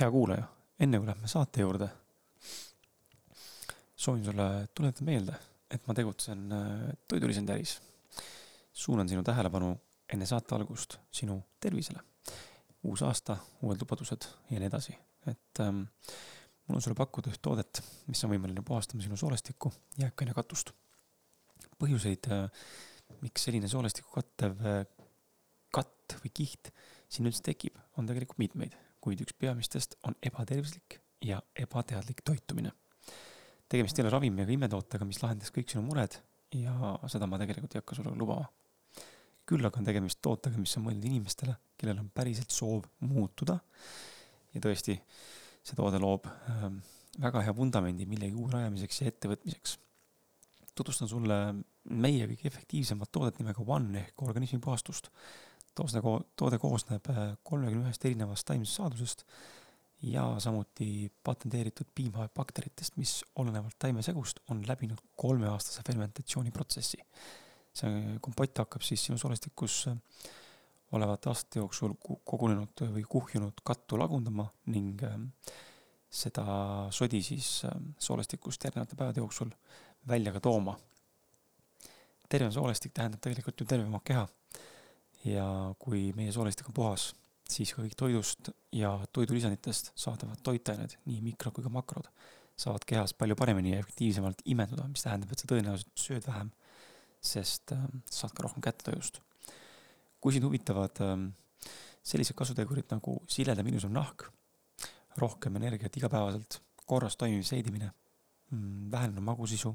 hea kuulaja, enne kui lähme saate juurde, soovin sulle tuletada meelde, et ma tegutsen äh, toidulisendi äris. suunan sinu tähelepanu enne saate algust sinu tervisele. uus aasta, uued lubadused ja nii edasi, et ähm, mul on sulle pakkuda üht toodet, mis on võimeline puhastama sinu soolestikku, jääkaine katust. põhjuseid äh,, miks selline soolestikku kattev äh, katt või kiht siin üldse tekib, on tegelikult mitmeid kuid üks peamistest on ebatervislik ja ebateadlik toitumine. tegemist ei ole ravimi ega imetootega, mis lahendas kõik sinu mured ja seda ma tegelikult ei hakka sulle lubama. küll aga on tegemist tootega, mis on mõeldud inimestele, kellel on päriselt soov muutuda. ja tõesti, see toode loob ähm, väga hea vundamendi millegi uue rajamiseks ja ettevõtmiseks. tutvustan sulle meie kõige efektiivsemat toodet nimega One ehk organismi puhastust toosne, toode koosneb äh, kolmekümne ühest erinevast taimsest saadusest ja samuti patenteeritud piimabakteritest, mis olenevalt taimesegust on läbinud kolmeaastase fermentatsiooniprotsessi. see kompott hakkab siis sinu soolestikus äh, olevate aastate jooksul kogunenud või kuhjunud kattu lagundama ning äh, seda sodi siis soolestikust järgnevate päevade jooksul välja ka tooma. terve soolestik tähendab tegelikult ju tervemat keha ja kui meie soolestik on puhas, siis ka kõik toidust ja toidulisanditest saadavad toitained, nii mikro kui ka makrod, saavad kehas palju paremini ja efektiivsemalt imenduda, mis tähendab, et sa tõenäoliselt sööd vähem, sest äh, saad ka rohkem kätte tojust. kui sind huvitavad äh, sellised kasutegurid nagu siledam ilusam nahk, rohkem energiat igapäevaselt, korras toimiv seedimine mm,, vähenenud magusisu,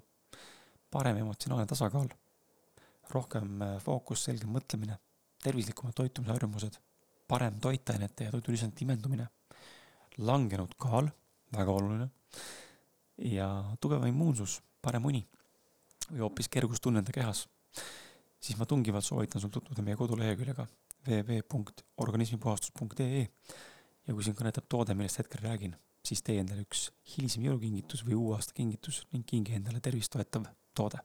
parem emotsionaalne tasakaal, rohkem äh, fookus, selgem mõtlemine tervislikumad toitumisharjumused, parem toitainete ja toidulisandite imendumine, langenud kaal, väga oluline, ja tugevam immuunsus, parem uni või hoopis kergustunne enda kehas, siis ma tungivalt soovitan sul tutvuda meie koduleheküljega www.organismipuhastus.ee ja kui sind kõnetab toode, millest hetkel räägin, siis tee endale üks hilisem jõulukingitus või uue aasta kingitus ning kingi endale tervist toetav toode.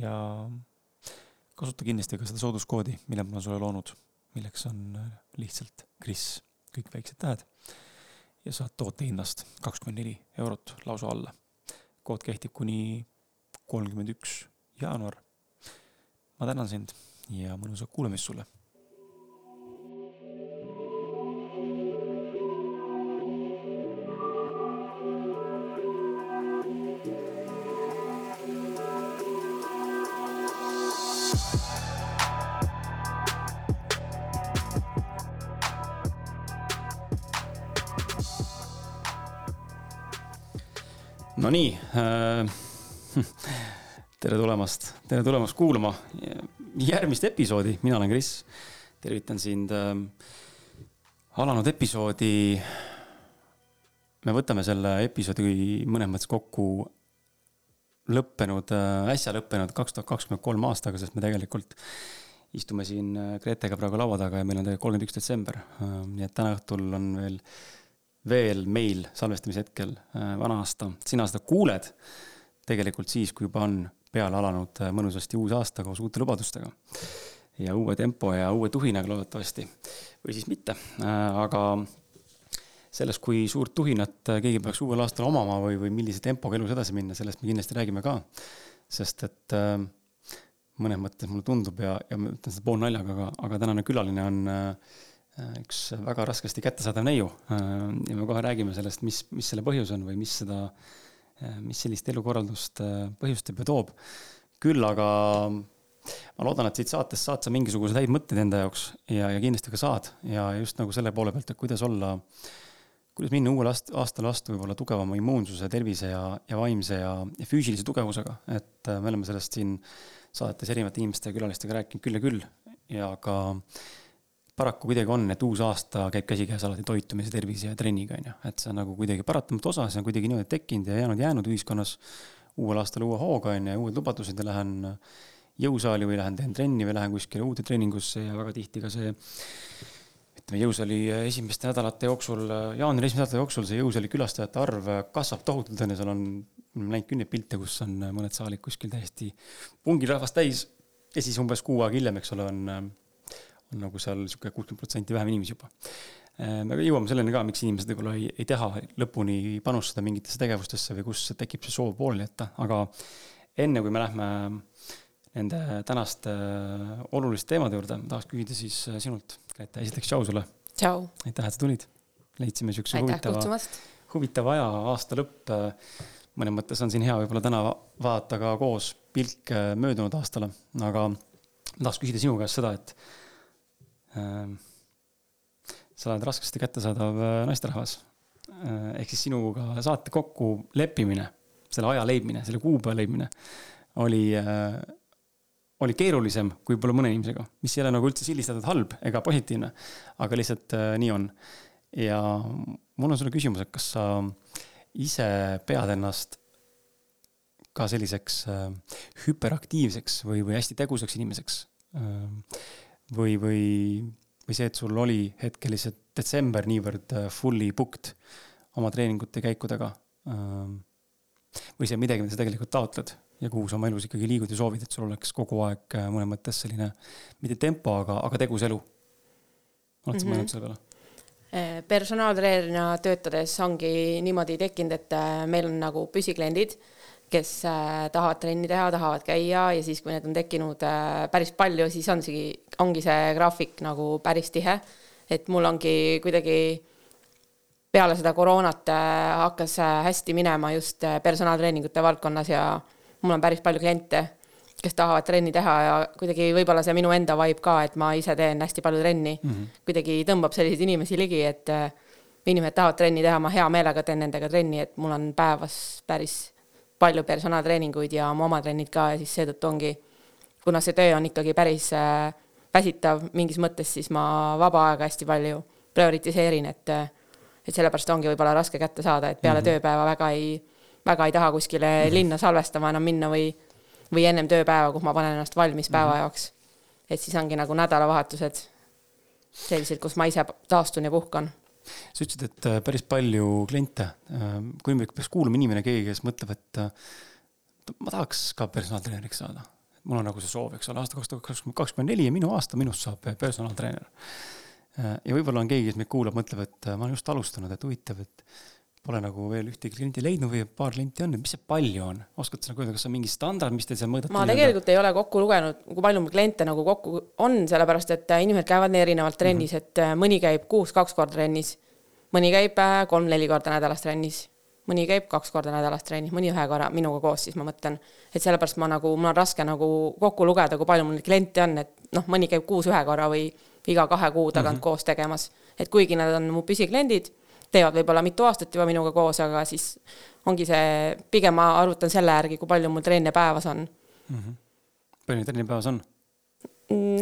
ja kasuta kindlasti ka seda sooduskoodi, mille ma sulle loonud, milleks on äh, lihtsalt Kris, kõik väiksed tähed. ja saad toote hinnast kakskümmend neli eurot lausa alla. kood kehtib kuni kolmkümmend üks jaanuar. ma tänan sind ja mõnusat kuulamist sulle Nonii äh,, tere tulemast, tere tulemast kuulama järgmist episoodi, mina olen Kris. tervitan sind äh, alanud episoodi. me võtame selle episoodi mõnes mõttes kokku lõppenud äh,, äsja lõppenud kaks tuhat kakskümmend kolm aastaga, sest me tegelikult istume siin äh, Gretega praegu laua taga ja meil on tegelikult kolmkümmend üks detsember äh,. nii et täna õhtul on veel veel meil salvestamise hetkel äh, vana aasta, sina seda kuuled tegelikult siis, kui juba on peale alanud äh, mõnusasti uus aasta koos uute lubadustega. ja uue tempo ja uue tuhinaga loodetavasti, või siis mitte, äh, aga sellest, kui suurt tuhinat keegi peaks uuel aastal omama või, või millise tempoga elus edasi minna, sellest me kindlasti räägime ka. sest et mõnes mõttes mulle tundub ja, ja ma ütlen seda poolnaljaga, aga, aga tänane külaline on äh, üks väga raskesti kättesaadav neiu. Äh, ja me kohe räägime sellest, mis, mis selle põhjus on või mis seda, äh, mis sellist elukorraldust põhjustab ja toob. küll aga ma loodan, et siit saatest saad sa mingisuguseid häid mõtteid enda jaoks ja, ja kindlasti ka saad. Ja just nagu selle poole pealt, et kuidas olla, kuidas minna uuel aast-, aastal vastu võib-olla tugevama immuunsuse, tervise ja, ja vaimse ja, ja füüsilise tugevusega, et me oleme sellest siin saates erinevate inimeste ja külalistega rääkinud küll ja küll. Ja ka paraku kuidagi on, et uus aasta käib käsikäes alati toitumise, tervise ja trenniga, on ju. et see on nagu kuidagi paratamatu osa, see on kuidagi niimoodi tekkinud ja jäänud, jäänud ühiskonnas uuel aastal uue hooga, on ju, uued lubadused ja lähen jõusaali või lähen teen trenni või lähen kuskile uude treeningusse ja väga tihti ka see ütleme, jõusaali esimeste nädalate jooksul, jaanuari esimeste nädalate jooksul see jõusaali külastajate arv kasvab tohutult, on ju, seal on näinud kümneid pilte, kus on mõned saalid kuskil täiesti pungil rahvast täis ja siis umbes kuu aega hiljem, eks ole, on on nagu seal sihuke kuuskümmend protsenti vähem inimesi juba. me jõuame selleni ka, miks inimesed võib-olla ei, ei taha lõpuni panustada mingitesse tegevustesse või kus tekib see soov pooleli jätta, aga enne kui me lähme nende tänaste oluliste teemade juurde, tahaks küsida siis sinult, Grete, esiteks tšau sulle. aitäh, et sa tulid. leidsime siukse huvitava, huvitava aja, aasta lõpp. mõnes mõttes on siin hea võib-olla täna vaadata ka koos pilk möödunud aastale, aga tahaks küsida sinu käest seda, et äh, sa oled raskesti kättesaadav äh, naisterahvas äh,. ehk siis sinuga saate kokkuleppimine, selle aja leidmine, selle kuupäeva leidmine oli äh, oli keerulisem kui võib-olla mõne inimesega, mis ei ole nagu üldse sildistatud halb ega positiivne, aga lihtsalt nii on. ja mul on sulle küsimus, et kas sa ise pead ennast ka selliseks hüperaktiivseks või, või hästi tegusaks inimeseks äh,? Või, või, või see, et sul oli hetkel lihtsalt detsember niivõrd äh, fully booked oma treeningute käikudega äh,? või see on midagi, mida sa tegelikult taotled ja kuhu sa oma elus ikkagi liigud ja soovid, et sul oleks kogu aeg äh, mõnes mõttes selline, mitte tempo, aga, aga tegus elu. oled sa mm -hmm. mõelnud selle peale? Äh, personaaltreenerina töötades ongi niimoodi tekkinud, et meil on nagu püsikliendid, kes tahavad trenni teha, tahavad käia ja siis, kui need on tekkinud päris palju, siis on see, ongi see graafik nagu päris tihe. et mul ongi kuidagi peale seda koroonat hakkas hästi minema just personaaltreeningute valdkonnas ja mul on päris palju kliente, kes tahavad trenni teha ja kuidagi võib-olla see minu enda vibe ka, et ma ise teen hästi palju trenni mm, -hmm. kuidagi tõmbab selliseid inimesi ligi, et äh, inimesed tahavad trenni teha, ma hea meelega teen nendega trenni, et mul on päevas päris palju personaaltreeninguid ja oma trennid ka ja siis seetõttu ongi, kuna see töö on ikkagi päris äh, väsitav mingis mõttes, siis ma vaba aega hästi palju prioritiseerin, et äh, et sellepärast ongi võib-olla raske kätte saada, et peale mm -hmm. tööpäeva väga ei väga ei taha kuskile mm -hmm. linna salvestama enam minna või, või ennem tööpäeva, kus ma panen ennast valmis päeva mm -hmm. jaoks. et siis ongi nagu nädalavahetused sellised, kus ma ise taastun ja puhkan. Sa ütlesid, et äh, päris palju kliente, äh, kui peaks kuulama inimene, keegi, kes mõtleb, et äh, ma tahaks ka personaaltreeneriks saada. mul on nagu see soov, eks ole, aasta kaks tuhat kakskümmend neli ja minu aasta, minust saab personaaltreener. ja võib-olla on keegi, kes meid kuulab, mõtleb, et ma olen just alustanud, et huvitav, et pole nagu veel ühtegi klienti leidnud või paar klienti on, mis see palju on? oskad sa nagu öelda, kas on mingi standard, mis teil seal mõõdate? ma tegelikult ei ole kokku lugenud, kui palju mul kliente nagu kokku on, sellepärast et äh, inimesed käivad nii erinevalt trennis mm, -hmm. et äh, mõni käib kuus kaks korda trennis, mõni käib äh, kolm-neli korda nädalas trennis, mõni käib kaks korda nädalas trennis, mõni ühe korra minuga koos, siis ma mõtlen, et sellepärast ma nagu, mul on raske nagu kokku lugeda, kui palju mul kliente on, et noh, mõni käib kuus ühe korra või iga kahe kuu tagant mm -hmm. koos tegemas. et kuigi nad on mu püsikliendid teevad võib-olla mitu aastat juba minuga koos, aga siis ongi see, pigem ma arvutan selle järgi, kui palju mul trenne päevas on mm. -hmm. palju neid trenne päevas on?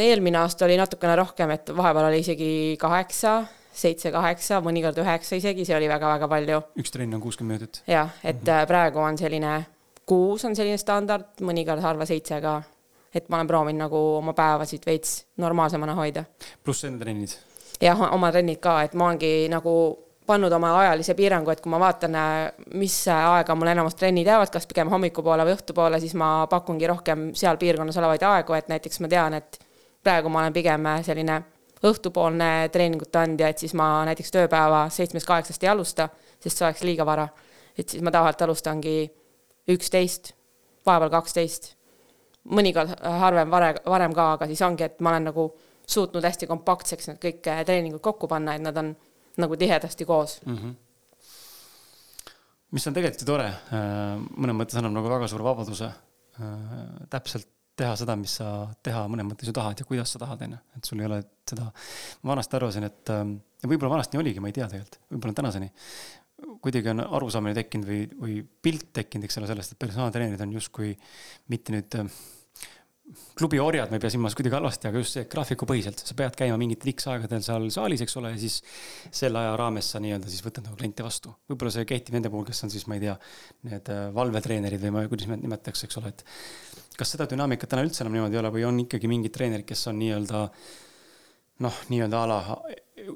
Eelmine aasta oli natukene rohkem, et vahepeal oli isegi kaheksa, seitse-kaheksa, mõnikord üheksa isegi, see oli väga-väga palju. üks trenn on kuuskümmend minutit? jah, et mm -hmm. praegu on selline, kuus on selline standard, mõnikord harva seitse ka. et ma olen proovinud nagu oma päevasid veits normaalsemana hoida. pluss enda trennid? jah, oma trennid ka, et ma olengi nagu pannud oma ajalise piirangu, et kui ma vaatan, mis aega mul enamus trennid jäävad, kas pigem hommikupoole või õhtupoole, siis ma pakungi rohkem seal piirkonnas olevaid aegu, et näiteks ma tean, et praegu ma olen pigem selline õhtupoolne treeningute andja, et siis ma näiteks tööpäeva seitsmest-kaheksast ei alusta, sest see oleks liiga vara. et siis ma tavaliselt alustangi üksteist, vahepeal kaksteist, mõnikord harvem vare, varem ka, aga siis ongi, et ma olen nagu suutnud hästi kompaktseks need kõik treeningud kokku panna, et nad on nagu tihedasti koos mm. -hmm. mis on tegelikult ju tore, äh, mõnes mõttes annab nagu väga suure vabaduse äh, täpselt teha seda, mis sa teha mõnes mõttes ju tahad ja kuidas sa tahad, on ju, et sul ei ole seda, ma vanasti arvasin, et äh, ja võib-olla vanasti oligi, ma ei tea tegelikult, võib-olla tänaseni, kuidagi on arusaamine tekkinud või, või pilt tekkinud, eks ole, sellest, et personaaltreenerid on justkui mitte nüüd klubi orjad, ma ei pea silmas kuidagi halvasti, aga just see graafikupõhiselt, sa pead käima mingitel X aegadel seal saalis, eks ole, ja siis selle aja raames sa nii-öelda siis võtad nagu kliente vastu. võib-olla see kehtib nende puhul, kes on siis, ma ei tea, need äh, valvetreenerid või ma, kuidas neid nimetatakse, eks ole, et kas seda dünaamikat täna üldse enam niimoodi ei ole või on ikkagi mingid treenerid, kes on nii-öelda noh, nii-öelda a la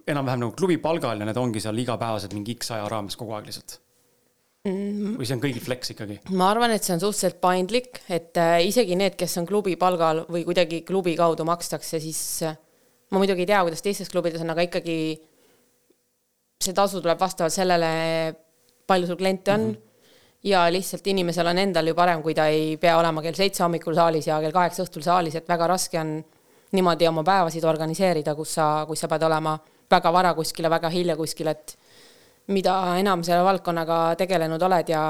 enam-vähem nagu klubi palgal ja need ongi seal igapäevased mingi X aja raames kogu aeg lihtsalt. Või see on kõigil flex ikkagi? ma arvan, et see on suhteliselt paindlik, et äh, isegi need, kes on klubi palgal või kuidagi klubi kaudu makstakse, siis äh, ma muidugi ei tea, kuidas teistes klubides on, aga ikkagi see tasu tuleb vastavalt sellele, palju sul kliente on mm. -hmm ja lihtsalt inimesel on endal ju parem, kui ta ei pea olema kell seitse hommikul saalis ja kell kaheksa õhtul saalis, et väga raske on niimoodi oma päevasid organiseerida, kus sa, kus sa pead olema väga vara kuskil ja väga hilja kuskil, et mida enam selle valdkonnaga tegelenud oled ja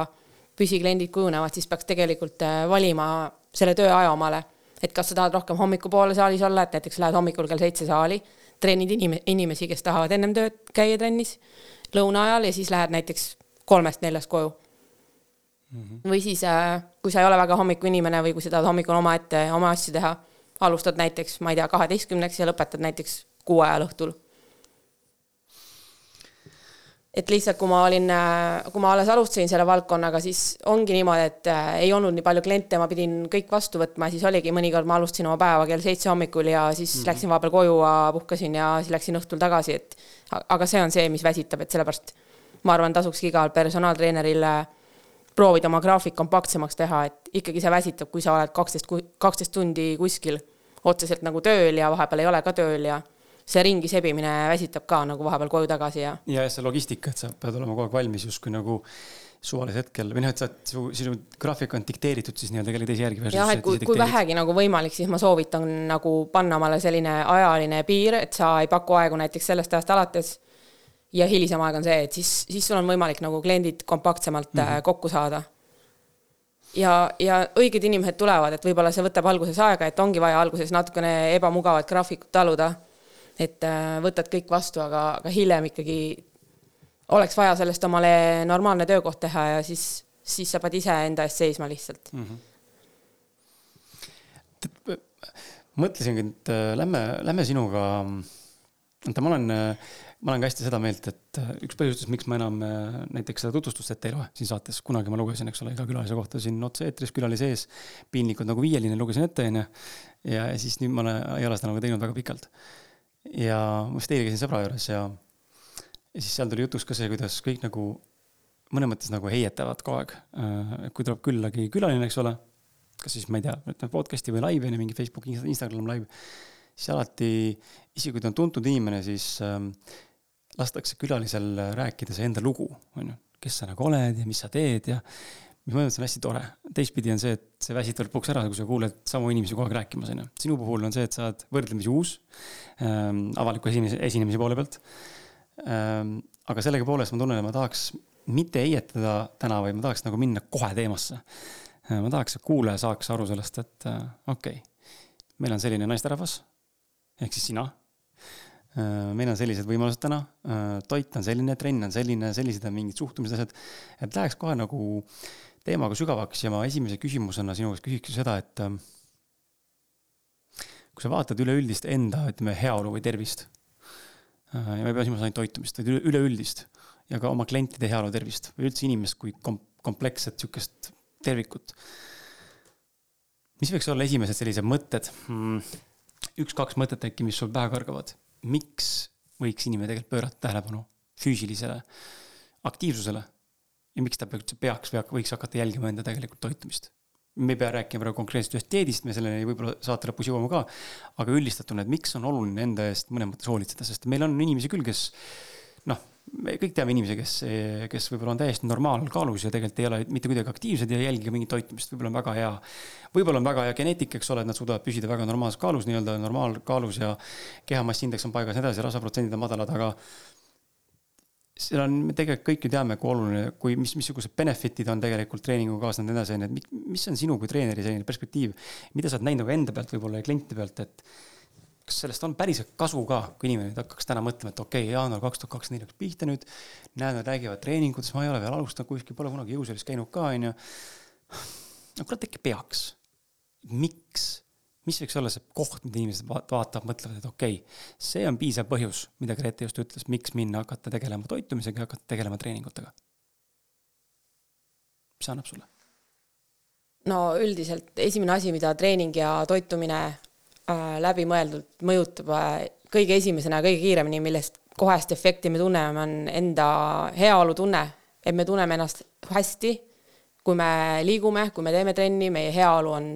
püsikliendid kujunevad, siis peaks tegelikult äh, valima selle tööaja omale. et kas sa tahad rohkem hommikupoole saalis olla, et näiteks lähed hommikul kell seitse saali, treenid inim-, inimesi, kes tahavad ennem tööd käia trennis lõuna ajal ja siis lähed näiteks kolmest-neljast koju mm. -hmm. või siis, äh, kui sa ei ole väga hommikuinimene või kui sa tahad hommikul omaette oma asju teha, alustad näiteks, ma ei tea, kaheteistkümneks ja lõpetad näiteks kuue ajal õhtul et lihtsalt, kui ma olin, kui ma alles alustasin selle valdkonnaga, siis ongi niimoodi, et äh, ei olnud nii palju kliente, ma pidin kõik vastu võtma, siis oligi mõnikord ma alustasin oma päeva kell seitse hommikul ja siis mm -hmm. läksin vahepeal koju, puhkasin ja siis läksin õhtul tagasi, et aga see on see, mis väsitab, et sellepärast ma arvan, tasukski igal personaaltreeneril äh, proovida oma graafik kompaktsemaks teha, et ikkagi see väsitab, kui sa oled kaksteist, kaksteist tundi kuskil otseselt nagu tööl ja vahepeal ei ole ka tööl ja see ringi sebimine väsitab ka nagu vahepeal koju tagasi ja. ja, ja see logistika, et sa pead olema kogu aeg valmis justkui nagu suvalisel hetkel või noh, et sa, su, sinu graafik on dikteeritud siis nii-öelda kellegi teise järgi. jah, et kui, kui vähegi nagu võimalik, siis ma soovitan nagu panna omale selline ajaline piir, et sa ei paku aegu näiteks sellest ajast alates. ja hilisem aeg on see, et siis, siis sul on võimalik nagu kliendid kompaktsemalt mm -hmm. kokku saada. ja, ja õiged inimesed tulevad, et võib-olla see võtab alguses aega, et ongi vaja alguses natukene ebamugavat graafikut taluda et äh, võtad kõik vastu, aga, aga hiljem ikkagi oleks vaja sellest omale normaalne töökoht teha ja siis, siis sa pead ise enda eest seisma lihtsalt mm. -hmm. mõtlesingi, et äh, lähme, lähme sinuga, vaata, ma olen, ma olen ka hästi seda meelt, et äh, üks põhjustest, miks ma enam näiteks seda tutvustust ette ei loe siin saates, kunagi ma lugesin, eks ole, iga külalise kohta siin otse-eetris külalise ees, piinlikud nagu viieline lugesin ette, onju. ja siis nüüd ma ei ole seda nagu teinud väga pikalt ja ma just eile käisin sõbra juures ja, ja siis seal tuli jutuks ka see, kuidas kõik nagu mõnes mõttes nagu heietavad kogu aeg. Äh, kui tuleb küllagi külaline, eks ole, kas siis ma ei tea, ütleme podcast'i või laivi on ju mingi Facebook, Instagram live, siis alati, isegi kui ta on tuntud inimene, siis ähm, lastakse külalisel rääkida see enda lugu, on ju, kes sa nagu oled ja mis sa teed ja mis mõnes mõttes on hästi tore. teistpidi on see, et see väsitab lõpuks ära, kui sa kuuled samu inimesi kogu aeg rääkimas, on ju. sinu puhul on see, et sa oled võrdlemisi uus ähm, avaliku esinemise, esinemise poole pealt ähm,. aga sellegipoolest ma tunnen, et ma tahaks mitte heietada täna, vaid ma tahaks nagu minna kohe teemasse äh,. ma tahaks, et kuulaja saaks aru sellest, et äh, okei okay,, meil on selline naisterahvas ehk siis sina äh,. meil on sellised võimalused täna äh,, toit on selline, trenn on selline, sellised on mingid suhtumised, asjad. et läheks kohe nagu äh, teemaga sügavaks ja ma esimese küsimusena sinu käest küsiks seda, et ähm, kui sa vaatad üleüldist enda, ütleme, heaolu või tervist, äh, ja ma ei pea silmas ainult toitumist, vaid üleüldist ja ka oma klientide heaolu tervist või üldse inimest kui kom-, kompleksset sihukest tervikut. mis võiks olla esimesed sellised mõtted hmm,, üks-kaks mõtet äkki, mis sul pähe kargavad, miks võiks inimene tegelikult pöörata tähelepanu füüsilisele aktiivsusele ja miks ta üldse peaks või võiks hakata jälgima enda tegelikult toitumist. me ei pea rääkima praegu konkreetselt ühest dieedist, me selleni võib-olla saate lõpus jõuame ka, aga üldistatuna, et miks on oluline enda eest mõnes mõttes hoolitseda, sest meil on inimesi küll, kes noh, me kõik teame inimesi, kes, kes võib-olla on täiesti normaalkaalus ja tegelikult ei ole mitte kuidagi aktiivsed ja ei jälgi mingit toitumist, võib-olla on väga hea. võib-olla on väga hea geneetika, eks ole, et nad suudavad püsida väga normaalses kaalus, nii-öelda normaalkaalus ja kehamassi indeks on paigas ja nii edasi, rasvaprotsendid on madalad, aga seal on, me tegelikult kõik ju teame, kui oluline, kui, mis, missugused benefit'id on tegelikult treeninguga kaasnenud ja nii edasi, onju, et mis on sinu kui treeneri selline perspektiiv, mida sa oled näinud nagu enda pealt võib-olla ja klientide pealt, et kas sellest on päriselt kasu ka, kui inimene hakkaks täna mõtlema, et okei okay,, jaanuar kaks tuhat kakskümmend neli hakkas pihta nüüd, näen, nad räägivad treeningutes, ma ei ole veel alustanud kuskil, pole kunagi jõusaalis käinud ka, onju. no kurat, äkki peaks. miks? Mis võiks olla see koht, mida inimesed vaatavad, mõtlevad, et okei okay,, see on piisav põhjus, mida Grete just ütles, miks minna hakata tegelema toitumisega ja hakata tegelema treeningutega. mis see annab sulle? no üldiselt esimene asi, mida treening ja toitumine äh, läbimõeldult mõjutab äh, kõige esimesena, kõige kiiremini, millest kohest efekti me tunneme, on enda heaolutunne, et me tunneme ennast hästi, kui me liigume, kui me teeme trenni, meie heaolu on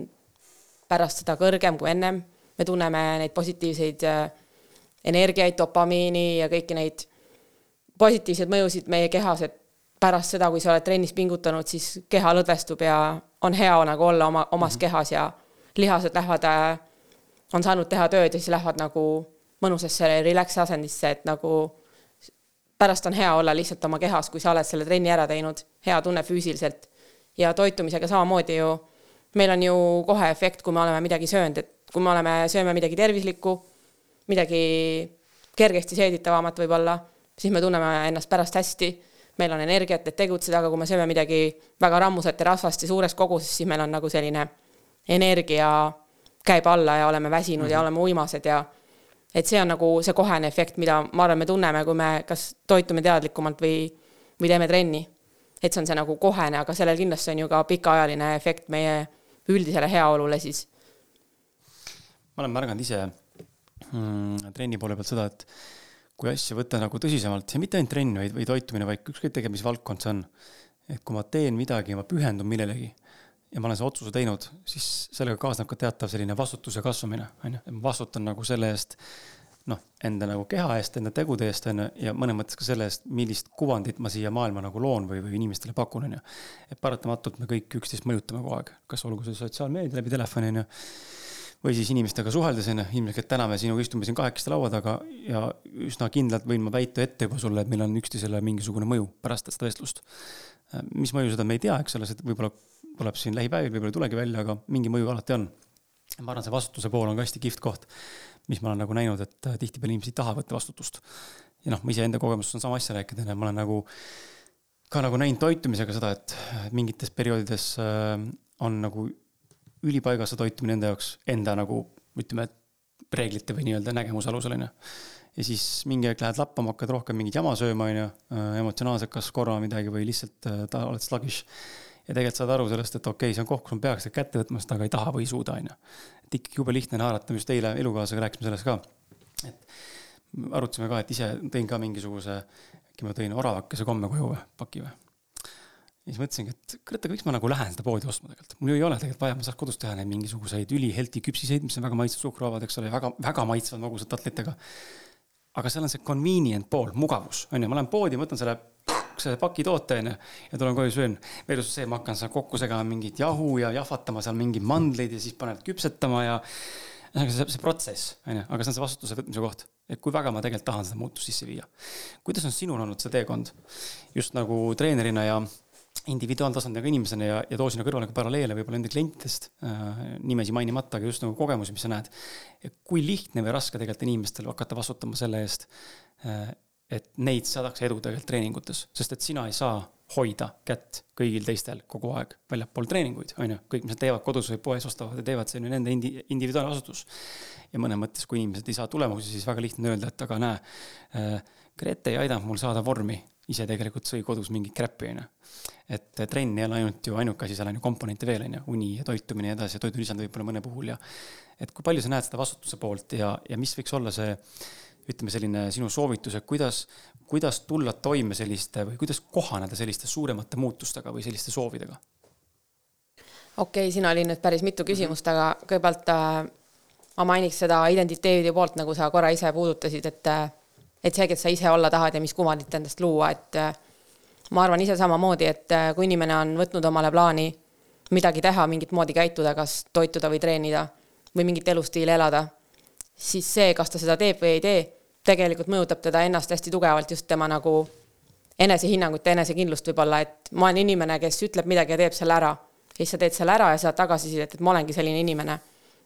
pärast seda kõrgem kui ennem. me tunneme neid positiivseid äh, energiaid, dopamiini ja kõiki neid positiivseid mõjusid meie kehas, et pärast seda, kui sa oled trennis pingutanud, siis keha lõdvestub ja on hea nagu olla oma, omas mm -hmm. kehas ja lihased lähevad, äh, on saanud teha tööd ja siis lähevad nagu mõnusasse relax asendisse, et nagu pärast on hea olla lihtsalt oma kehas, kui sa oled selle trenni ära teinud, hea tunne füüsiliselt. ja toitumisega samamoodi ju, meil on ju kohe efekt, kui me oleme midagi söönud, et kui me oleme, sööme midagi tervislikku, midagi kergesti seeditavamat võib-olla, siis me tunneme ennast pärast hästi meil on energiat, et tegutseda, aga kui me sööme midagi väga rammusat ja rasvast ja suures koguses, siis meil on nagu selline energia käib alla ja oleme väsinud mm -hmm. ja mhm. oleme uimased ja et see on nagu see kohene efekt, mida ma arvan, me tunneme, kui me kas toitume teadlikumalt või, või teeme trenni. et see on see nagu kohene, aga sellel kindlasti on ju ka pikaajaline efekt meie üldisele heaolule siis. ma olen märganud ise mm, trenni poole pealt seda, et kui asja võtta nagu tõsisemalt, ja mitte ainult trenn, vaid, või toitumine, vaid ükskõik tegelikult, mis valdkond see on. et kui ma teen midagi, ma pühendun millelegi ja ma olen selle otsuse teinud, siis sellega kaasneb ka teatav selline vastutuse kasvamine, on ju, et ma vastutan nagu selle eest, noh, enda nagu keha eest, enda tegude eest, on ju, ja mõnes mõttes ka selle eest, millist kuvandit ma siia maailma nagu loon või, või inimestele pakun, on ju. et paratamatult me kõik üksteist mõjutame kogu aeg, kas olgu see sotsiaalmeedia läbi telefoni, on ju või siis inimestega suheldes on ju, ilmselgelt täna me sinuga istume siin kahekesti laua taga ja üsna kindlalt võin ma väita ette juba sulle, et meil on üksteisele mingisugune mõju pärast seda vestlust. mis mõju seda me ei tea, eks ole, see võib-olla tuleb siin lähipäevil, võib-olla ei tulegi välja, aga mingi mõju alati on. ma arvan, see vastutuse pool on ka hästi kihvt koht, mis ma olen nagu näinud, et tihtipeale inimesed ei taha võtta vastutust. ja noh, ma iseenda kogemusest on sama asja rääkida, ma olen nagu ka nagu näinud toitumisega seda, et mingites perioodides äh, on nagu ülipaigas see toitumine enda jaoks, enda nagu ütleme, reeglite või nii-öelda nägemuse alusel, on ju. ja siis mingi aeg lähed lappama, hakkad rohkem mingit jama sööma, on ju, äh, emotsionaalselt kas korrama midagi või lihtsalt äh, ta oled sluggish. ja tegelikult saad aru sellest, et okei okay,, see on koht, kus ma peaks kätte võtma, seda aga ei taha või ei suuda, on ju. Et ikkagi jube lihtne on haarata, just eile elukaaslasega rääkisime sellest ka. et arutasime ka, et ise tõin ka mingisuguse, äkki ma tõin oravakese komme koju või, paki või ja siis mõtlesingi, et kurat, aga miks ma nagu lähen seda poodi ostma tegelikult, mul ju ei ole tegelikult vaja, ma saaks kodus teha neid mingisuguseid üli-healthy küpsiseid, mis on väga maitsvad, suhkruvabad, eks ole, väga, väga maitsvad magusad tatlitega. aga seal on see convenient pool, mugavus, on ju, ma lähen poodi, võtan selle, selle paki toote, on ju, ja tulen koju, söön. versus see, ma hakkan seal kokku segama mingit jahu ja jahvatama seal mingeid mandleid ja siis paned küpsetama ja ühesõnaga see, see protsess, on ju, aga see on see vastutuse võtmise koht, et kui väga ma tegelikult tahan seda muutust sisse viia. kuidas on sinul olnud see teekond just nagu treenerina ja individuaaltasandiga inimesena ja, ja too sinna kõrvale ka paralleele võib-olla enda klientidest äh,, nimesi mainimata, aga just nagu kogemusi, mis sa näed. kui lihtne või raske tegelikult inimestel hakata vastutama selle eest äh,, et neid saadakse edu tegelikult treeningutes, sest et sina ei saa hoida kätt kõigil teistel kogu aeg väljapool treeninguid, on ju, kõik, mis nad teevad kodus või poes ostavad ja teevad, see on ju nende indi-, individuaalasutus. ja mõnes mõttes, kui inimesed ei saa tulemusi, siis väga lihtne öelda, et aga näe äh,, Grete ei aidanud mul saada vormi, ise tegelikult sõi kodus mingit kräppi, on ju. et trenn ei ole ainult ju ainuke asi, seal on ju komponente veel, on ju, uni ja toitumine ja edasi ja toidulisand võib-olla mõne puhul ja et kui palju sa näed seda vastutuse poolt ja, ja mis võiks olla see ütleme, selline sinu soovitus, et kuidas, kuidas tulla toime selliste või kuidas kohaneda selliste suuremate muutustega või selliste soovidega? okei okay,, siin oli nüüd päris mitu küsimust mm, -hmm. aga kõigepealt äh, ma mainiks seda identiteedi poolt, nagu sa korra ise puudutasid, et äh, et see, kes sa ise olla tahad ja mis kuvandit endast luua, et äh, ma arvan ise samamoodi, et äh, kui inimene on võtnud omale plaani midagi teha, mingit moodi käituda, kas toituda või treenida või mingit elustiili elada, siis see, kas ta seda teeb või ei tee, tegelikult mõjutab teda ennast hästi tugevalt, just tema nagu enesehinnangut ja enesekindlust võib-olla, et ma olen inimene, kes ütleb midagi ja teeb selle ära. ja siis sa teed selle ära ja saad tagasisidet, et ma olengi selline inimene.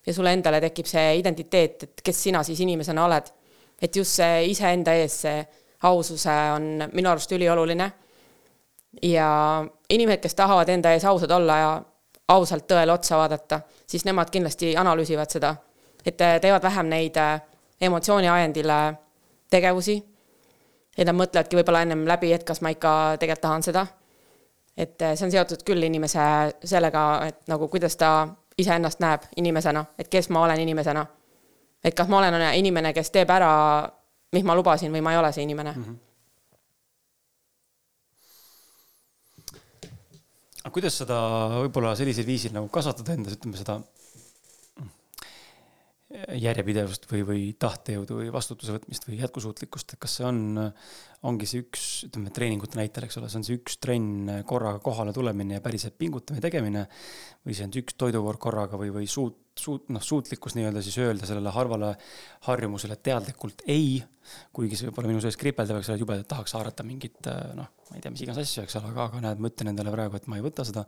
ja sulle endale tekib see identiteet, et kes sina siis inimesena oled et just see iseenda ees, see aususe on minu arust ülioluline. ja inimesed, kes tahavad enda ees ausad olla ja ausalt tõele otsa vaadata, siis nemad kindlasti analüüsivad seda, et teevad vähem neid äh, emotsiooni ajendile tegevusi. et nad mõtlevadki võib-olla ennem läbi, et kas ma ikka tegelikult tahan seda. et äh, see on seotud küll inimese sellega, et nagu kuidas ta iseennast näeb inimesena, et kes ma olen inimesena et kas ma olen inimene, kes teeb ära, mis ma lubasin või ma ei ole see inimene mm. -hmm. aga kuidas seda võib-olla sellisel viisil nagu kasvatada endas, ütleme seda järjepidevust või, või tahtejõudu või vastutuse võtmist või jätkusuutlikkust, et kas see on, ongi see üks, ütleme treeningute näitel, eks ole, see on see üks trenn korraga kohale tulemine ja päriselt pingutamine, tegemine. või see on see üks toidukord korraga või, või suut-, suut-, noh, suutlikkus nii-öelda siis öelda sellele harvale harjumusele teadlikult ei. kuigi see võib-olla minu sees kripeldab, eks ole, jubedalt tahaks haarata mingit noh, ma ei tea, mis iganes asju, eks ole, aga, aga näed, ma ütlen endale praegu, et ma ei võta seda.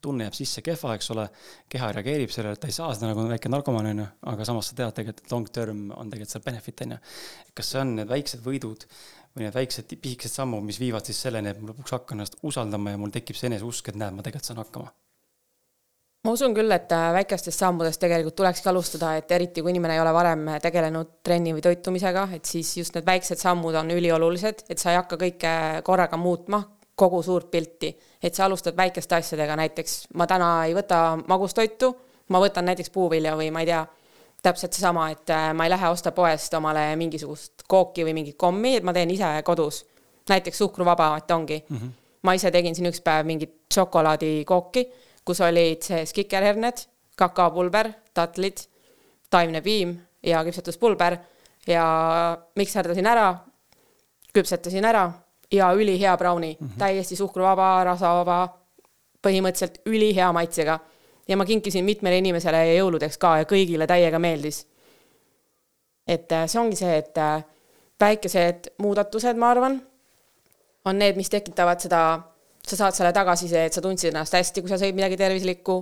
tunne jääb sisse kehva, eks ole, keha reageerib sellele, et ta ei saa seda nagu väike narkomaan on ju, aga samas sa tead tegelikult, et long term on tegelikult seal benefit on ju. kas see on need väiksed võidud või need väiksed pisikesed sammud, mis viivad siis selleni, et ma lõpuks hakkan ennast usaldama ja mul tekib see eneseusk, et näed, ma tegelikult saan hakkama ma usun küll, et äh, väikestest sammudest tegelikult tulekski alustada, et eriti kui inimene ei ole varem tegelenud trenni või toitumisega, et siis just need väiksed sammud on üliolulised, et sa ei hakka kõike korraga muutma, kogu suurt pilti. et sa alustad väikeste asjadega, näiteks ma täna ei võta magustoitu, ma võtan näiteks puuvilja või ma ei tea, täpselt seesama, et äh, ma ei lähe osta poest omale mingisugust kooki või mingit kommi, et ma teen ise kodus. näiteks suhkruvaba, et ongi mm. -hmm. ma ise tegin siin üks päev mingit šokolaadikooki kus olid sees kikerherned, kakaopulber, tatlid, taimne piim ja küpsetuspulber ja mikserdasin ära, küpsetasin ära ja ülihea brauni mm, -hmm. täiesti suhkruvaba, rasvavaba, põhimõtteliselt ülihea maitsega. ja ma kinkisin mitmele inimesele jõuludeks ka ja kõigile täiega meeldis. et äh, see ongi see, et äh, väikesed muudatused, ma arvan, on need, mis tekitavad seda sa saad selle tagasiside, et sa tundsid ennast hästi, kui sa sõid midagi tervislikku,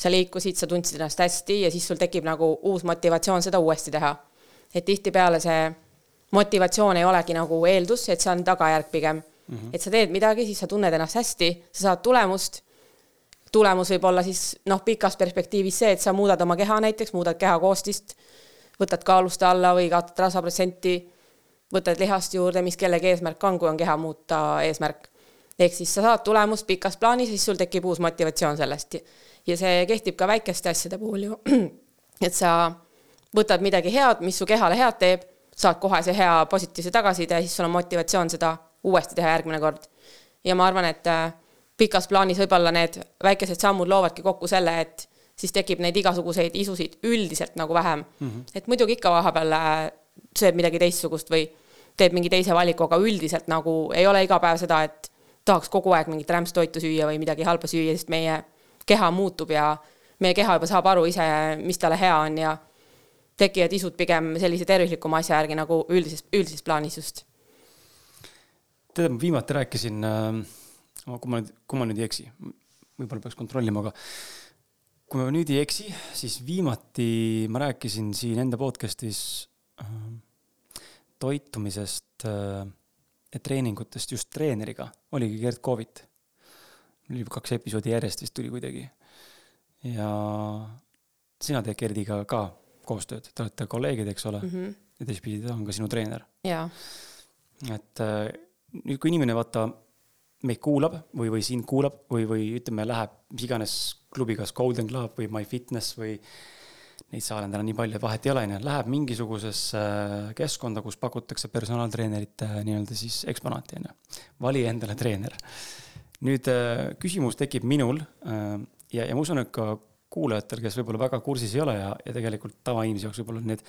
sa liikusid, sa tundsid ennast hästi ja siis sul tekib nagu uus motivatsioon seda uuesti teha. et tihtipeale see motivatsioon ei olegi nagu eeldus, et see on tagajärg pigem mm. -hmm. et sa teed midagi, siis sa tunned ennast hästi, sa saad tulemust. tulemus võib olla siis noh, pikas perspektiivis see, et sa muudad oma keha näiteks, muudad keha koostist, võtad kaaluste alla või kaotad rasvaprotsenti, võtad lihast juurde, mis kellegi eesmärk on, kui on keha muuta eesmärk ehk siis sa saad tulemust pikas plaanis ja siis sul tekib uus motivatsioon sellest. ja see kehtib ka väikeste asjade puhul ju. et sa võtad midagi head, mis su kehale head teeb, saad kohe see hea positiivse tagasiside ja siis sul on motivatsioon seda uuesti teha järgmine kord. ja ma arvan, et äh, pikas plaanis võib-olla need väikesed sammud loovadki kokku selle, et siis tekib neid igasuguseid isusid üldiselt nagu vähem mm. -hmm. et muidugi ikka vahepeal äh, sööb midagi teistsugust või teeb mingi teise valiku, aga üldiselt nagu ei ole iga päev seda, et tahaks kogu aeg mingit rämpstoitu süüa või midagi halba süüa, sest meie keha muutub ja meie keha juba saab aru ise, mis talle hea on ja tekivad isud pigem sellise tervislikuma asja järgi nagu üldises, üldises plaanis just. tead, ma viimati rääkisin äh,, kui ma nüüd, kui ma nüüd ei eksi, võib-olla peaks kontrollima, aga kui ma nüüd ei eksi, siis viimati ma rääkisin siin enda podcast'is äh, toitumisest äh, treeningutest just treeneriga oligi Gerd Kovit. juba kaks episoodi järjest vist tuli kuidagi. ja sina teed Gerdiga ka koostööd, te olete kolleegid, eks ole mm. -hmm. ja teistpidi ta on ka sinu treener. et äh, nüüd, kui inimene vaata meid kuulab või, või sind kuulab või, või ütleme, läheb mis iganes klubi, kas Golden Club või MyFitness või neid saale on täna nii palju, et vahet ei ole, on ju, läheb mingisugusesse äh, keskkonda, kus pakutakse personaaltreenerite äh, nii-öelda siis eksponaati, on ju. vali endale treener. nüüd äh, küsimus tekib minul ja, ja ma usun, et ka kuulajatel, kes võib-olla väga kursis ei ole ja, ja tegelikult tavainimese jaoks võib-olla need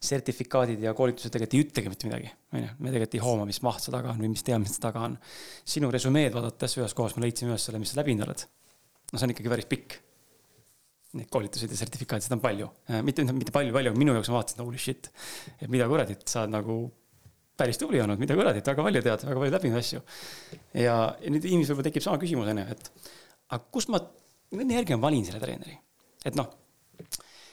sertifikaadid ja koolitused tegelikult ei ütlegi mitte midagi, on ju. me tegelikult ei hooma, mis maht seal taga on või mis teadmised taga on. sinu resümeed vaadates ühes kohas me leidsime üles selle, mis sa läbinud oled. no see on ikkagi päris pikk neid koolituseid ja sertifikaate, seda on palju. Äh, mitte, mitte palju, palju, minu jaoks ma vaatasin, holy shit. et mida kuradit, sa oled nagu päris tubli olnud, mida kuradit, väga palju tead, väga palju läbinud asju. ja, ja nüüd inimesel võib-olla tekib sama küsimus, on ju, et aga kust ma, mille järgi ma valin selle treeneri? et noh,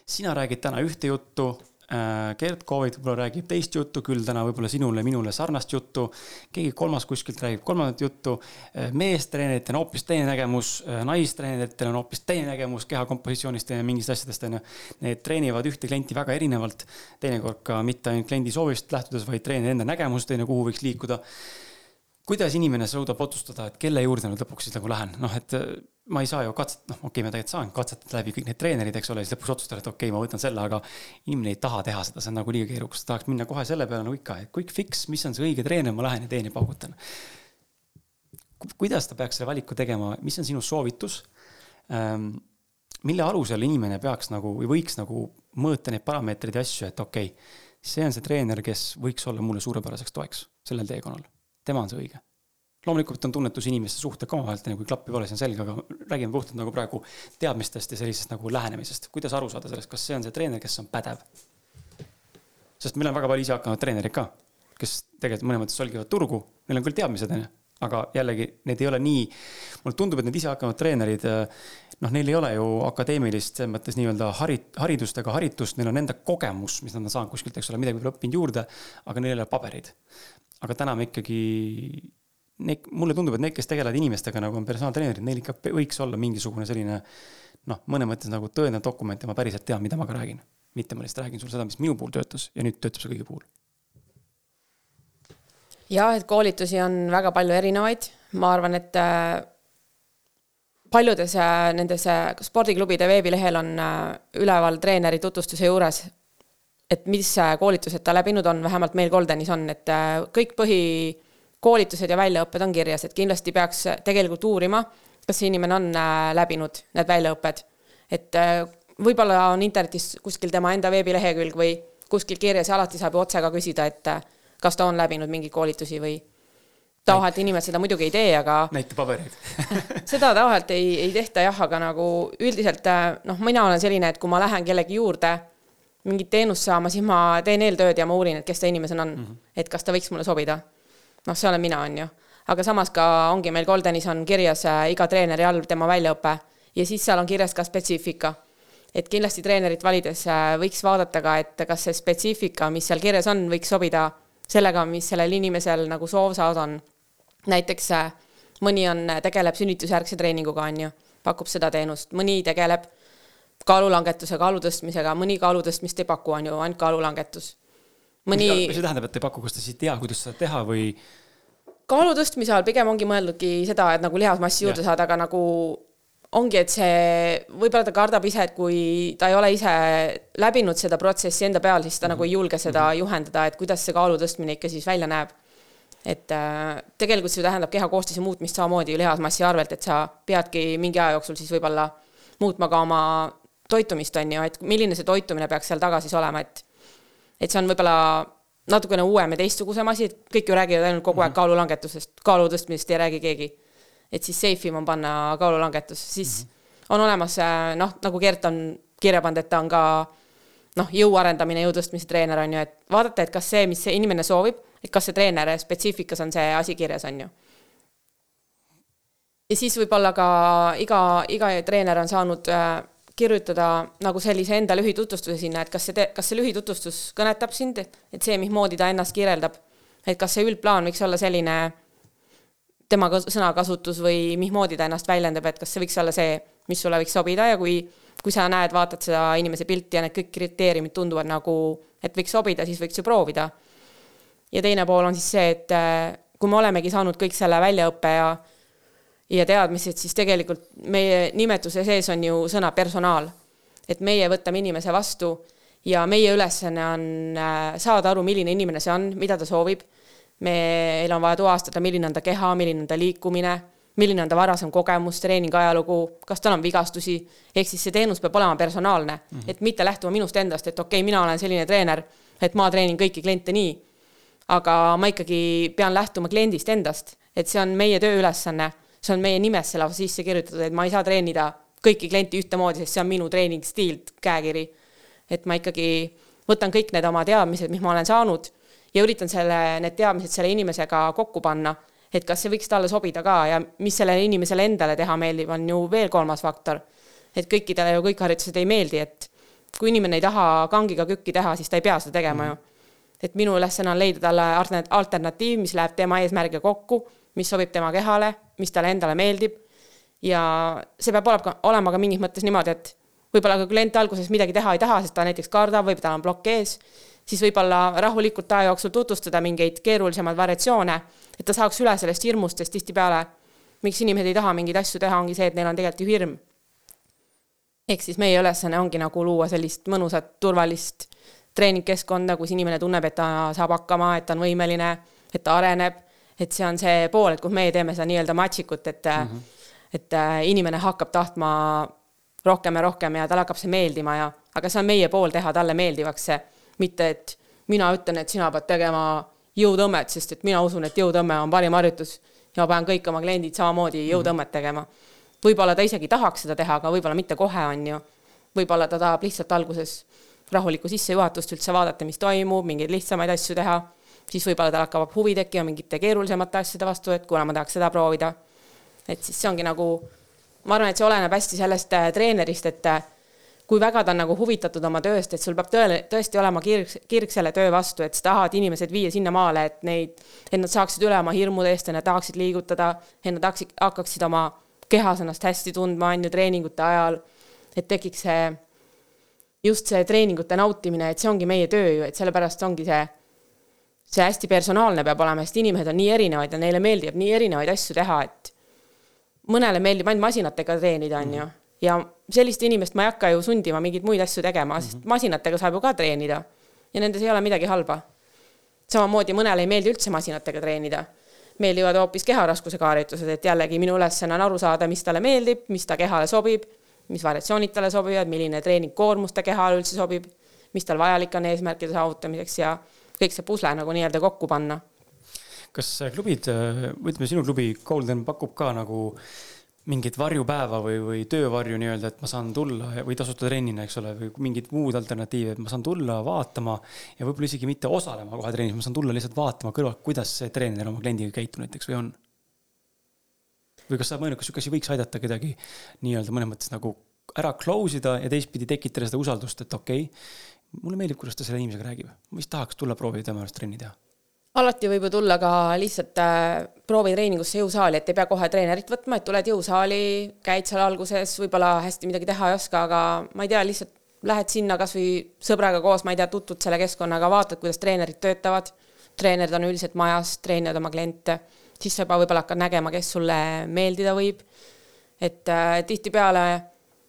sina räägid täna ühte juttu Gerd Kovit võib-olla räägib teist juttu, küll täna võib-olla sinule, minule sarnast juttu. keegi kolmas kuskilt räägib kolmandat juttu. Äh, meestreeneritel on hoopis teine nägemus, äh, naistreeneritel on hoopis teine nägemus keha kompositsioonist ja mingist asjadest on ju. Need treenivad ühte klienti väga erinevalt, teinekord ka mitte ainult kliendi soovist lähtudes, vaid treeneri enda nägemust on ju, kuhu võiks liikuda kuidas inimene suudab otsustada, et kelle juurde nüüd lõpuks siis nagu lähen, noh, et äh, ma ei saa ju katset-, noh, okei okay,, ma tegelikult saan katsetada läbi kõik need treenerid, eks ole, siis lõpuks otsustada, et okei okay,, ma võtan selle, aga inimene ei taha teha seda, see on nagu liiga keerukas, tahaks minna kohe selle peale nagu ikka, et quick fix, mis on see õige treener, ma lähen ja teen ja paugutan. kuidas ta peaks selle valiku tegema, mis on sinu soovitus? Ähm, mille alusel inimene peaks nagu või võiks nagu mõõta neid parameetreid ja asju, et okei okay,, see on see treener, kes võiks olla mulle suurepäraseks toeks sellel teekonnal. Tema on see õige. loomulikult on tunnetus inimeste suhted ka omavahel, kui klappi pole, see on selge, aga räägime puhtalt nagu praegu teadmistest ja sellisest nagu lähenemisest. kuidas aru saada sellest, kas see on see treener, kes on pädev? sest meil on väga palju isehakanud treenereid ka, kes tegelikult mõnes mõttes solgivad turgu, neil on küll teadmised, on ju aga jällegi, need ei ole nii, mulle tundub, et need isehakanud treenerid, noh, neil ei ole ju akadeemilist selles mõttes nii-öelda harit-, haridust ega haritust, neil on enda kogemus, mis nad on saanud kuskilt, eks ole, midagi võib-olla õppinud juurde, aga neil ei ole paberid. Aga täna me ikkagi, need, mulle tundub, et need, kes tegelevad inimestega, nagu on personaaltreenerid, neil ikka võiks olla mingisugune selline noh, mõnes mõttes nagu tõendav dokument ja ma päriselt tean, mida ma ka räägin. mitte ma lihtsalt räägin sulle seda, mis minu puhul töötas ja nüüd töötab see kõigi puhul jah, et koolitusi on väga palju erinevaid, ma arvan, et äh, paljudes äh, nendes äh, spordiklubide veebilehel on üleval treeneri tutvustuse juures, et mis koolitused ta läbinud on, vähemalt meil Goldenis on, et kõik põhikoolitused ja väljaõpped on kirjas, et kindlasti peaks tegelikult uurima, kas see inimene on läbinud need väljaõpped. et võib-olla on internetis kuskil tema enda veebilehekülg või kuskil kirjas ja alati saab ju otse ka küsida, et kas ta on läbinud mingeid koolitusi või tavaliselt inimesed seda muidugi ei tee, aga. näita pabereid seda tavaliselt ei, ei tehta jah, aga nagu üldiselt noh, mina olen selline, et kui ma lähen kellegi juurde mingit teenust saama, siis ma teen eeltööd ja ma uurin, et kes ta inimesena on mm, -hmm. et kas ta võiks mulle sobida. noh, see olen mina, on ju. aga samas ka ongi meil Goldenis on kirjas äh, iga treeneri all tema väljaõpe ja siis seal on kirjas ka spetsiifika. et kindlasti treenerit valides äh, võiks vaadata ka, et kas see spetsiifika, mis seal kirjas on, võiks sobida sellega, mis sellel inimesel nagu soov saada on. näiteks äh, mõni on, tegeleb sünnitusjärgse treeninguga, on ju, pakub seda teenust, mõni tegeleb kaalulangetuse, kaalu tõstmisega, mõni kaalu tõstmist ei paku, on ju, ainult kaalulangetus. mõni. mis see tähendab, et ei paku, kas ta siis ei tea, kuidas seda teha või? kaalu tõstmise all pigem ongi mõeldudki seda, et nagu lihasmassi juurde saada, aga nagu ongi, et see, võib-olla ta kardab ise, et kui ta ei ole ise läbinud seda protsessi enda peal, siis ta mm -hmm. nagu ei julge seda mm -hmm. juhendada, et kuidas see kaalu tõstmine ikka siis välja näeb. et äh, tegelikult see tähendab keha koostise muutmist samamoodi lihasmassi arvelt, et sa peadki mingi aja jooksul siis võib-olla muutma ka oma toitumist, on ju, et milline see toitumine peaks seal taga siis olema, et et see on võib-olla natukene uuem ja teistsugusem asi, et kõik ju räägivad ainult kogu aeg mhm. kaalulangetusest, kaalu tõstmisest ei räägi keegi et siis safe im on panna kaalulangetus, siis mm -hmm. on olemas äh, noh, nagu Gert on kirja pannud, et ta on ka noh, jõu arendamine, jõu tõstmise treener on ju, et vaadata, et kas see, mis see inimene soovib, et kas see treener spetsiifikas on see asi kirjas, on ju. ja siis võib-olla ka iga, iga treener on saanud äh, kirjutada nagu sellise enda lühitutvustuse sinna, et kas see, kas see lühitutvustus kõnetab sind, et see, mismoodi ta ennast kirjeldab, et kas see üldplaan võiks olla selline tema sõnakasutus või mismoodi ta ennast väljendab, et kas see võiks olla see, mis sulle võiks sobida ja kui, kui sa näed, vaatad seda inimese pilti ja need kõik kriteeriumid tunduvad nagu, et võiks sobida, siis võiks ju proovida. ja teine pool on siis see, et äh, kui me olemegi saanud kõik selle väljaõppe ja ja teadmised, siis tegelikult meie nimetuse sees on ju sõna personaal. et meie võtame inimese vastu ja meie ülesanne on äh, saada aru, milline inimene see on, mida ta soovib meil on vaja tuvastada, milline on ta keha, milline on ta liikumine, milline on ta varasem kogemus, treeningi ajalugu, kas tal on vigastusi, ehk siis see teenus peab olema personaalne mm, -hmm. et mitte lähtuma minust endast, et okei okay,, mina olen selline treener, et ma treenin kõiki kliente nii. aga ma ikkagi pean lähtuma kliendist endast, et see on meie tööülesanne, see on meie nimesse lausa sisse kirjutatud, et ma ei saa treenida kõiki kliente ühtemoodi, sest see on minu treeningstiil, käekiri. et ma ikkagi võtan kõik need oma teadmised, mis ma olen saanud ja üritan selle, need teadmised selle inimesega kokku panna, et kas see võiks talle sobida ka ja mis sellele inimesele endale teha meeldib, on ju veel kolmas faktor. et kõikidele ju kõik harjutused ei meeldi, et kui inimene ei taha kangiga kükki teha, siis ta ei pea seda tegema mm. ju. et minu ülesanne on leida talle alternatiiv, mis läheb tema eesmärgiga kokku, mis sobib tema kehale, mis talle endale meeldib. ja see peab olema, olema ka mingis mõttes niimoodi, et võib-olla ka klient alguses midagi teha ei taha, sest ta näiteks kardab või tal on plokk ees siis võib-olla rahulikult aja jooksul tutvustada mingeid keerulisemaid variatsioone, et ta saaks üle sellest hirmust, sest tihtipeale miks inimesed ei taha mingeid asju teha, ongi see, et neil on tegelikult ju hirm. ehk siis meie ülesanne ongi nagu luua sellist mõnusat, turvalist treeningkeskkonda, kus inimene tunneb, et ta saab hakkama, et ta on võimeline, et ta areneb, et see on see pool, et kus meie teeme seda nii-öelda matšikut, et mm, -hmm. et äh, inimene hakkab tahtma rohkem ja rohkem ja talle hakkab see meeldima ja, aga see on meie pool teha talle meeldivaks see, mitte et mina ütlen, et sina pead tegema jõutõmmet, sest et mina usun, et jõutõmme on parim harjutus ja ma pean kõik oma kliendid samamoodi jõutõmmet tegema. võib-olla ta isegi tahaks seda teha, aga võib-olla mitte kohe, on ju. võib-olla ta tahab lihtsalt alguses rahulikku sissejuhatust üldse vaadata, mis toimub, mingeid lihtsamaid asju teha, siis võib-olla tal hakkab huvi tekkima mingite keerulisemate asjade vastu, et kuna ma tahaks seda proovida. et siis see ongi nagu, ma arvan, et see oleneb hästi sellest äh, treenerist, et äh, kui väga ta on nagu huvitatud oma tööst, et sul peab tõele, tõesti olema kirg, kirg selle töö vastu, et sa tahad inimesed viia sinnamaale, et neid, et nad saaksid üle oma hirmudest ja nad tahaksid liigutada, et nad hakkasid, hakkaksid oma kehas ennast hästi tundma, on ju, treeningute ajal. et tekiks see, just see treeningute nautimine, et see ongi meie töö ju, et sellepärast ongi see, see hästi personaalne peab olema, sest inimesed on nii erinevad ja neile meeldib nii erinevaid asju teha, et mõnele meeldib ainult masinatega treenida, on ju ja sellist inimest ma ei hakka ju sundima mingeid muid asju tegema, sest mhm. masinatega saab ju ka treenida. ja nendes ei ole midagi halba. samamoodi mõnele ei meeldi üldse masinatega treenida. meeldivad hoopis keharaskusega harjutused, et jällegi minu ülesanne on aru saada, mis talle meeldib, mis ta kehale sobib, mis variatsioonid talle sobivad, milline treeningkoormus ta kehale üldse sobib, mis tal vajalik on eesmärkide saavutamiseks ja kõik see pusle nagu nii-öelda kokku panna. kas klubid, ütleme sinu klubi Golden pakub ka nagu äh, mingit varjupäeva või, või töövarju nii-öelda, et ma saan tulla või tasuta trennina, eks ole, või mingit muud alternatiivi, et ma saan tulla vaatama ja võib-olla isegi mitte osalema kohe trennis, ma saan tulla lihtsalt vaatama kõrvalt, kuidas see treener oma kliendiga käitub näiteks või on? või kas sa mõelnud, kas sihuke asi võiks aidata kedagi nii-öelda mõnes mõttes nagu ära close ida ja teistpidi tekitada seda usaldust, et okei okay,, mulle meeldib, kuidas ta selle inimesega räägib, ma vist tahaks tulla proovida tema juures trenni teha alati võib ju tulla ka lihtsalt äh, proovitreeningusse jõusaali, et ei pea kohe treenerit võtma, et tuled jõusaali, käid seal alguses, võib-olla hästi midagi teha ei oska, aga ma ei tea, lihtsalt lähed sinna kasvõi sõbraga koos, ma ei tea, tutvud selle keskkonnaga, vaatad, kuidas treenerid töötavad. treenerid on üldiselt majas, treenivad oma kliente, siis sa juba võib-olla hakkad nägema, kes sulle meeldida võib. et äh, tihtipeale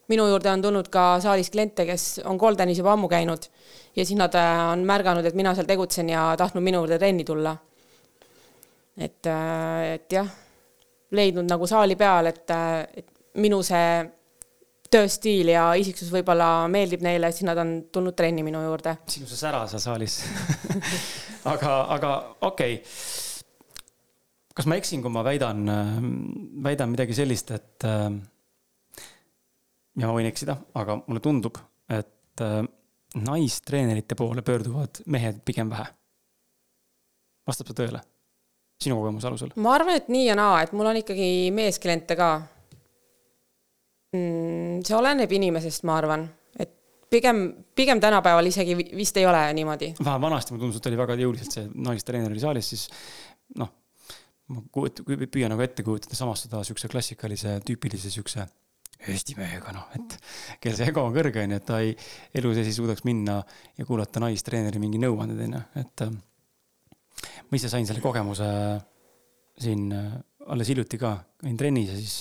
minu juurde on tulnud ka saalis kliente, kes on Goldenis juba ammu käinud ja siis nad äh, on märganud, et mina seal tegutsen ja tahtnud minu juurde trenni tulla. et, äh, et jah, leidnud nagu saali peal, et, äh, et minu see tööstiil ja isiksus võib-olla meeldib neile, siis nad on tulnud trenni minu juurde. sinu see sära seal saalis aga, aga okei okay kas ma eksin, kui ma väidan, väidan midagi sellist, et ja ma võin eksida, aga mulle tundub, et äh, naistreenerite poole pöörduvad mehed pigem vähe. vastab see tõele? sinu kogemuse alusel? ma arvan, et nii ja naa, et mul on ikkagi meeskliente ka mm,. see oleneb inimesest, ma arvan, et pigem, pigem tänapäeval isegi vist ei ole niimoodi. vähe vanasti mulle tundus, et oli väga jõuliselt see naistreener oli saalis, siis noh, ma kujut-, püüan nagu ette kujutada samastada siukse klassikalise tüüpilise siukse Eesti mehega, noh, et kel see ego on kõrge, onju, et ta ei, elu sees ei suudaks minna ja kuulata naistreeneri mingi nõuandeid, onju, et äh, ma ise sain selle kogemuse siin äh, alles hiljuti ka, olin trennis ja siis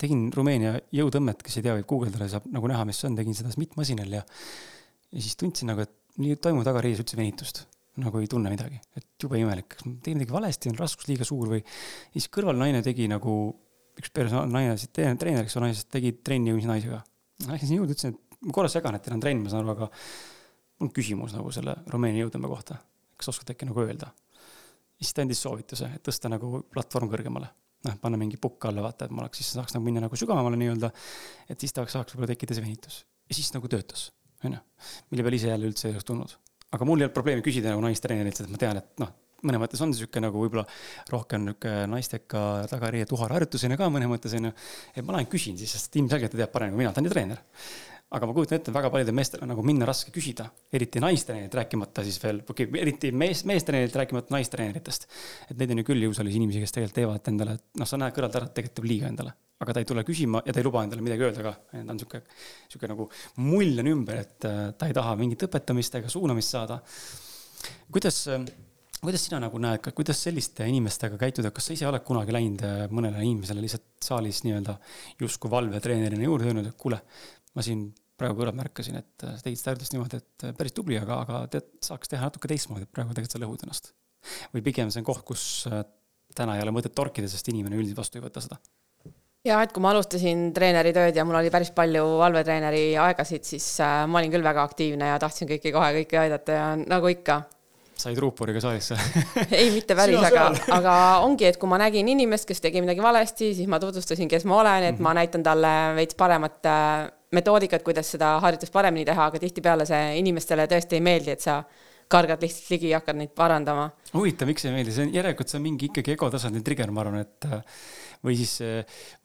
tegin Rumeenia jõutõmmet, kes ei tea, võib guugeldada, saab nagu näha, mis see on, tegin seda SMIT-masinal ja ja siis tundsin nagu, et nii toimub tagariies üldse venitust nagu ei tunne midagi, et jube imelik, kas ma tegin midagi valesti, on raskus liiga suur või. siis kõrval naine tegi nagu üks personaalne naine, treener, kes on naisest, tegi trenni eelmise naisega. Läksin juurde, ütlesin, et ma korra segan, et teil on trenn, ma saan aru, aga mul on küsimus nagu selle Rumeenia jõutõmbe kohta. kas oskate äkki nagu öelda? ja siis ta andis soovituse, et tõsta nagu platvorm kõrgemale. noh, panna mingi pukk alla, vaata, et ma oleks, siis saaks nagu minna nagu sügavamale nii-öelda. et siis tahaks, saaks võib-olla tekkida see venitus. ja siis nagu töötas, onju. mille peale ise jälle üldse ei oleks tulnud. aga mul ei olnud probleemi küsida nagu naistreenerilt, et ma tean, et noh, mõnes mõttes on sihuke nagu võib-olla rohkem nihuke naisteka tagariie tuharharjutusena ka mõnes mõttes onju. et ma lähen küsin siis, sest ilmselgelt ta teab paremini kui mina, ta on ju treener. aga ma kujutan ette, väga paljudel meestel on nagu minna raske küsida, eriti naistreenerit, rääkimata siis veel, okei okay,, eriti mees, meestreenerit, rääkimata naistreeneritest. et neid on ju küll jõusaalis inimesi, kes tegelikult teevad endale, noh, sa näed kõrvalt ära, et tegelikult teeb liiga endale aga ta ei tule küsima ja ta ei luba endale midagi öelda ka. ta on sihuke, sihuke nagu mull on ümber, et äh, ta ei taha mingit õpetamist ega suunamist saada. kuidas kuidas sina nagu näed, kuidas selliste inimestega käituda, kas sa ise oled kunagi läinud äh, mõnele inimesele lihtsalt saalis nii-öelda justkui valvetreenerina juurde öelnud, et kuule, ma siin praegu kõrval märkasin, et äh, sa tegid seda harjutust niimoodi, et äh, päris tubli, aga, aga tead, saaks teha natuke teistmoodi, et praegu tegelikult sa lõhud ennast. või pigem see on koht, kus täna ei ole mõtet torkida, sest inimene üldiselt vastu ei võta seda ja et kui ma alustasin treeneri tööd ja mul oli päris palju valvetreeneri aegasid, siis ma olin küll väga aktiivne ja tahtsin kõiki kohe kõiki aidata ja nagu ikka. Said ruuporiga saalisse ei, mitte päris, aga, aga ongi, et kui ma nägin inimest, kes tegi midagi valesti, siis ma tutvustasin, kes ma olen, et mm -hmm. ma näitan talle veits paremat äh, metoodikat, kuidas seda harjutust paremini teha, aga tihtipeale see inimestele tõesti ei meeldi, et sa kargad lihtsalt ligi ja hakkad neid parandama. huvitav, miks ei meeldi, see on järelikult see on mingi ikkagi egotasandi trigger, ma arvan, et või siis,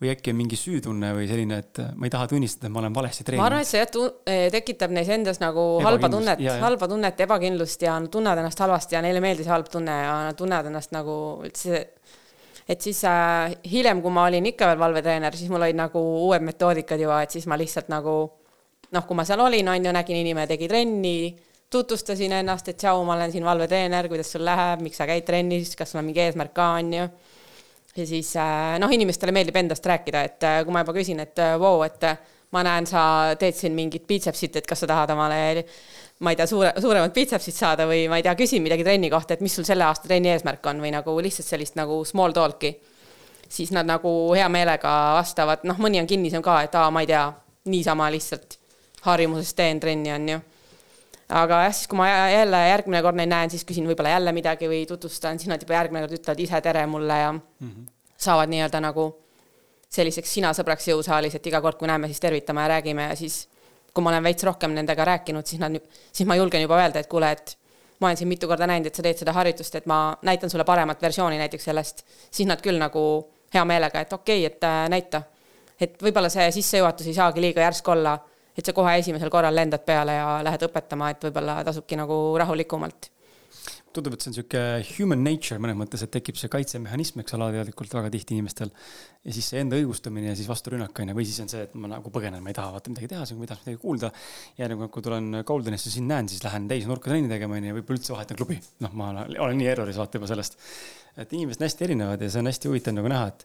või äkki on mingi süütunne või selline, et ma ei taha tunnistada, et ma olen valesti treeninud. ma arvan, et see jah, eh, tekitab neis endas nagu halba tunnet, halba tunnet, ebakindlust ja nad tunnevad ennast halvasti ja neile ei meeldi see halb tunne ja nad tunnevad ennast nagu üldse et siis äh, hiljem, kui ma olin ikka veel valvetreener, siis mul olid nagu uued metoodikad juba, et siis ma lihtsalt nagu noh, kui ma seal olin, on ju, nägin inimene tegi trenni, tutvustasin ennast, et tšau, ma olen siin valvetreener, kuidas sul läheb, miks sa käid trennis, kas sul on mingi eesmärk ka, on ju ja siis äh, noh, inimestele meeldib endast rääkida, et äh, kui ma juba küsin, et äh, vau wow,, et ma näen, sa teed siin mingit biitsepsit, et kas sa tahad omale ma ei tea, suure, suuremat biitsepsit saada või ma ei tea, küsin midagi trenni kohta, et mis sul selle aasta trenni eesmärk on või nagu lihtsalt sellist nagu small talk'i. siis nad nagu hea meelega vastavad, noh, mõni on kinnisem ka, et aa, ma ei tea, niisama lihtsalt harjumusest teen trenni, on ju aga jah, siis kui ma jälle järgmine kord neid näen, siis küsin võib-olla jälle midagi või tutvustan, siis nad juba järgmine kord ütlevad ise tere mulle ja mm -hmm. saavad nii-öelda nagu selliseks sina sõbraks jõusaalis, et iga kord, kui näeme, siis tervitame ja räägime ja siis kui ma olen veits rohkem nendega rääkinud, siis nad, siis ma julgen juba öelda, et kuule, et ma olen siin mitu korda näinud, et sa teed seda harjutust, et ma näitan sulle paremat versiooni näiteks sellest, siis nad küll nagu hea meelega, et okei okay,, et äh, näita. et võib-olla see sissejuhatus ei saagi liiga järsk olla et sa kohe esimesel korral lendad peale ja lähed õpetama, et võib-olla tasubki nagu rahulikumalt tundub, et see on sihuke human nature mõnes mõttes, et tekib see kaitsemehhanism, eks alateadlikult väga tihti inimestel. ja siis see enda õigustamine ja siis vasturünnak on ju, või siis on see, et ma nagu põgenen, ma ei taha vaata midagi teha, ma ei taha midagi kuulda. ja nagu, kui tulen Goldenisse, sind näen, siis lähen täisnurka trenni tegema on ju, võib-olla üldse vahetan klubi. noh, ma olen nii erroris vaata juba sellest. et inimesed on hästi erinevad ja see on hästi huvitav nagu näha, et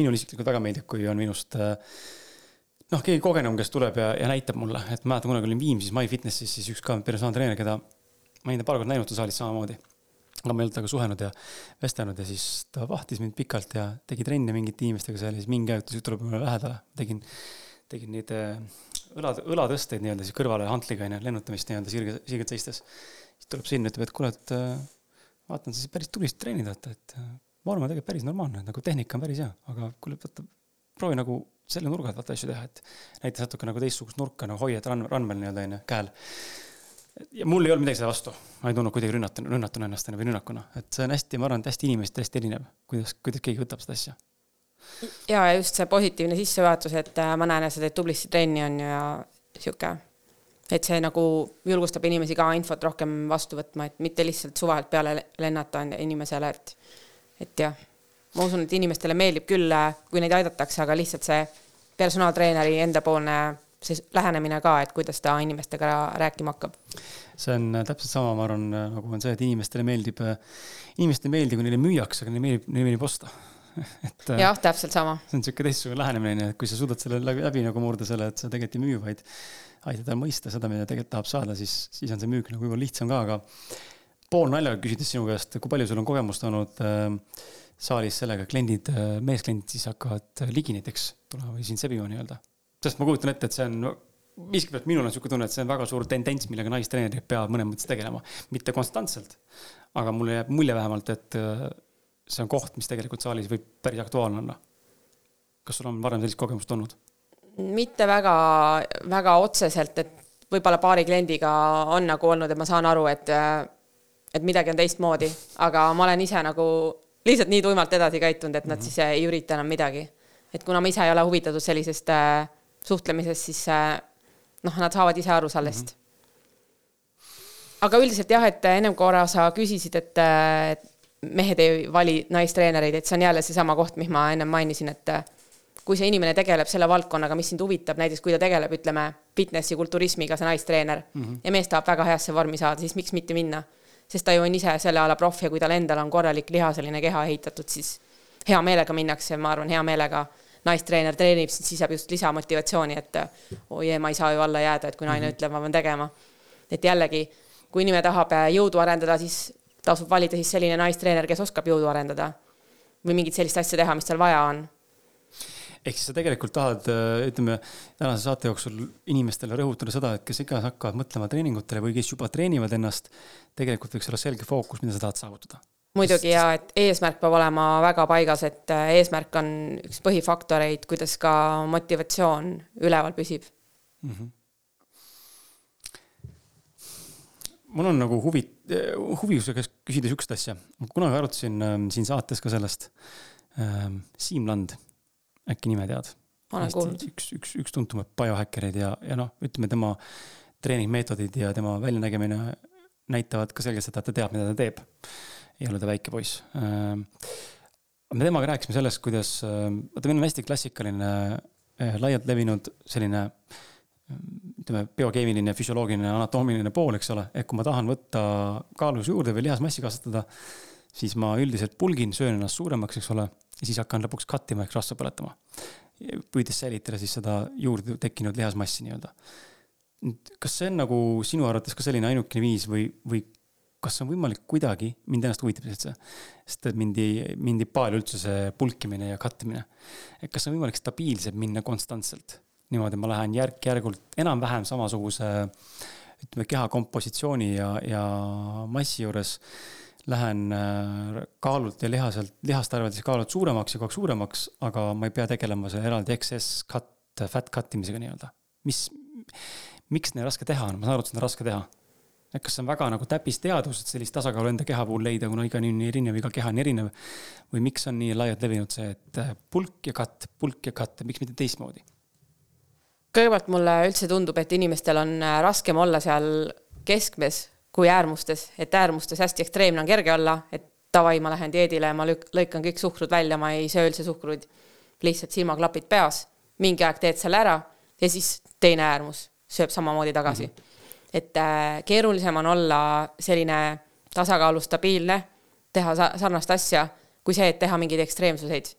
minule isiklikult väga meeldib, kui on minust äh, noh, keegi kogenum, kes tuleb ja, ja näitab mulle, et mäletan, kunagi olin Viimsis MyFitnessis, siis üks ka personaaltreener, keda ma olin ta paar korda näinud saalis samamoodi. aga ma ei olnud temaga suhelnud ja vestelnud ja siis ta vahtis mind pikalt ja tegi trenne mingite inimestega seal ja siis mingi aeg ta tuleb mulle lähedale, tegin, tegin neid äh, õla, õlatõsteid nii-öelda siis kõrvale hantliga onju, lennutamist nii-öelda sirge, sirgelt seistes. siis tuleb sinna, ütleb, et kuule, et äh, vaatan, sa päris tublisti treenid et äh, ma arvan, tegelikult päris normaalne, nagu tehnika on päris hea, aga kuule, vaata, proovi nagu selle nurga alt vaata asju teha, et näiteks natuke nagu teistsugust nurka nagu hoiad rann, randmel nii-öelda onju, käel. ja mul ei olnud midagi selle vastu, ma ei tundnud kuidagi rünnatuna, rünnatuna ennast või rünnakuna, et see on hästi, ma arvan, et hästi inimesest hästi erinev, kuidas, kuidas keegi võtab seda asja. ja just see positiivne sissejuhatus, et äh, ma näen, et sa teed tublisti trenni on ju ja sihuke, et see nagu julgustab inimesi ka infot rohkem vastu võtma, et mitte lihtsalt suvalt peale lennata inimesele, et, et jah ma usun, et inimestele meeldib küll, äh, kui neid aidatakse, aga lihtsalt see personaaltreeneri endapoolne see lähenemine ka, et kuidas ta inimestega rääkima hakkab. see on äh, täpselt sama, ma arvan, äh, nagu on see, et inimestele meeldib, inimestele ei meeldi, kui neile müüakse, aga neile meeldib, neile meeldib osta et jah, täpselt sama. see on niisugune teistsugune lähenemine, et kui sa suudad selle läbi, läbi nagu murda selle, et sa tegelikult ei müü, vaid aitad tal mõista seda, mida tegelikult tahab saada, siis, siis on see müük nagu võib-olla lihtsam ka, aga poolnaljaga küsides sinu käest, kui palju sul on kogemust olnud äh, saalis sellega, kliendid, meeskliendid siis hakkavad ligi näiteks tulema või sind sebima nii-öelda. sest ma kujutan ette, et see on miskipärast minul on niisugune tunne, et see on väga suur tendents, millega naistreenerid peavad mõnes mõttes tegelema. mitte konstantselt, aga mulle jääb mulje vähemalt, et äh, see on koht, mis tegelikult saalis võib päris aktuaalne olla. kas sul on varem sellist kogemust olnud? mitte väga, väga otseselt, et võib-olla paari kliendiga on nagu olnud, et ma saan aru, et, äh, et midagi on teistmoodi, aga ma olen ise nagu lihtsalt nii tuimalt edasi käitunud, et nad mm -hmm. siis äh, ei ürita enam midagi. et kuna ma ise ei ole huvitatud sellisest äh, suhtlemisest, siis äh, noh, nad saavad ise aru sellest mm. -hmm. aga üldiselt jah, et ennem korra sa küsisid, et, äh, mehed ei vali naistreenereid, et see on jälle seesama koht, mis ma ennem mainisin, et äh, kui see inimene tegeleb selle valdkonnaga, mis sind huvitab, näiteks kui ta tegeleb, ütleme, fitnessi, kulturismiga, see naistreener mm, -hmm. ja mees tahab väga heasse vormi saada, siis miks mitte minna sest ta ju on ise selle ala proff ja kui tal endal on korralik lihaseline keha ehitatud, siis hea meelega minnakse, ma arvan, hea meelega naistreener treenib, siis saab just lisamotivatsiooni, et oi oh, ma ei saa ju alla jääda, et kui naine mm -hmm. ütleb, ma pean tegema. et jällegi, kui inimene tahab äh, jõudu arendada, siis tasub valida siis selline naistreener, kes oskab jõudu arendada või mingit sellist asja teha, mis tal vaja on ehk siis sa tegelikult tahad, ütleme, tänase saate jooksul inimestele rõhutada seda, et kes iganes hakkavad mõtlema treeningutele või kes juba treenivad ennast, tegelikult võiks olla selge fookus, mida sa tahad saavutada muidugi ja et eesmärk peab olema väga paigas, et äh, eesmärk on üks põhifaktoreid, kuidas ka motivatsioon üleval püsib mm. -hmm. mul on nagu huvi, huvi su käest küsida sihukest asja. ma kunagi arutasin äh, siin saates ka sellest äh,. Siim Land, äkki nime tead? üks, üks, üks tuntumaid biohäkkereid ja, ja noh, ütleme tema treeningmeetodid ja tema väljanägemine näitavad ka selgelt seda, et ta teab, mida ta teeb ei ole ta väike poiss. Äh, me temaga rääkisime sellest, kuidas, äh, vaata, meil on hästi klassikaline, äh, laialt levinud selline ütleme, biokeemiline, füsioloogiline, anatoomiline pool, eks ole, et kui ma tahan võtta kaalus juurde või lihasmassi kasvatada, siis ma üldiselt pulgin, söön ennast suuremaks, eks ole, ja siis hakkan lõpuks cut ima ehk rasva põletama. püüdes säilitada siis seda juurde tekkinud lihasmassi nii-öelda. kas see on nagu sinu arvates ka selline ainukene viis või, või kas on võimalik kuidagi, mind ennast huvitab lihtsalt see, sest et mind ei, mind ei paelu üldse see pulkimine ja kattimine. et kas on võimalik stabiilselt minna konstantselt, niimoodi ma lähen järk-järgult enam-vähem samasuguse ütleme, keha kompositsiooni ja, ja massi juures lähen äh, kaalult ja lihaselt, lihast arvates kaalult suuremaks ja kogu aeg suuremaks, aga ma ei pea tegelema selle eraldi XS cut, fat cut imisega nii-öelda. mis, miks nii raske teha on, ma saan aru, et seda on raske teha et kas see on väga nagu täppisteadus, et sellist tasakaalu enda keha puhul leida, kuna iga inimene on erinev, iga keha on erinev. või miks on nii laialt levinud see, et äh, pulk ja katt, pulk ja katt, miks mitte teistmoodi? kõigepealt mulle üldse tundub, et inimestel on äh, raskem olla seal keskmes kui äärmustes, et äärmustes hästi ekstreemne on kerge olla, et davai, ma lähen dieedile, ma lük-, lõikan kõik suhkrud välja, ma ei söö üldse suhkruid. lihtsalt silmaklapid peas, mingi aeg teed selle ära ja siis teine äärmus sööb samamoodi tagasi mm. -hmm et äh, keerulisem on olla selline tasakaalu stabiilne, teha sarnast asja, kui see, et teha mingeid ekstreemsuseid.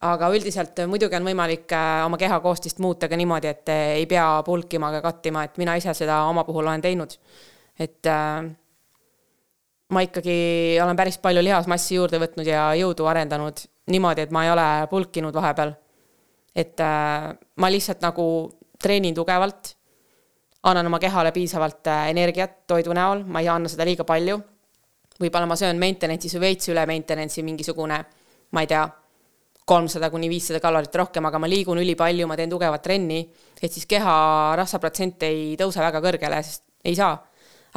Aga üldiselt muidugi on võimalik äh, oma keha koostist muuta ka niimoodi, et ei pea pulkima ega kattima, et mina ise seda oma puhul olen teinud. et äh, ma ikkagi olen päris palju lihasmassi juurde võtnud ja jõudu arendanud niimoodi, et ma ei ole pulkinud vahepeal. et ma lihtsalt nagu treenin tugevalt annan oma kehale piisavalt äh, energiat toidu näol, ma ei anna seda liiga palju. võib-olla ma söön maintenance'is või veits üle maintenance'i mingisugune, ma ei tea, kolmsada kuni viissada kalorit rohkem, aga ma liigun ülipalju, ma teen tugevat trenni, et siis keha rasvaprotsent ei tõuse väga kõrgele, sest ei saa.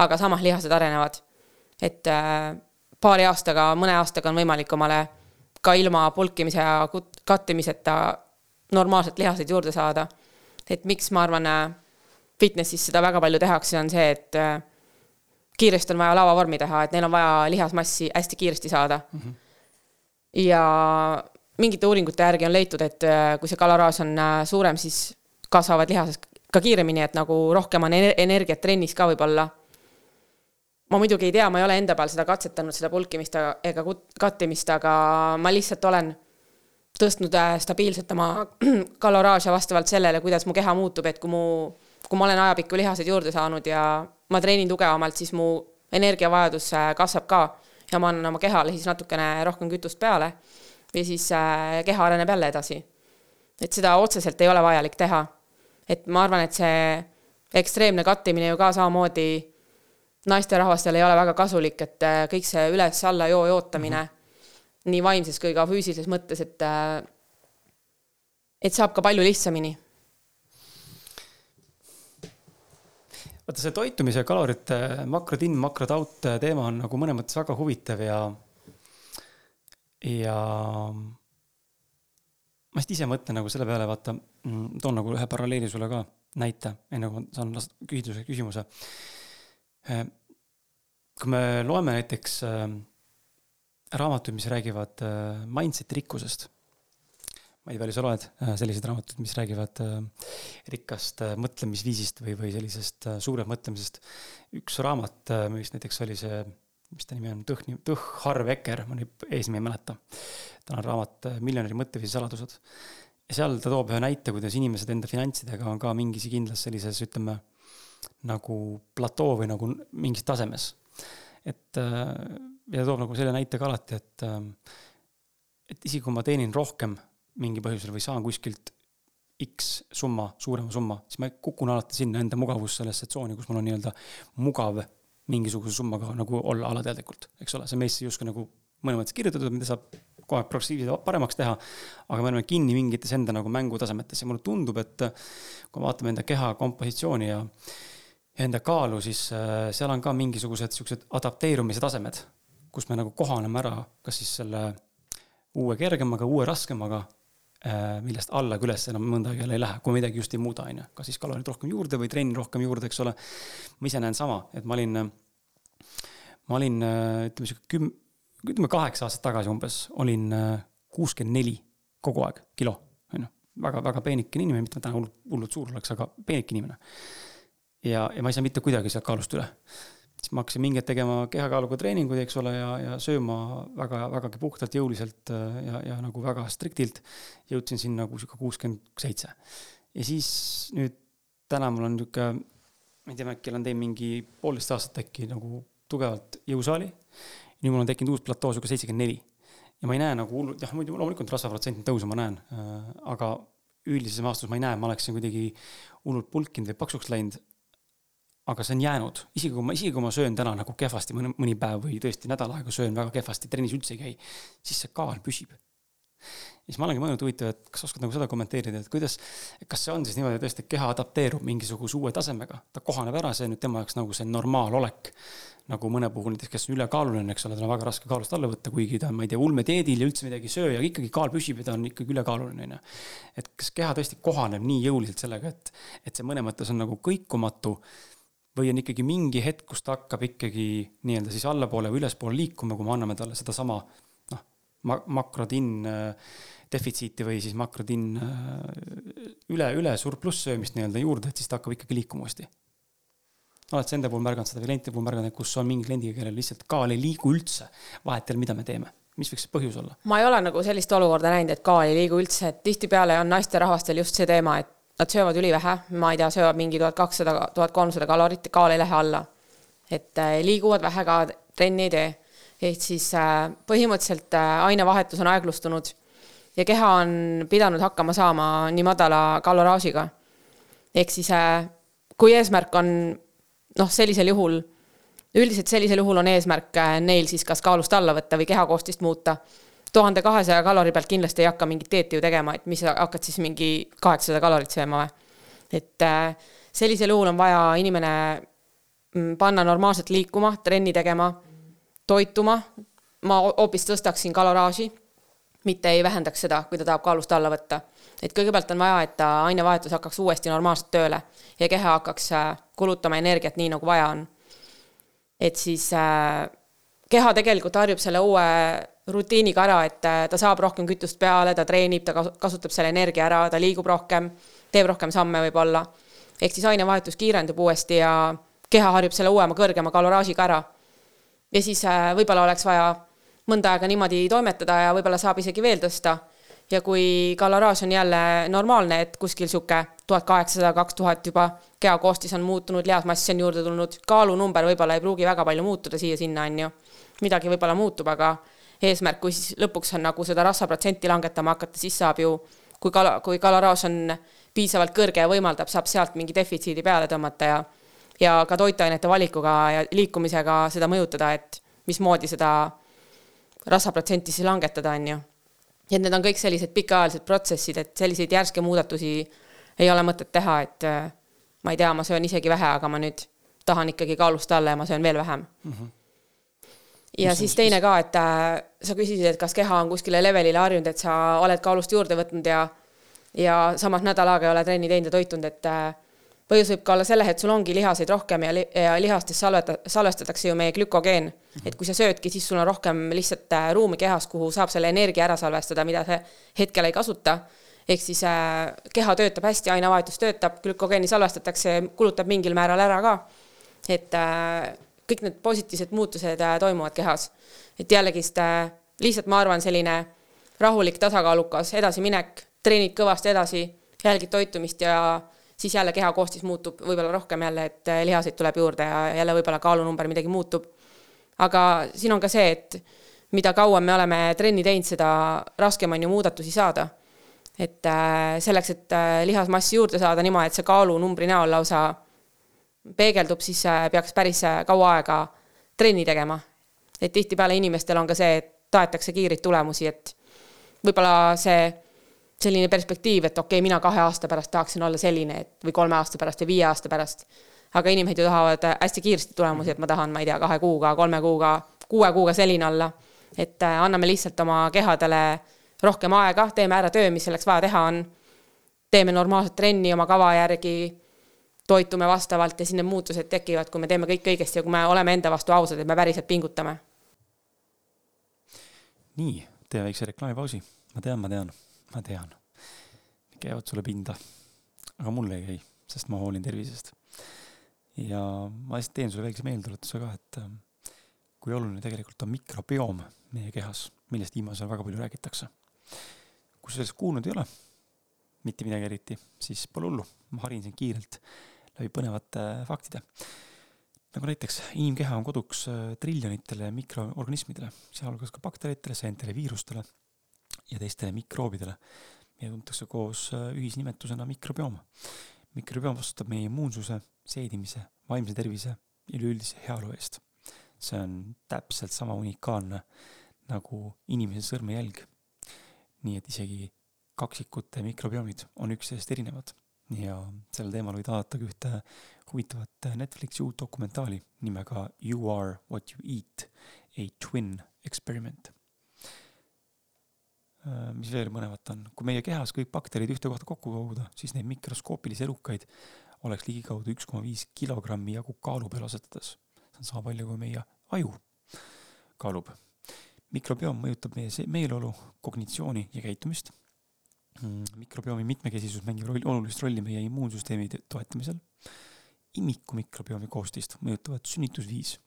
aga samas lihased arenevad. et äh, paari aastaga, mõne aastaga on võimalik omale ka ilma pulkimise ja kattimiseta normaalselt lihaseid juurde saada. et miks ma arvan äh,, fitnessis seda väga palju tehakse, on see, et äh, kiiresti on vaja lavavormi teha, et neil on vaja lihasmassi hästi kiiresti saada mm. -hmm. ja mingite uuringute järgi on leitud, et äh, kui see kaloraaž on äh, suurem, siis kasvavad lihased ka kiiremini, et nagu rohkem on energiat trennis ka võib-olla. ma muidugi ei tea, ma ei ole enda peal seda katsetanud, seda pulkimist ega kattimist, aga ma lihtsalt olen tõstnud stabiilselt oma kaloraažia vastavalt sellele, kuidas mu keha muutub, et kui mu kui ma olen ajapikku lihaseid juurde saanud ja ma treenin tugevamalt, siis mu energiavajadus äh, kasvab ka ja ma annan oma kehale siis natukene rohkem kütust peale ja siis äh, keha areneb jälle edasi. et seda otseselt ei ole vajalik teha. et ma arvan, et see ekstreemne kattimine ju ka samamoodi naisterahvastel ei ole väga kasulik, et äh, kõik see üles-alla joo jootamine mm -hmm. nii vaimses kui ka füüsilises mõttes, et et saab ka palju lihtsamini vaata see toitumise kalorite makrod in, makrod out teema on nagu mõnes mõttes väga huvitav ja, ja ma vist ise mõtlen nagu selle peale, vaata, mm, toon nagu ühe paralleeli sulle ka näite, enne kui ma saan küsida küsimuse. Äh, kui me loeme näiteks äh, raamatuid, mis räägivad äh, mindset'i rikkusest ma ei tea, palju sa loed selliseid raamatuid, mis räägivad rikkast mõtlemisviisist või, või sellisest suurest mõtlemisest. üks raamat, mis näiteks oli see, mis ta nimi on, Tõh, Tõh Harv Eker, ma nüüd eesnimi ei mäleta. tal on raamat Miljonäri mõtteviisi saladused. ja seal ta toob ühe näite, kuidas inimesed enda finantsidega on ka mingis kindlas sellises, ütleme, nagu platoo või nagu mingis tasemes. et ja ta toob nagu selle näite ka alati, et et isegi kui ma teenin rohkem mingi põhjusel või saan kuskilt X summa, suurema summa, siis ma kukun alati sinna enda mugavus sellesse tsooni, kus mul on nii-öelda mugav mingisuguse summaga nagu olla alateadlikult, eks ole, see on meisse justkui nagu mõnes mõttes kirjutatud, mida saab kogu aeg progressiivselt paremaks teha. aga me oleme kinni mingites enda nagu mängutasemetes ja mulle tundub, et kui vaatame enda keha kompositsiooni ja, enda kaalu, siis äh, seal on ka mingisugused siuksed adapteerumise tasemed, kus me nagu kohaneme ära, kas siis selle uue kergemaga, uue raskemaga millest alla ega üles enam mõnda aega ei lähe, kui midagi just ei muuda, on ju. kas siis kalorid rohkem juurde või trenni rohkem juurde, eks ole. ma ise näen sama, et ma olin, ma olin ütleme sihuke küm-, ütleme kaheksa aastat tagasi umbes, olin äh, kuuskümmend neli kogu aeg kilo, on ju. väga, väga peenike inimene, mitte et täna hullult suur oleks, aga peenike inimene. ja, ja ma ei saa mitte kuidagi sealt kaalust üle siis ma hakkasin mingi hetk tegema kehakaaluga treeninguid, eks ole, ja, ja sööma väga, vägagi puhtalt, jõuliselt äh, ja, ja nagu väga striktilt. jõudsin sinna nagu sihuke kuuskümmend seitse. ja siis nüüd täna mul on nihuke, ma ei tea, äkki olen teinud mingi poolteist aastat äkki nagu tugevalt jõusaali. nüüd mul on tekkinud uus platoo, sihuke seitsekümmend neli. ja ma ei näe nagu hullult, jah, muidu loomulikult rasvaprotsenti tõusu ma näen, äh, aga üldises maastus ma ei näe, ma oleksin kuidagi hullult pulkinud või paksuks läinud aga see on jäänud, isegi kui ma, isegi kui ma söön täna nagu kehvasti mõni, mõni päev või tõesti nädal aega söön väga kehvasti, trennis üldse ei käi, siis see kaal püsib. ja siis ma olengi mõelnud huvitav, et kas oskad nagu seda kommenteerida, et kuidas, kas see on siis niimoodi tõesti, et keha adapteerub mingisuguse uue tasemega, ta kohaneb ära, see on nüüd tema jaoks nagu see normaalolek. nagu mõne puhul näiteks, kes on ülekaaluline, eks ole, tal on väga raske kaalust alla võtta, kuigi ta on, ma ei tea, ulmedieedil ja üldse midagi ei söö ja ikkagi kaal püsib ja ta on ikkagi ülekaaluline, on ju. et kas keha tõesti kohaneb nii jõuliselt sellega, et, et see mõne mõttes on nagu kõikumatu või on ikkagi mingi hetk, kus ta hakkab ikkagi nii-öelda siis allapoole või ülespoole liikuma, kui me anname talle sedasama noh, makrodin äh, defitsiiti või siis makrodin äh, üle, üle surpluss söömist nii-öelda juurde, et siis ta hakkab ikkagi liikuma uuesti. oled sa enda puhul märganud seda või klientide puhul märganud, et kus on mingi kliendiga, kellel lihtsalt kaal ei liigu üldse, vahet ei ole, mida me teeme mis võiks see põhjus olla? ma ei ole nagu sellist olukorda näinud, et kaal ei liigu üldse, et tihtipeale on naisterahvastel just see teema, et nad söövad ülivähe, ma ei tea, söövad mingi tuhat kakssada, tuhat kolmsada kalorit, kaal ei lähe alla. et äh, liiguvad vähe ka, trenni ei tee. ehk siis äh, põhimõtteliselt äh, ainevahetus on aeglustunud ja keha on pidanud hakkama saama nii madala kaloraažiga. ehk siis kui eesmärk on noh, sellisel juhul, üldiselt sellisel juhul on eesmärk neil siis kas kaalust alla võtta või kehakoostist muuta tuhande kahesaja kalori pealt kindlasti ei hakka mingit dieeti ju tegema, et mis hakkad siis mingi kaheksasada kalorit sööma või. et äh, sellisel juhul on vaja inimene mm, panna normaalselt liikuma, trenni tegema, toituma. ma hoopis tõstaksin kaloraaži, mitte ei vähendaks seda, kui ta tahab kaalust alla võtta. et kõigepealt on vaja, et ta ainevahetus hakkaks uuesti normaalselt tööle ja keha hakkaks äh, kulutama energiat nii, nagu vaja on. et siis äh, keha tegelikult harjub selle uue rutiiniga ära, et äh, ta saab rohkem kütust peale, ta treenib, ta kasutab selle energia ära, ta liigub rohkem, teeb rohkem samme võib-olla. ehk siis ainevahetus kiirendub uuesti ja keha harjub selle uuema, kõrgema kaloraažiga ära. ja siis äh, võib-olla oleks vaja mõnda aega niimoodi toimetada ja võib-olla saab isegi veel tõsta. ja kui kaloraaž on jälle normaalne, et kuskil sihuke tuhat kaheksasada, kaks tuhat juba keha koostis on muutunud, lihasmassi on juurde tulnud, kaalunumber võib-olla ei pruugi väga palju muutuda siia-sinna, on ju. midagi võib-olla muutub, aga eesmärk, kui siis lõpuks on nagu seda rasvaprotsenti langetama hakata, siis saab ju, kui kala, kui kaloraaž on piisavalt kõrge ja võimaldab, saab sealt mingi defitsiidi peale tõmmata ja ja ka toitainete valikuga ja liikumisega seda mõjutada, et mismoodi seda rasvaprotsenti siis langetada, on ju. et need on kõik sellised pikaajalised protsessid, et selliseid järske muudatusi ei ole mõtet teha, et ma ei tea, ma söön isegi vähe, aga ma nüüd tahan ikkagi kaalust alla ja ma söön veel vähem mm. -hmm ja mis siis teine ka, et äh, sa küsisid, et kas keha on kuskile levelile harjunud, et sa oled kaalust juurde võtnud ja ja samas nädal aega ei ole trenni teinud ja toitunud, et äh, põhjus võib ka olla selles, et sul ongi lihaseid rohkem ja, li ja lihastes salveta-, salvestatakse ju meie glükogen mm. -hmm. et kui sa söödki, siis sul on rohkem lihtsalt äh, ruumi kehas, kuhu saab selle energia ära salvestada, mida sa hetkel ei kasuta. ehk siis äh, keha töötab hästi, ainevahetus töötab, glükogeeni salvestatakse, kulutab mingil määral ära ka. et äh, kõik need positiivsed muutused äh, toimuvad kehas. et jällegist äh, lihtsalt ma arvan, selline rahulik, tasakaalukas edasiminek, treenid kõvasti edasi, jälgid toitumist ja siis jälle keha koostis muutub võib-olla rohkem jälle, et äh, lihaseid tuleb juurde ja jälle võib-olla kaalunumber midagi muutub. aga siin on ka see, et mida kauem me oleme trenni teinud, seda raskem on ju muudatusi saada. et selleks, et lihasmassi juurde saada niimoodi, et see kaalunumbri näol lausa peegeldub, siis äh, peaks päris äh, kaua aega trenni tegema. et tihtipeale inimestel on ka see, et tahetakse kiireid tulemusi, et võib-olla see selline perspektiiv, et okei okay,, mina kahe aasta pärast tahaksin olla selline, et või kolme aasta pärast või viie aasta pärast. aga inimesed ju tahavad äh, hästi kiiresti tulemusi, et ma tahan, ma ei tea, kahe kuuga, kolme kuuga, kuue kuuga selline olla. et anname lihtsalt oma kehadele rohkem aega, teeme ära töö, mis selleks vaja teha on. teeme normaalset trenni oma kava järgi toitume vastavalt ja siis need muutused tekivad, kui me teeme kõik õigesti ja kui me oleme enda vastu ausad, et me päriselt pingutame. nii, tee väikse reklaamipausi. ma tean, ma tean, ma tean. käivad sulle pinda. aga mulle ei käi, sest ma hoolin tervisest. ja ma lihtsalt teen sulle väikse meeldetuletuse ka, et ähm, kui oluline tegelikult on mikrobioom meie kehas, millest viimasel ajal väga palju räägitakse. kui sa sellest kuulnud ei ole, mitte midagi eriti, siis pole hullu, ma harin sind kiirelt läbi põnevate faktide. nagu näiteks inimkeha on koduks äh, triljonitele mikroorganismidele, sealhulgas ka bakteritele, seentele, viirustele ja teistele mikroobidele, mida tuntakse koos äh, ühisnimetusena mikrobioom. mikrobioom vastutab meie immuunsuse, seedimise, vaimse tervise ja üleüldise heaolu eest. see on täpselt sama unikaalne nagu inimese sõrmejälg. nii et isegi kaksikute mikrobiomid on üksteisest erinevad ja sel teemal võid vaadata ühte huvitavat Netflixi uut dokumentaali nimega You are what you eat, a twin experiment. Äh, mis veel põnevat on, kui meie kehas kõik bakterid ühte kohta kokku koguda, siis neid mikroskoopilisi elukaid oleks ligikaudu üks koma viis kilogrammi jagu kaalu peale asetades. see on sama palju, kui meie aju kaalub. mikrobioom mõjutab meie meeleolu, kognitsiooni ja käitumist mikrobiomi mitmekesisus mängib roll, olulist rolli meie immuunsüsteemi toetamisel. imiku mikrobiomi koostist mõjutavad sünnitusviis.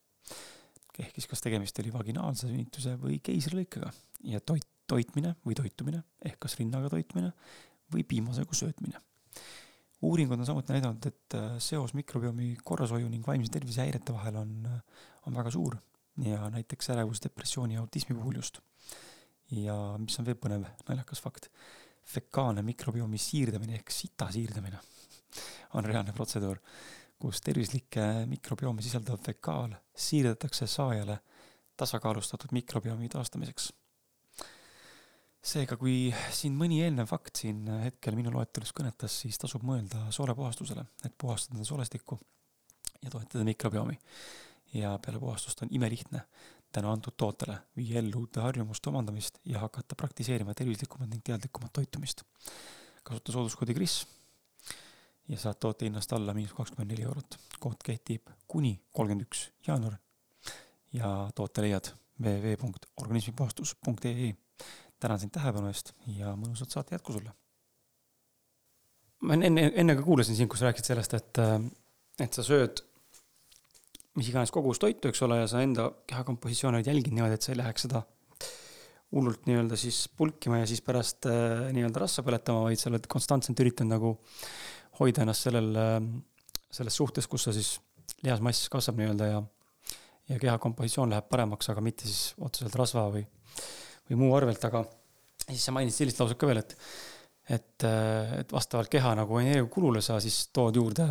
ehk siis kas tegemist oli vaginaalse sünnituse või keisrilõikega ja toit, toitmine või toitumine ehk kas rinnaga toitmine või piimasegu söötmine. uuringud on samuti näidanud, et äh, seos mikrobiomi korrashoiu ning vaimse tervise häirete vahel on, äh, on väga suur ja näiteks ärevus, depressiooni ja autismi puhul just. ja mis on veel põnev, naljakas fakt fekaalne mikrobiomi siirdamine ehk sita siirdamine on reaalne protseduur, kus tervislikke mikrobioome sisaldav fekaal siirdatakse saajale tasakaalustatud mikrobiomi taastamiseks. seega, kui siin mõni eelnev fakt siin hetkel minu loetelus kõnetas, siis tasub mõelda soolepuhastusele, et puhastada soolestikku ja toetada mikrobiomi. ja peale puhastust on imelihtne tänu antud tootele viia ellu uute harjumuste omandamist ja hakata praktiseerima tervislikumat ning teadlikumat toitumist. kasuta sooduskoodi KRIS ja saad toote hinnast alla miinus kakskümmend neli eurot. kood kehtib kuni kolmkümmend üks jaanuar ja toote leiad www.organismipuhastus.ee. tänan sind tähelepanu eest ja mõnusat saate jätku sulle. ma enne, enne ka kuulasin sind, kus rääkisid sellest, et, et sa sööd mis iganes kogus toitu, eks ole, ja sa enda kehakompositsiooni oled jälginud niimoodi, et sa ei läheks seda hullult nii-öelda siis pulkima ja siis pärast äh, nii-öelda rassa põletama, vaid sa oled konstantselt üritanud nagu hoida ennast sellel äh,, selles suhtes, kus sa siis lihasmass kasvab nii-öelda ja ja kehakompositsioon läheb paremaks, aga mitte siis otseselt rasva või, või muu arvelt, aga siis sa mainisid sellist lauset ka veel, et et, äh, et vastavalt keha nagu energiakulule sa siis tood juurde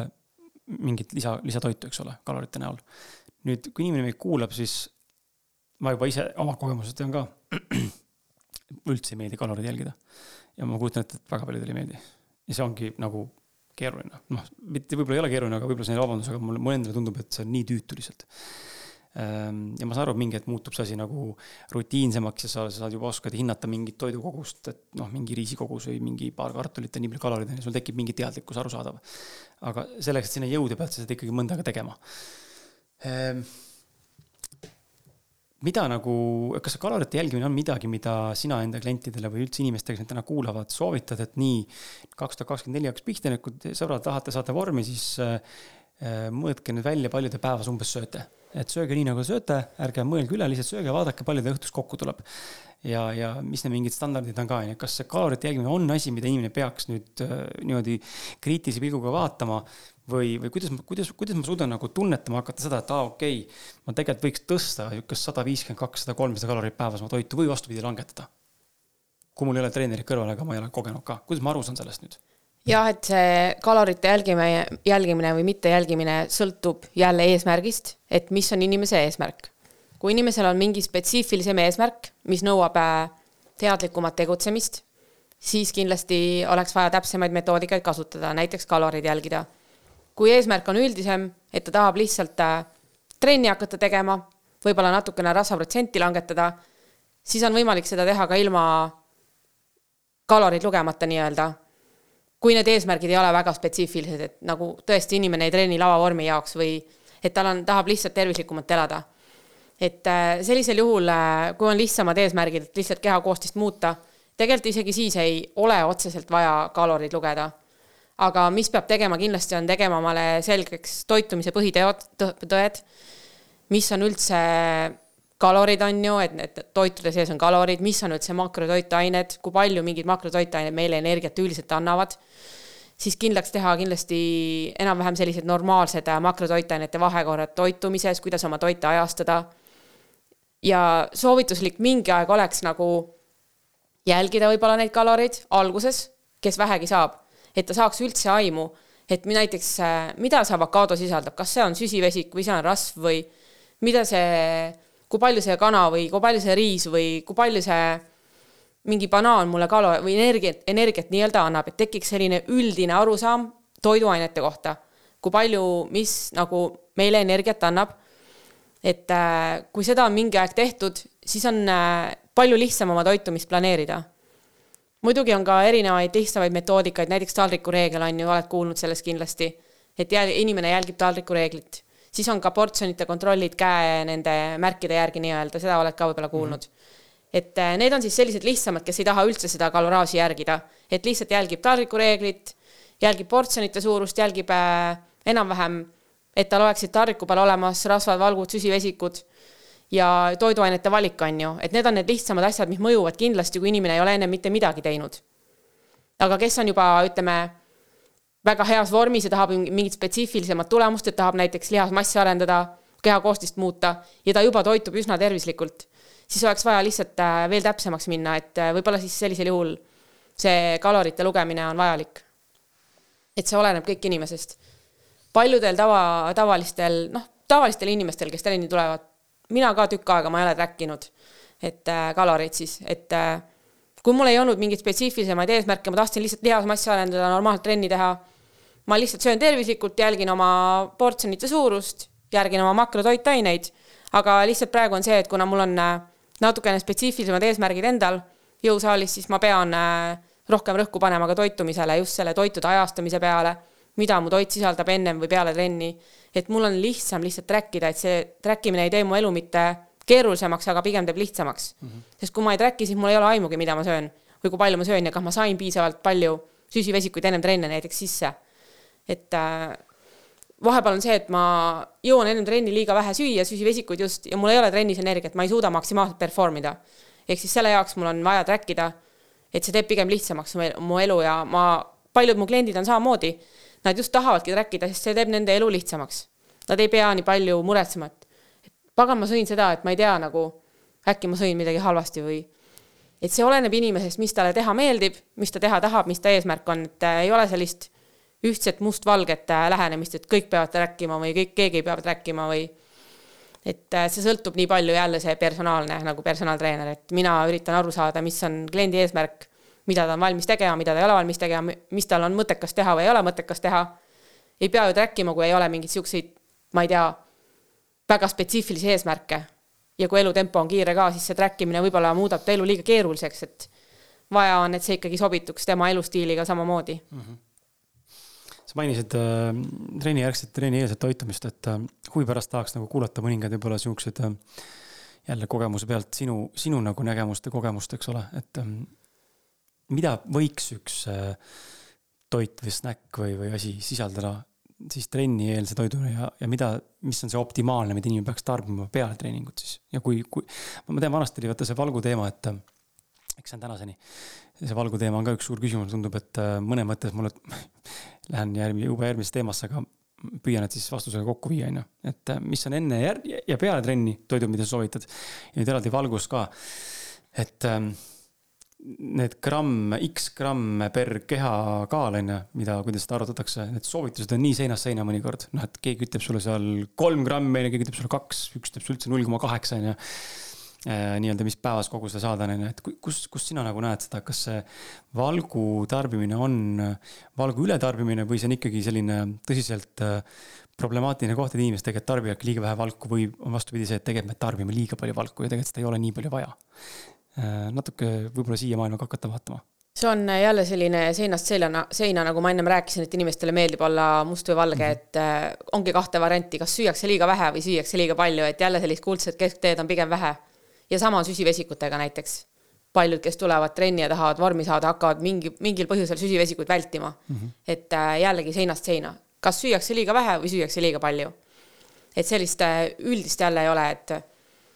mingit lisa, lisatoitu, eks ole, kalorite näol. nüüd, kui inimene meid kuulab, siis ma juba ise oma kogemusest tean ka, üldse ei meeldi kaloreid jälgida. ja ma kujutan ette, et väga paljudele ei meeldi. ja see ongi nagu keeruline, noh, mitte võib-olla ei ole keeruline, aga võib-olla see on vabandus, aga mulle, mulle endale tundub, et see on nii tüütu lihtsalt ja ma saan aru, mingi hetk muutub see asi nagu rutiinsemaks ja sa saad juba oskad hinnata mingit toidukogust, et noh, mingi riisikogus või mingi paar kartulit on nii palju kaloreid on ja sul tekib mingi teadlikkus, arusaadav. aga selleks, et sinna jõuda, pead sa seda ikkagi mõnda aega tegema. Ehm, mida nagu, kas see kalorite jälgimine on midagi, mida sina enda klientidele või üldse inimestele, kes meid täna kuulavad, soovitad, et nii, kaks tuhat kakskümmend neli hakkas pihta, nüüd kui sõbrad tahate saada vormi, siis äh, mõõtke nüüd välja, palju te päevas umbes sööte et sööge nii, nagu sööte, ärge mõelge üle, lihtsalt sööge, vaadake, palju ta õhtus kokku tuleb. ja, ja mis need mingid standardid on ka, on ju, kas see kalorite jälgimine on asi, mida inimene peaks nüüd äh, niimoodi kriitilise pilguga vaatama või, või kuidas, kuidas, kuidas ma suudan nagu tunnetama hakata seda, et aa, okei okay,, ma tegelikult võiks tõsta niisugust sada viiskümmend, kakssada, kolmsada kalorit päevas oma toitu või vastupidi, langetada kui mul ei ole treenerit kõrval, aga ma ei ole kogenud ka, kuidas ma aru saan sellest nüüd? Jah, et see kalorite jälgimine, jälgimine või mitte jälgimine sõltub jälle eesmärgist, et mis on inimese eesmärk. kui inimesel on mingi spetsiifilisem eesmärk, mis nõuab äh, teadlikumat tegutsemist, siis kindlasti oleks vaja täpsemaid metoodikaid kasutada, näiteks kaloreid jälgida. kui eesmärk on üldisem, et ta tahab lihtsalt äh, trenni hakata tegema, võib-olla natukene rasvaprotsenti langetada, siis on võimalik seda teha ka ilma kaloreid lugemata nii-öelda kui need eesmärgid ei ole väga spetsiifilised, et nagu tõesti inimene ei treeni lavavormi jaoks või et tal on, tahab lihtsalt tervislikumalt elada. et äh, sellisel juhul, äh, kui on lihtsamad eesmärgid, et lihtsalt kehakoostist muuta, tegelikult isegi siis ei ole otseselt vaja kaloreid lugeda. aga mis peab tegema kindlasti, on tegema omale selgeks toitumise põhiteod, tõed, mis on üldse kalorid on ju, et need toitude sees on kalorid, mis on üldse makrotoitained, kui palju mingid makrotoitained meile energiat üldiselt annavad, siis kindlaks teha kindlasti enam-vähem sellised normaalsed makrotoitainete vahekorrad toitumises, kuidas oma toite ajastada. ja soovituslik mingi aeg oleks nagu jälgida võib-olla neid kaloreid alguses, kes vähegi saab, et ta saaks üldse aimu, et näiteks, mida see avokaado sisaldab, kas see on süsivesik või see on rasv või mida see kui palju see kana või kui palju see riis või kui palju see mingi banaan mulle kalo- või energiat, energiat nii-öelda annab, et tekiks selline üldine arusaam toiduainete kohta. kui palju, mis nagu meile energiat annab. et äh, kui seda on mingi aeg tehtud, siis on äh, palju lihtsam oma toitumist planeerida. muidugi on ka erinevaid lihtsamaid metoodikaid, näiteks taldrikureegel on ju, oled kuulnud sellest kindlasti. et jäl-, inimene jälgib taldrikureeglit siis on ka portsjonite kontrollid käe nende märkide järgi nii-öelda, seda oled ka võib-olla kuulnud mm. -hmm et äh, need on siis sellised lihtsamad, kes ei taha üldse seda kaloraaži järgida, et lihtsalt jälgib taldrikureeglit, jälgib portsjonite suurust, jälgib äh, enam-vähem, et tal oleksid taldriku peal olemas rasvad, valgud, süsivesikud ja toiduainete valik on ju, et need on need lihtsamad asjad, mis mõjuvad kindlasti, kui inimene ei ole enne mitte midagi teinud. aga kes on juba, ütleme väga heas vormis ja tahab mingit spetsiifilisemat tulemust, et tahab näiteks lihasmassi arendada, kehakoostist muuta ja ta juba toitub üsna tervislikult, siis oleks vaja lihtsalt äh, veel täpsemaks minna, et äh, võib-olla siis sellisel juhul see kalorite lugemine on vajalik. et see oleneb kõik inimesest. paljudel tava, tavalistel, noh, tavalistel inimestel, kes trenni tulevad, mina ka tükk aega, ma ei ole track inud, et äh, kaloreid siis, et kui mul ei olnud mingeid spetsiifilisemaid eesmärke, ma tahtsin lihtsalt lihasmassi arendada, normaalselt trenni teha ma lihtsalt söön tervislikult, jälgin oma portsjonite suurust, järgin oma makrotoitaineid, aga lihtsalt praegu on see, et kuna mul on äh, natukene spetsiifilisemad eesmärgid endal jõusaalis, siis ma pean äh, rohkem rõhku panema ka toitumisele, just selle toitude ajastamise peale, mida mu toit sisaldab ennem või peale trenni. et mul on lihtsam lihtsalt track ida, et see track imine ei tee mu elu mitte keerulisemaks, aga pigem teeb lihtsamaks mm. -hmm. sest kui ma ei track'i, siis mul ei ole aimugi, mida ma söön või kui palju ma söön ja kas ma sain piisavalt palju süsivesikuid ennem trenne näiteks sisse et äh, vahepeal on see, et ma jõuan enne trenni liiga vähe süüa, süsivesikuid just, ja mul ei ole trennis energiat, ma ei suuda maksimaalselt perform ida. ehk siis selle jaoks mul on vaja track ida, et see teeb pigem lihtsamaks mu elu ja ma, paljud mu kliendid on samamoodi, nad just tahavadki track ida, sest see teeb nende elu lihtsamaks. Nad ei pea nii palju muretsema, et pagan, ma sõin seda, et ma ei tea nagu, äkki ma sõin midagi halvasti või et see oleneb inimesest, mis talle teha meeldib, mis ta teha tahab, mis ta eesmärk on, et äh, ei ole sellist ühtset mustvalget äh, lähenemist, et kõik peavad rääkima või kõik, keegi ei pea rääkima või et äh, see sõltub nii palju jälle see personaalne nagu personaaltreener, et mina üritan aru saada, mis on kliendi eesmärk, mida ta on valmis tegema, mida ta ei ole valmis tegema, mis tal on mõttekas teha või ei ole mõttekas teha. ei pea ju rääkima, kui ei ole mingeid siukseid, ma ei tea, väga spetsiifilisi eesmärke. ja kui elutempo on kiire ka, siis see track imine võib-olla muudab ta elu liiga keeruliseks, et vaja on, et see ikkagi sobituks tema elustiiliga samamoodi mm. -hmm sa mainisid äh, treenijärgset, treenieelset toitumist, et äh, huvi pärast tahaks nagu kuulata mõningaid võib-olla siukseid äh, jälle kogemuse pealt sinu, sinu nagu nägemust ja kogemust, eks ole, et äh, mida võiks üks äh, toit või snäkk või, või asi sisaldada siis trennieelse toiduna ja, ja mida, mis on see optimaalne, mida inimene peaks tarbima peale treeningut siis? Ja kui, kui, ma tean, vanasti oli vaata see valgu teema, et äh, eks see on tänaseni see valgu teema on ka üks suur küsimus, tundub, et äh, mõne mõttes mulle, lähen järgmine, juba järgmisesse teemasse, aga püüan need siis vastusega kokku viia, on ju. et äh, mis on enne ja, ja peale trenni toidud, mida sa soovitad. ja nüüd eraldi valgus ka. et ähm, need gramm, X gramm per kehakaal on ju, mida, kuidas seda arvutatakse, need soovitused on nii seinast seina mõnikord. noh, et keegi ütleb sulle seal kolm grammi, keegi ütleb sulle kaks, üks ütleb sulle üldse null koma kaheksa on ju nii-öelda, mis päevas kogusele saada, on et kus, kus sina nagu näed seda, kas see valgu tarbimine on valgu ületarbimine või see on ikkagi selline tõsiselt äh, problemaatiline koht, et inimesed tegelikult tarbivadki liiga vähe valku või on vastupidi see, et tegelikult me tarbime liiga palju valku ja tegelikult seda ei ole nii palju vaja. Äh, natuke võib-olla siia maailmaga hakata vaatama see on jälle selline seinast seina, seina, nagu ma ennem rääkisin, et inimestele meeldib olla must või valge, mhm. et äh, ongi kahte varianti, kas süüakse liiga vähe või süüakse liiga palju, et jälle sellist kuldset keskteed on pigem vähe ja sama süsivesikutega näiteks. paljud, kes tulevad trenni ja tahavad vormi saada, hakkavad mingi, mingil põhjusel süsivesikuid vältima mm. -hmm. et äh, jällegi seinast seina, kas süüakse liiga vähe või süüakse liiga palju. et sellist äh, üldist jälle ei ole, et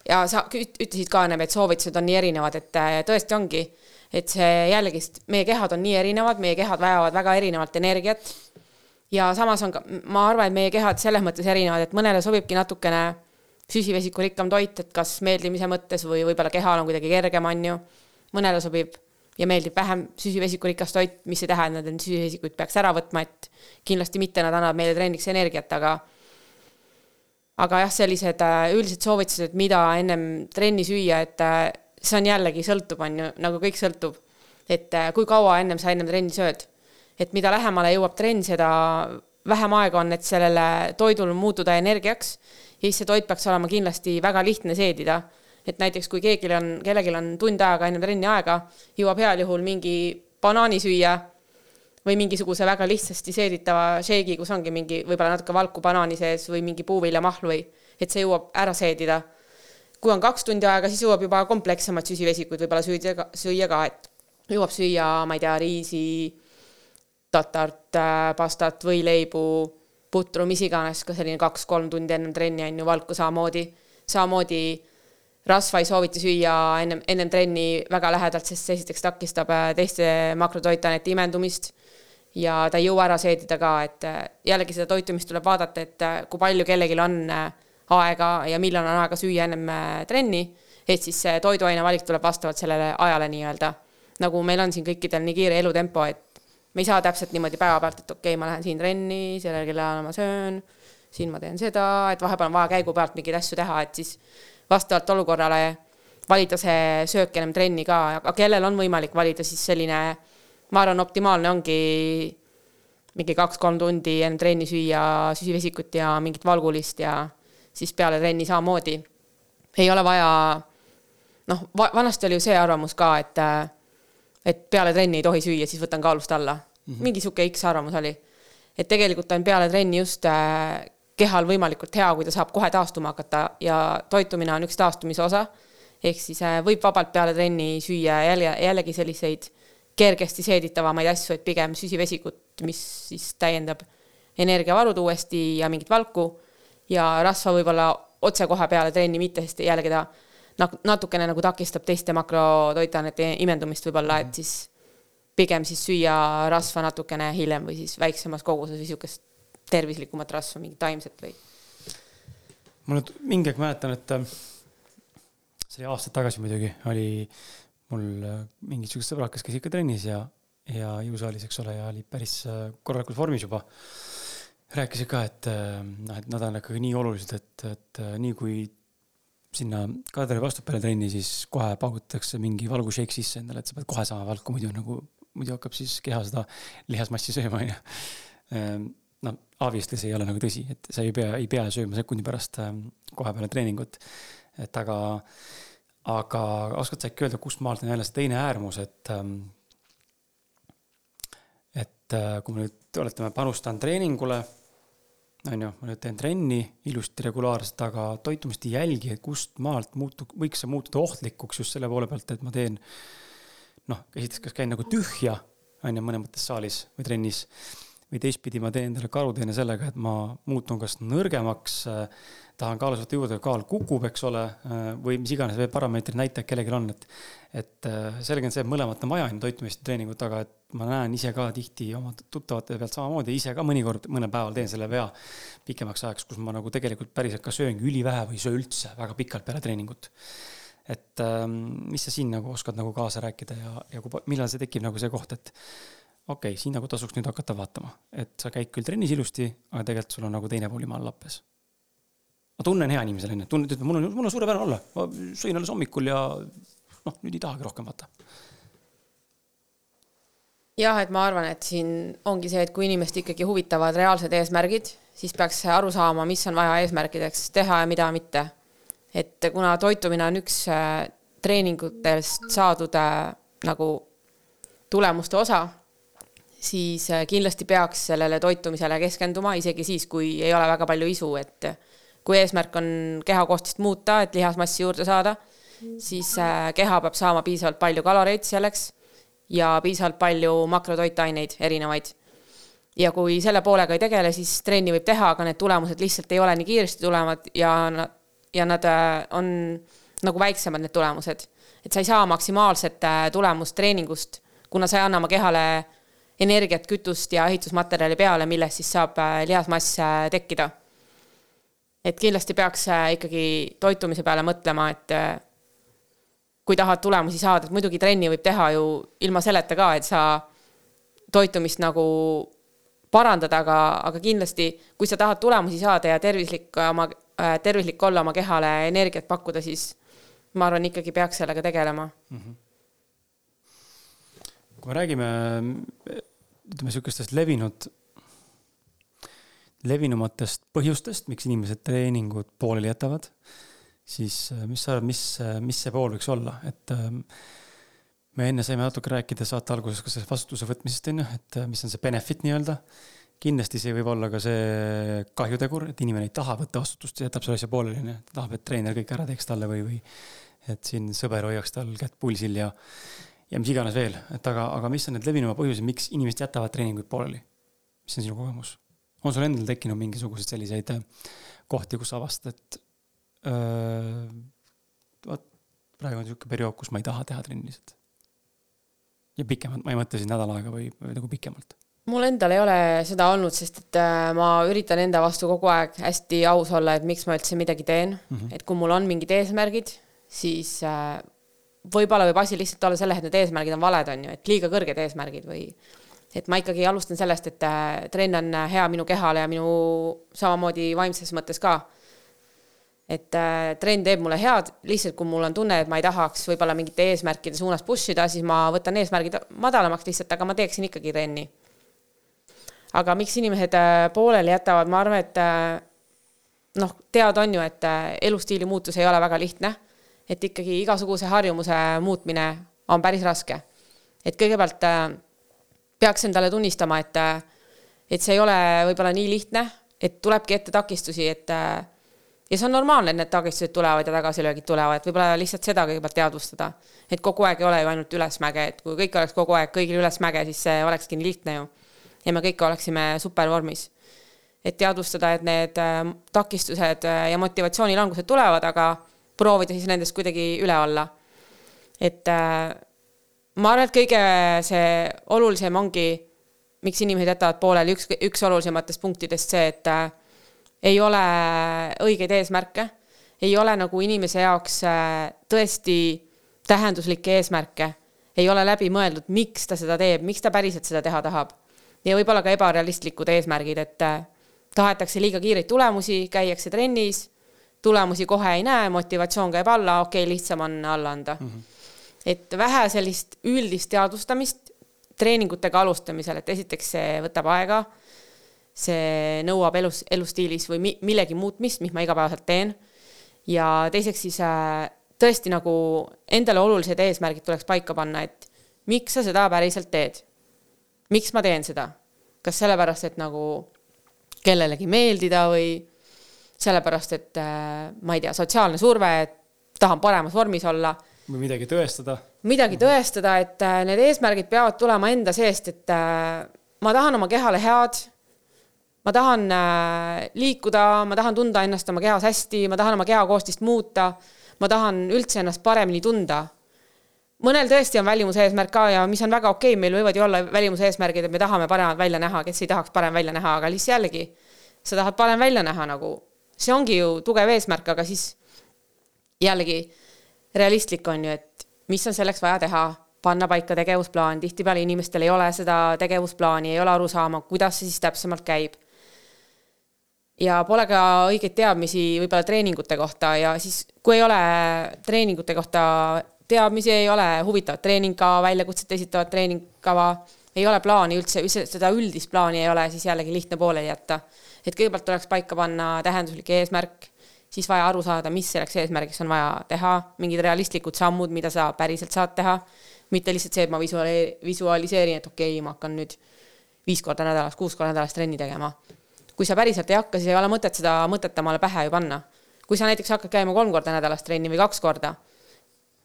ja sa ütlesid ka ennem, et soovitused on nii erinevad, et äh, tõesti ongi, et see jällegist, meie kehad on nii erinevad, meie kehad vajavad väga erinevat energiat. ja samas on ka, ma arvan, et meie kehad selles mõttes erinevad, et mõnele sobibki natukene süsivesikurikkam toit, et kas meeldimise mõttes või võib-olla kehal on kuidagi kergem, on ju. mõnele sobib ja meeldib vähem süsivesikurikas toit, mis ei tähenda, et need süsivesikuid peaks ära võtma, et kindlasti mitte, nad annavad meile trenniks energiat, aga aga jah, sellised äh, üldised soovitused, mida ennem trenni süüa, et äh, see on jällegi sõltub, on ju, nagu kõik sõltub. et äh, kui kaua ennem sa ennem trenni sööd. et mida lähemale jõuab trenn, seda vähem aega on, et sellele toidul muutuda energiaks ja siis see toit peaks olema kindlasti väga lihtne seedida. et näiteks kui keegi on, kellelgi on tund aega enne trenni aega, jõuab heal juhul mingi banaani süüa või mingisuguse väga lihtsasti seeditava šeigi, kus ongi mingi võib-olla natuke valku banaani sees või mingi puuviljamahl või et see jõuab ära seedida. kui on kaks tundi aega, siis jõuab juba komplekssemad süsivesikuid võib-olla süüa, süüa ka, et jõuab süüa, ma ei tea, riisi, tatart, äh, pastat, võileibu putru, mis iganes, ka selline kaks-kolm tundi ennem trenni on ju valku samamoodi. samamoodi rasva ei soovita süüa ennem, ennem trenni väga lähedalt, sest see esiteks takistab äh, teiste makrotoitainete imendumist ja ta ei jõua ära seedida ka, et äh, jällegi seda toitumist tuleb vaadata, et äh, kui palju kellelgi on aega ja millal on aega süüa ennem trenni, et siis see toiduaine valik tuleb vastavalt sellele ajale nii-öelda. nagu meil on siin kõikidel nii kiire elutempo, et me ei saa täpselt niimoodi päevapealt, et okei okay,, ma lähen siin trenni, sellel kellaajal ma söön, siin ma teen seda, et vahepeal on vaja käigu pealt mingeid asju teha, et siis vastavalt olukorrale valida see söök ennem trenni ka, aga kellel on võimalik valida, siis selline, ma arvan, optimaalne ongi mingi kaks-kolm tundi enne trenni süüa süsivesikut ja mingit valgulist ja siis peale trenni samamoodi. ei ole vaja, noh, vanasti oli ju see arvamus ka, et et peale trenni ei tohi süüa, siis võtan kaalust alla mm. -hmm. mingi sihuke X arvamus oli. et tegelikult on peale trenni just äh, kehal võimalikult hea, kui ta saab kohe taastuma hakata ja toitumine on üks taastumise osa. ehk siis äh, võib vabalt peale trenni süüa jälle, jällegi selliseid kergesti seeditavamaid asju, et pigem süsivesikut, mis siis täiendab energiavarud uuesti ja mingit valku ja rasva võib-olla otsekohe peale trenni, mitte sest jällegi ta natukene nagu takistab teiste makrotoitainete imendumist võib-olla, et mhm. siis pigem siis süüa rasva natukene hiljem või siis väiksemas koguses või niisugust tervislikumat rasva, mingit taimset või. ma nüüd mingi aeg mäletan, et äh, see oli aastaid tagasi muidugi, oli mul äh, mingisugused sõbrad, kes käisid ikka trennis ja, ja jõusaalis, eks ole, ja oli päris äh, korralikult vormis juba. rääkisid ka, et noh, et nad on ikkagi nii olulised, et, et nii kui sinna Kadri vastu peale trenni, siis kohe paugutatakse mingi valgušeik sisse endale, et sa pead kohe saama valku, muidu nagu, muidu hakkab siis keha seda lihasmassi sööma, onju. Ehm, noh, obviously see ei ole nagu tõsi, et sa ei pea, ei pea sööma sekundi pärast ehm, kohe peale treeningut. et aga, aga oskad sa äkki öelda, kust maalt on jälle see teine äärmus, et ehm, et äh, kui me nüüd oletame, panustan treeningule on ju, ma nüüd teen trenni ilusti regulaarselt, aga toitumist ei jälgi, et kust maalt muutu-, võiks see muutuda ohtlikuks just selle poole pealt, et ma teen noh, esiteks, kas käin nagu tühja, on ju, mõnes mõttes saalis või trennis, või teistpidi ma teen endale karuteene sellega, et ma muutun kas nõrgemaks tahan kaalus võtta juurde, kaal kukub, eks ole, või mis iganes parameetrid, näitajad kellelgi on, et et selge on see, et mõlemat on vaja, on toitumist ja treeningut, aga et ma näen ise ka tihti oma tuttavate pealt samamoodi, ise ka mõnikord mõnel päeval teen selle vea pikemaks ajaks, kus ma nagu tegelikult päriselt ka sööngi ülivähe või ei söö üldse väga pikalt peale treeningut. et ähm, mis sa siin nagu oskad nagu kaasa rääkida ja, ja kui, millal see tekib nagu see koht, et okei okay,, siin nagu tasuks nüüd hakata vaatama, et sa käid küll trennis ilusti, aga tegelikult sul on nagu teine pool jumal lappes. ma tunnen hea inimesena onju, tunned, ütled, mul on, mul on suurepärane olla, ma sõin alles hommikul ja noh, nüüd ei tahagi rohkem vaata jah, et ma arvan, et siin ongi see, et kui inimest ikkagi huvitavad reaalsed eesmärgid, siis peaks aru saama, mis on vaja eesmärkideks teha ja mida mitte. et kuna toitumine on üks äh, treeningutest saadud äh, nagu tulemuste osa, siis äh, kindlasti peaks sellele toitumisele keskenduma, isegi siis, kui ei ole väga palju isu, et kui eesmärk on kehakoostist muuta, et lihasmassi juurde saada, siis keha peab saama piisavalt palju kaloreid selleks ja piisavalt palju makrotoitaineid erinevaid. ja kui selle poolega ei tegele, siis trenni võib teha, aga need tulemused lihtsalt ei ole nii kiiresti tulevad ja ja nad äh, on nagu väiksemad, need tulemused. et sa ei saa maksimaalset äh, tulemust treeningust, kuna sa ei anna oma kehale energiat, kütust ja ehitusmaterjali peale, millest siis saab äh, lihasmass tekkida. et kindlasti peaks ikkagi toitumise peale mõtlema, et kui tahad tulemusi saada, et muidugi trenni võib teha ju ilma selleta ka, et sa toitumist nagu parandada, aga, aga kindlasti, kui sa tahad tulemusi saada ja tervislik oma, äh, tervislik olla oma kehale energiat pakkuda, siis ma arvan, ikkagi peaks sellega tegelema mm. -hmm. kui me räägime, ütleme sihukestest levinud, levinumatest põhjustest, miks inimesed treeningud pooleli jätavad siis äh, mis sa arvad, mis, äh, mis see pool võiks olla, et ähm, me enne saime natuke rääkida saate alguses ka sellest vastutuse võtmisest, on ju, et äh, mis on see benefit nii-öelda. kindlasti see võib olla ka see kahjutegur, et inimene ei taha võtta vastutust ja jätab selle asja pooleli, on ju, ta tahab, et treener kõik ära teeks talle või, või et siin sõber hoiaks tal kätt pulsil ja, ja mis iganes veel, et aga, aga mis on need levinuma põhjused, miks inimesed jätavad treeninguid pooleli? mis on sinu kogemus? on sul endal tekkinud mingisuguseid selliseid kohti, kus avastad, et vot praegu on niisugune periood, kus ma ei taha teha trenni lihtsalt. ja pikemalt, ma ei mõtle siis nädal aega või, või nagu pikemalt. mul endal ei ole seda olnud, sest et äh, ma üritan enda vastu kogu aeg hästi aus olla, et miks ma üldse midagi teen mm, -hmm. et kui mul on mingid eesmärgid, siis äh, võib-olla võib asi lihtsalt olla selles, et need eesmärgid on valed, on ju, et liiga kõrged eesmärgid või et ma ikkagi alustan sellest, et äh, trenn on hea minu kehale ja minu samamoodi vaimses mõttes ka et äh, trenn teeb mulle head, lihtsalt kui mul on tunne, et ma ei tahaks võib-olla mingite eesmärkide suunas push ida, siis ma võtan eesmärgid madalamaks lihtsalt, aga ma teeksin ikkagi trenni. aga miks inimesed äh, pooleli jätavad, ma arvan, et äh, noh, teada on ju, et äh, elustiili muutus ei ole väga lihtne. et ikkagi igasuguse harjumuse muutmine on päris raske. et kõigepealt äh, peaks endale tunnistama, et äh,, et see ei ole võib-olla nii lihtne, et tulebki ette takistusi, et äh, ja see on normaalne, et need takistused tulevad ja tagasilöögid tulevad, võib-olla lihtsalt seda kõigepealt teadvustada. et kogu aeg ei ole ju ainult ülesmäge, et kui kõik oleks kogu aeg kõigil ülesmäge, siis see olekski nii lihtne ju. ja me kõik oleksime supervormis. et teadvustada, et need äh, takistused äh, ja motivatsioonilangused tulevad, aga proovida siis nendest kuidagi üle olla. et äh, ma arvan, et kõige see olulisem ongi, miks inimesed jätavad pooleli, üks, üks olulisematest punktidest see, et ei ole õigeid eesmärke, ei ole nagu inimese jaoks äh, tõesti tähenduslikke eesmärke, ei ole läbi mõeldud, miks ta seda teeb, miks ta päriselt seda teha tahab. ja võib-olla ka ebarealistlikud eesmärgid, et äh, tahetakse liiga kiireid tulemusi, käiakse trennis, tulemusi kohe ei näe, motivatsioon käib alla, okei okay,, lihtsam on alla anda mm. -hmm. et vähe sellist üldist teadvustamist treeningutega alustamisel, et esiteks see võtab aega see nõuab elus, elustiilis või mi, millegi muutmist, mis ma igapäevaselt teen. ja teiseks siis äh, tõesti nagu endale olulised eesmärgid tuleks paika panna, et miks sa seda päriselt teed. miks ma teen seda? kas sellepärast, et nagu kellelegi meeldida või sellepärast, et äh, ma ei tea, sotsiaalne surve, et tahan paremas vormis olla. või midagi tõestada. midagi tõestada, et äh, need eesmärgid peavad tulema enda seest, et ma tahan oma kehale head ma tahan äh, liikuda, ma tahan tunda ennast oma kehas hästi, ma tahan oma kehakoostist muuta, ma tahan üldse ennast paremini tunda. mõnel tõesti on välimuse eesmärk ka ja mis on väga okei okay,, meil võivad ju olla välimuse eesmärgid, et me tahame paremat välja näha, kes ei tahaks parem välja näha, aga lihtsalt jällegi, sa tahad parem välja näha nagu, see ongi ju tugev eesmärk, aga siis jällegi realistlik on ju, et mis on selleks vaja teha, panna paika tegevusplaan, tihtipeale inimestel ei ole seda tegevusplaani, ei ole aru saama, kuidas see siis täpsemalt käib. Ja pole ka õigeid teadmisi võib-olla treeningute kohta ja siis, kui ei ole treeningute kohta teadmisi, ei ole huvitavat treeningkava, väljakutset esitavat treeningkava, ei ole plaani üldse, seda üldist plaani ei ole, siis jällegi lihtne pooleli jätta. et kõigepealt tuleks paika panna tähenduslik eesmärk siis vaja aru saada, mis selleks eesmärgiks on vaja teha, mingid realistlikud sammud, mida sa päriselt saad teha, mitte lihtsalt see, et ma visualee-, visualiseerin, et okei okay,, ma hakkan nüüd viis korda nädalas, kuus korda nädalas trenni tegema. Kui sa päriselt ei hakka, siis ei ole mõtet seda mõtet omale pähe ju panna. kui sa näiteks hakkad käima kolm korda nädalas trenni või kaks korda,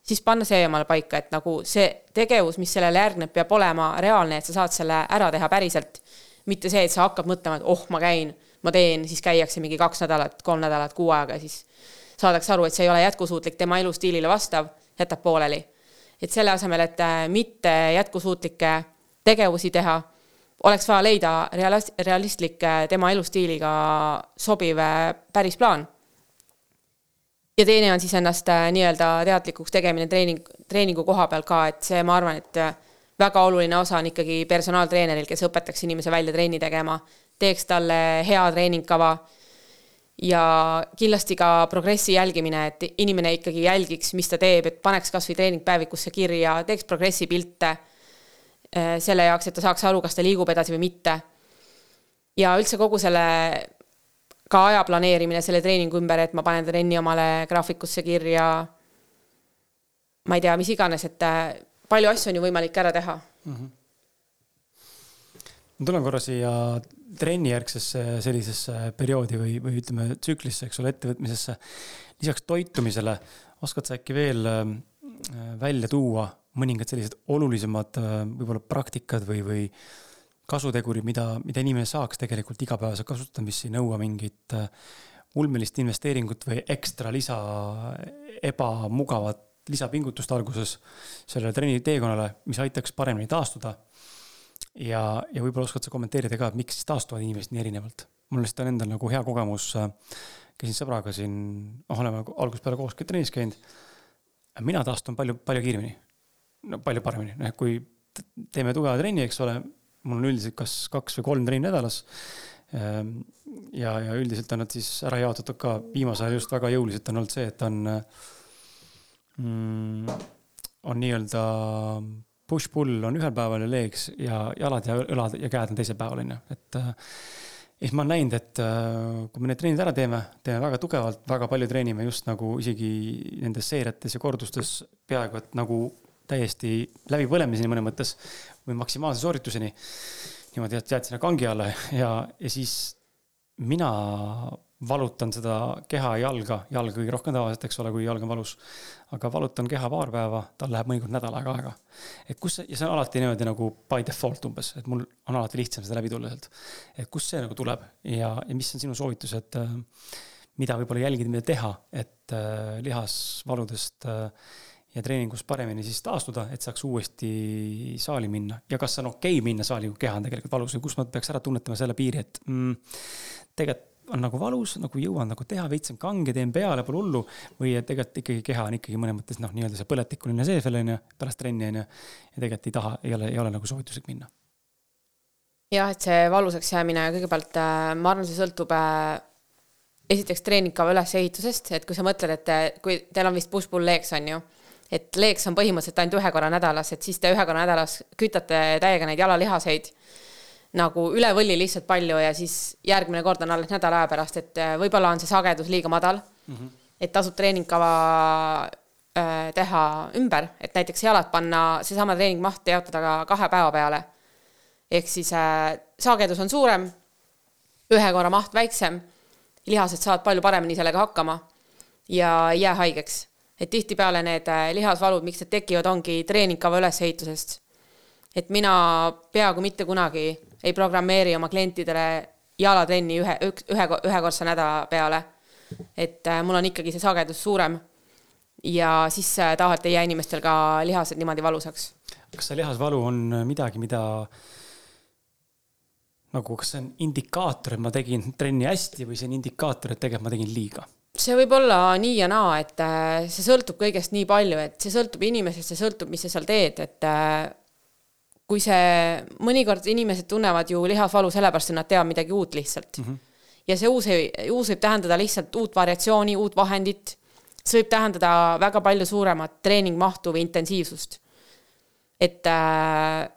siis panna see omale paika, et nagu see tegevus, mis sellele järgneb, peab olema reaalne, et sa saad selle ära teha päriselt. mitte see, et sa hakkad mõtlema, et oh, ma käin ma teen, siis käiakse mingi kaks nädalat, kolm nädalat, kuu aega, siis saadakse aru, et see ei ole jätkusuutlik, tema elustiilile vastav, jätab pooleli. et selle asemel, et äh, mitte jätkusuutlikke tegevusi teha, oleks vaja leida realist-, realistlik äh, tema elustiiliga sobiv äh, päris plaan. ja teine on siis ennast nii-öelda teadlikuks tegemine treening, treeningu koha peal ka, et see, ma arvan, et väga oluline osa on ikkagi personaaltreeneril, kes õpetaks inimese välja trenni tegema teeks talle hea treeningkava ja kindlasti ka progressi jälgimine, et inimene ikkagi jälgiks, mis ta teeb, et paneks kasvõi treeningpäevikusse kirja, teeks progressi pilte selle jaoks, et ta saaks aru, kas ta liigub edasi või mitte. ja üldse kogu selle ka aja planeerimine selle treeningu ümber, et ma panen trenni omale graafikusse kirja. ma ei tea, mis iganes, et eh, palju asju on ju võimalik ära teha mm. -hmm. ma tulen korra siia trennijärgsesse sellisesse perioodi või, või ütleme, tsüklisse, eks ole, ettevõtmisesse. lisaks toitumisele oskad sa äkki veel äh, välja tuua mõningad sellised olulisemad äh, võib-olla praktikad või, või kasutegurid, mida, mida inimene saaks tegelikult igapäevaselt kasutada, mis ei nõua mingit äh, ulmelist investeeringut või ekstra lisa, ebamugavat lisapingutust alguses sellele trenni teekonnale, mis aitaks paremini taastuda ja, ja võib-olla oskad sa kommenteerida ka, et miks siis taastuvad inimesed nii erinevalt? mul lihtsalt on endal nagu hea kogemus, äh, käisin sõbraga siin, noh, oleme algusest peale koos trennis käinud. mina taastun palju, palju kiiremini. No palju paremini, noh, kui teeme tugeva trenni, eks ole, mul on üldiselt kas kaks või kolm trenni nädalas. Ähm, ja, ja üldiselt on nad siis ära jaotatud ka, viimasel ajal just väga jõuliselt on olnud see, et on mm,, on nii-öelda push-pull on ühel päeval ja leeks ja jalad ja õlad ja käed on teisel päeval, on ju, et ja siis ma olen näinud, et äh, kui me need trennid ära teeme, teeme väga tugevalt, väga palju treenime just nagu isegi nendes seeriates ja kordustes peaaegu et nagu täiesti läbipõlemiseni mõnes mõttes või maksimaalse soorituseni. niimoodi, et jääd sinna kangi alla ja, ja siis mina valutan seda keha ja jalga, jalga kõige rohkem tavaliselt, eks ole, kui jalg on valus. aga valutan keha paar päeva, tal läheb mõnikord nädal aega aega. et kus see, ja see on alati niimoodi nagu by default umbes, et mul on alati lihtsam seda läbi tulla sealt. et kust see nagu tuleb ja, ja mis on sinu soovitused, äh, mida võib-olla jälgida, mida teha, et äh, lihasvaludest äh, ja treeningust paremini siis taastuda, et saaks uuesti saali minna ja kas on okei okay minna saali, kui keha on tegelikult valus või kus ma peaks ära tunnetama selle piiri, et mm, tegelikult on nagu valus, nagu jõuan nagu teha, veits on kange, teen peale, pole hullu. või et tegelikult ikkagi keha on ikkagi mõnes mõttes noh, nii-öelda see põletikuline sees veel on ju, pärast trenni on ju. ja tegelikult ei taha, ei ole, ei ole nagu soovituslik minna. jah, et see valusaks jäämine kõigepealt äh,, ma arvan, see sõltub äh, esiteks treeningkava ülesehitusest, et kui sa mõtled, et äh, kui teil on vist push-pull legs on ju et leeks on põhimõtteliselt ainult ühe korra nädalas, et siis te ühe korra nädalas kütate täiega neid jalalihaseid nagu üle võlli lihtsalt palju ja siis järgmine kord on alles nädala aja pärast, et äh, võib-olla on see sagedus liiga madal mm. -hmm. et tasub treeningkava äh, teha ümber, et näiteks jalad panna, seesama treeningmaht jaotada ka kahe päeva peale. ehk siis äh, sagedus on suurem, ühe korra maht väiksem, lihased saavad palju paremini sellega hakkama ja ei jää haigeks. Et tihtipeale need äh, lihasvalud, miks need tekivad, ongi treeningkava ülesehitusest. et mina peaaegu mitte kunagi ei programmeeri oma klientidele jalatrenni ühe, ühe, ühekordse nädala peale. et äh, mul on ikkagi see sagedus suurem. ja siis äh, tavaliselt ei jää inimestel ka lihased niimoodi valusaks. kas see lihasvalu on midagi, mida nagu, kas see on indikaator, et ma tegin trenni hästi või see on indikaator, et tegelikult ma tegin liiga? See võib olla nii ja naa, et äh, see sõltub kõigest nii palju, et see sõltub inimesest, see sõltub, mis sa seal teed, et äh, kui see, mõnikord inimesed tunnevad ju lihasvalu sellepärast, et nad teevad midagi uut lihtsalt mm. -hmm. ja see uus, uus võib tähendada lihtsalt uut variatsiooni, uut vahendit. see võib tähendada väga palju suuremat treeningmahtu või intensiivsust. et äh,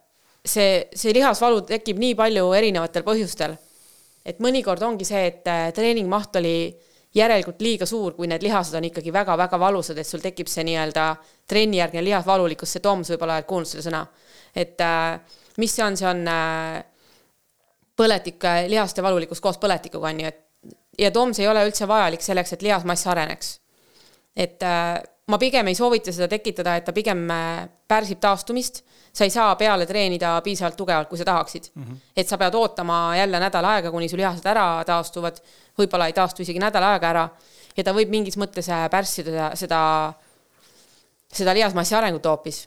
see, see lihasvalu tekib nii palju erinevatel põhjustel. et mõnikord ongi see, et treeningmaht oli järelikult liiga suur, kui need lihased on ikkagi väga-väga valusad, et sul tekib see nii-öelda trennijärgne lihasvalulikkus, see Toms võib-olla oled kuulnud selle sõna. et äh, mis see on, see on äh, põletik, äh, lihaste valulikkus koos põletikuga on ju, et ja Toms ei ole üldse vajalik selleks, et lihasmass areneks. et ma pigem ei soovita seda tekitada, et ta pigem pärsib taastumist sa ei saa peale treenida piisavalt tugevalt, kui sa tahaksid mm. -hmm. et sa pead ootama jälle nädal aega, kuni su lihased ära taastuvad, võib-olla ei taastu isegi nädal aega ära ja ta võib mingis mõttes äh, pärssida seda, seda, lihasmassi arengut hoopis.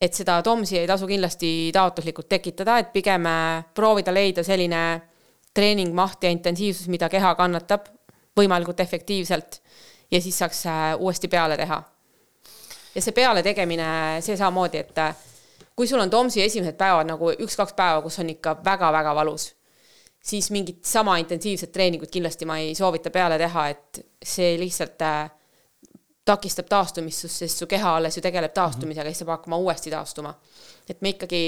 et seda TOMS-i ei tasu kindlasti taotluslikult tekitada, et pigem äh, proovida leida selline treeningmaht ja intensiivsus, mida keha kannatab võimalikult efektiivselt ja siis saaks äh, uuesti peale teha ja see pealetegemine, see samamoodi, et kui sul on Tomsi esimesed päevad nagu üks-kaks päeva, kus on ikka väga-väga valus, siis mingit sama intensiivset treeningut kindlasti ma ei soovita peale teha, et see lihtsalt äh, takistab taastumist, sest su keha alles ju tegeleb taastumisega, siis sa pead hakkama uuesti taastuma. et me ikkagi,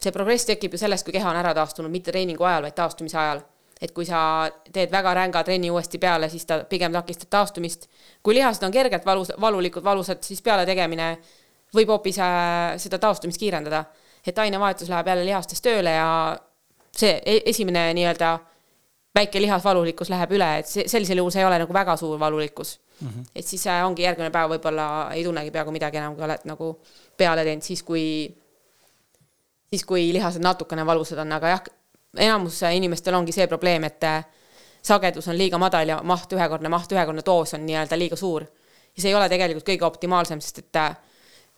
see progress tekib ju sellest, kui keha on ära taastunud, mitte treeningu ajal, vaid taastumise ajal et kui sa teed väga ränga trenni uuesti peale, siis ta pigem takistab taastumist. kui lihased on kergelt valus, valulikud, valusad, siis peale tegemine võib hoopis äh, seda taastumist kiirendada. et ainevahetus läheb jälle lihastes tööle ja see e-, esimene nii-öelda väike lihasvalulikkus läheb üle, et see, sellisel juhul see ei ole nagu väga suur valulikkus mm. -hmm. et siis ongi järgmine päev võib-olla ei tunnegi peaaegu midagi enam, kui oled nagu peale teinud, siis kui, siis kui lihased natukene valusad on, aga jah, enamus inimestel ongi see probleem, et äh, sagedus on liiga madal ja maht, ühekordne maht, ühekordne doos on nii-öelda liiga suur. ja see ei ole tegelikult kõige optimaalsem, sest et äh,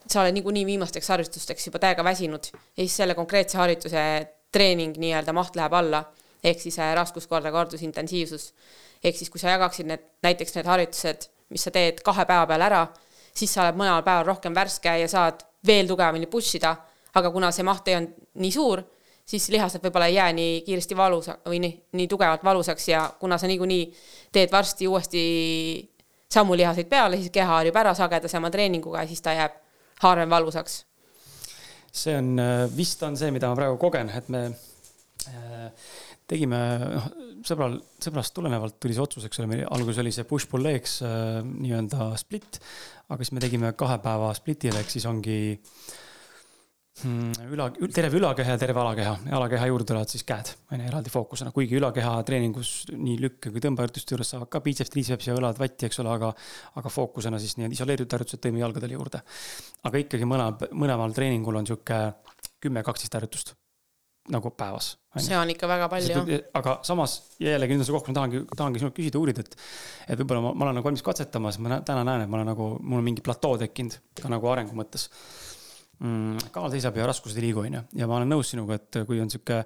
sa oled niikuinii viimasteks harjutusteks juba täiega väsinud ja siis selle konkreetse harjutuse treening nii-öelda maht läheb alla, ehk siis äh, raskuskorda, kordusintensiivsus. ehk siis, kui sa jagaksid need, näiteks need harjutused, mis sa teed kahe päeva peale ära, siis sa oled mõlemal päeval rohkem värske ja saad veel tugevamini push ida, aga kuna see maht ei olnud nii suur, siis lihased võib-olla ei jää nii kiiresti valusa või nii, nii tugevalt valusaks ja kuna sa niikuinii teed varsti uuesti samu lihaseid peale, siis keha harjub ära sagedasema treeninguga ja siis ta jääb harvem valusaks. See on, äh, vist on see, mida ma praegu kogen, et me äh, tegime, noh, sõbral, sõbrast tulenevalt tuli see otsus, eks ole, meil alguses oli see push-pull legs äh, nii-öelda split, aga siis me tegime kahe päeva splitile, ehk siis ongi äh, üla, terve ülakeha ja terve alakeha, alakeha juurde tulevad siis käed, on ju, eraldi fookusena, kuigi ülakeha treeningus nii lükke kui tõmbeharjutuste juures saavad ka biitseps, triitseps ja õlad vatti, eks ole, aga, aga fookusena siis nii-öelda isoleeritud harjutused tõime jalgadele juurde. aga ikkagi mõne, mõlemal treeningul on sihuke kümme, kaksteist harjutust nagu päevas. see on ikka väga palju. aga samas jällegi nüüd on see koht, ma tahangi, tahangi sinult küsida, uurida, et, et võib-olla ma, ma olen nagu valmis katsetama, sest ma täna näen, et ma olen nagu, mul on mingi platoo tekkinud ka nagu arengu mõttes kaal seisab ja raskused ei liigu, onju. ja ma olen nõus sinuga, et kui on sihuke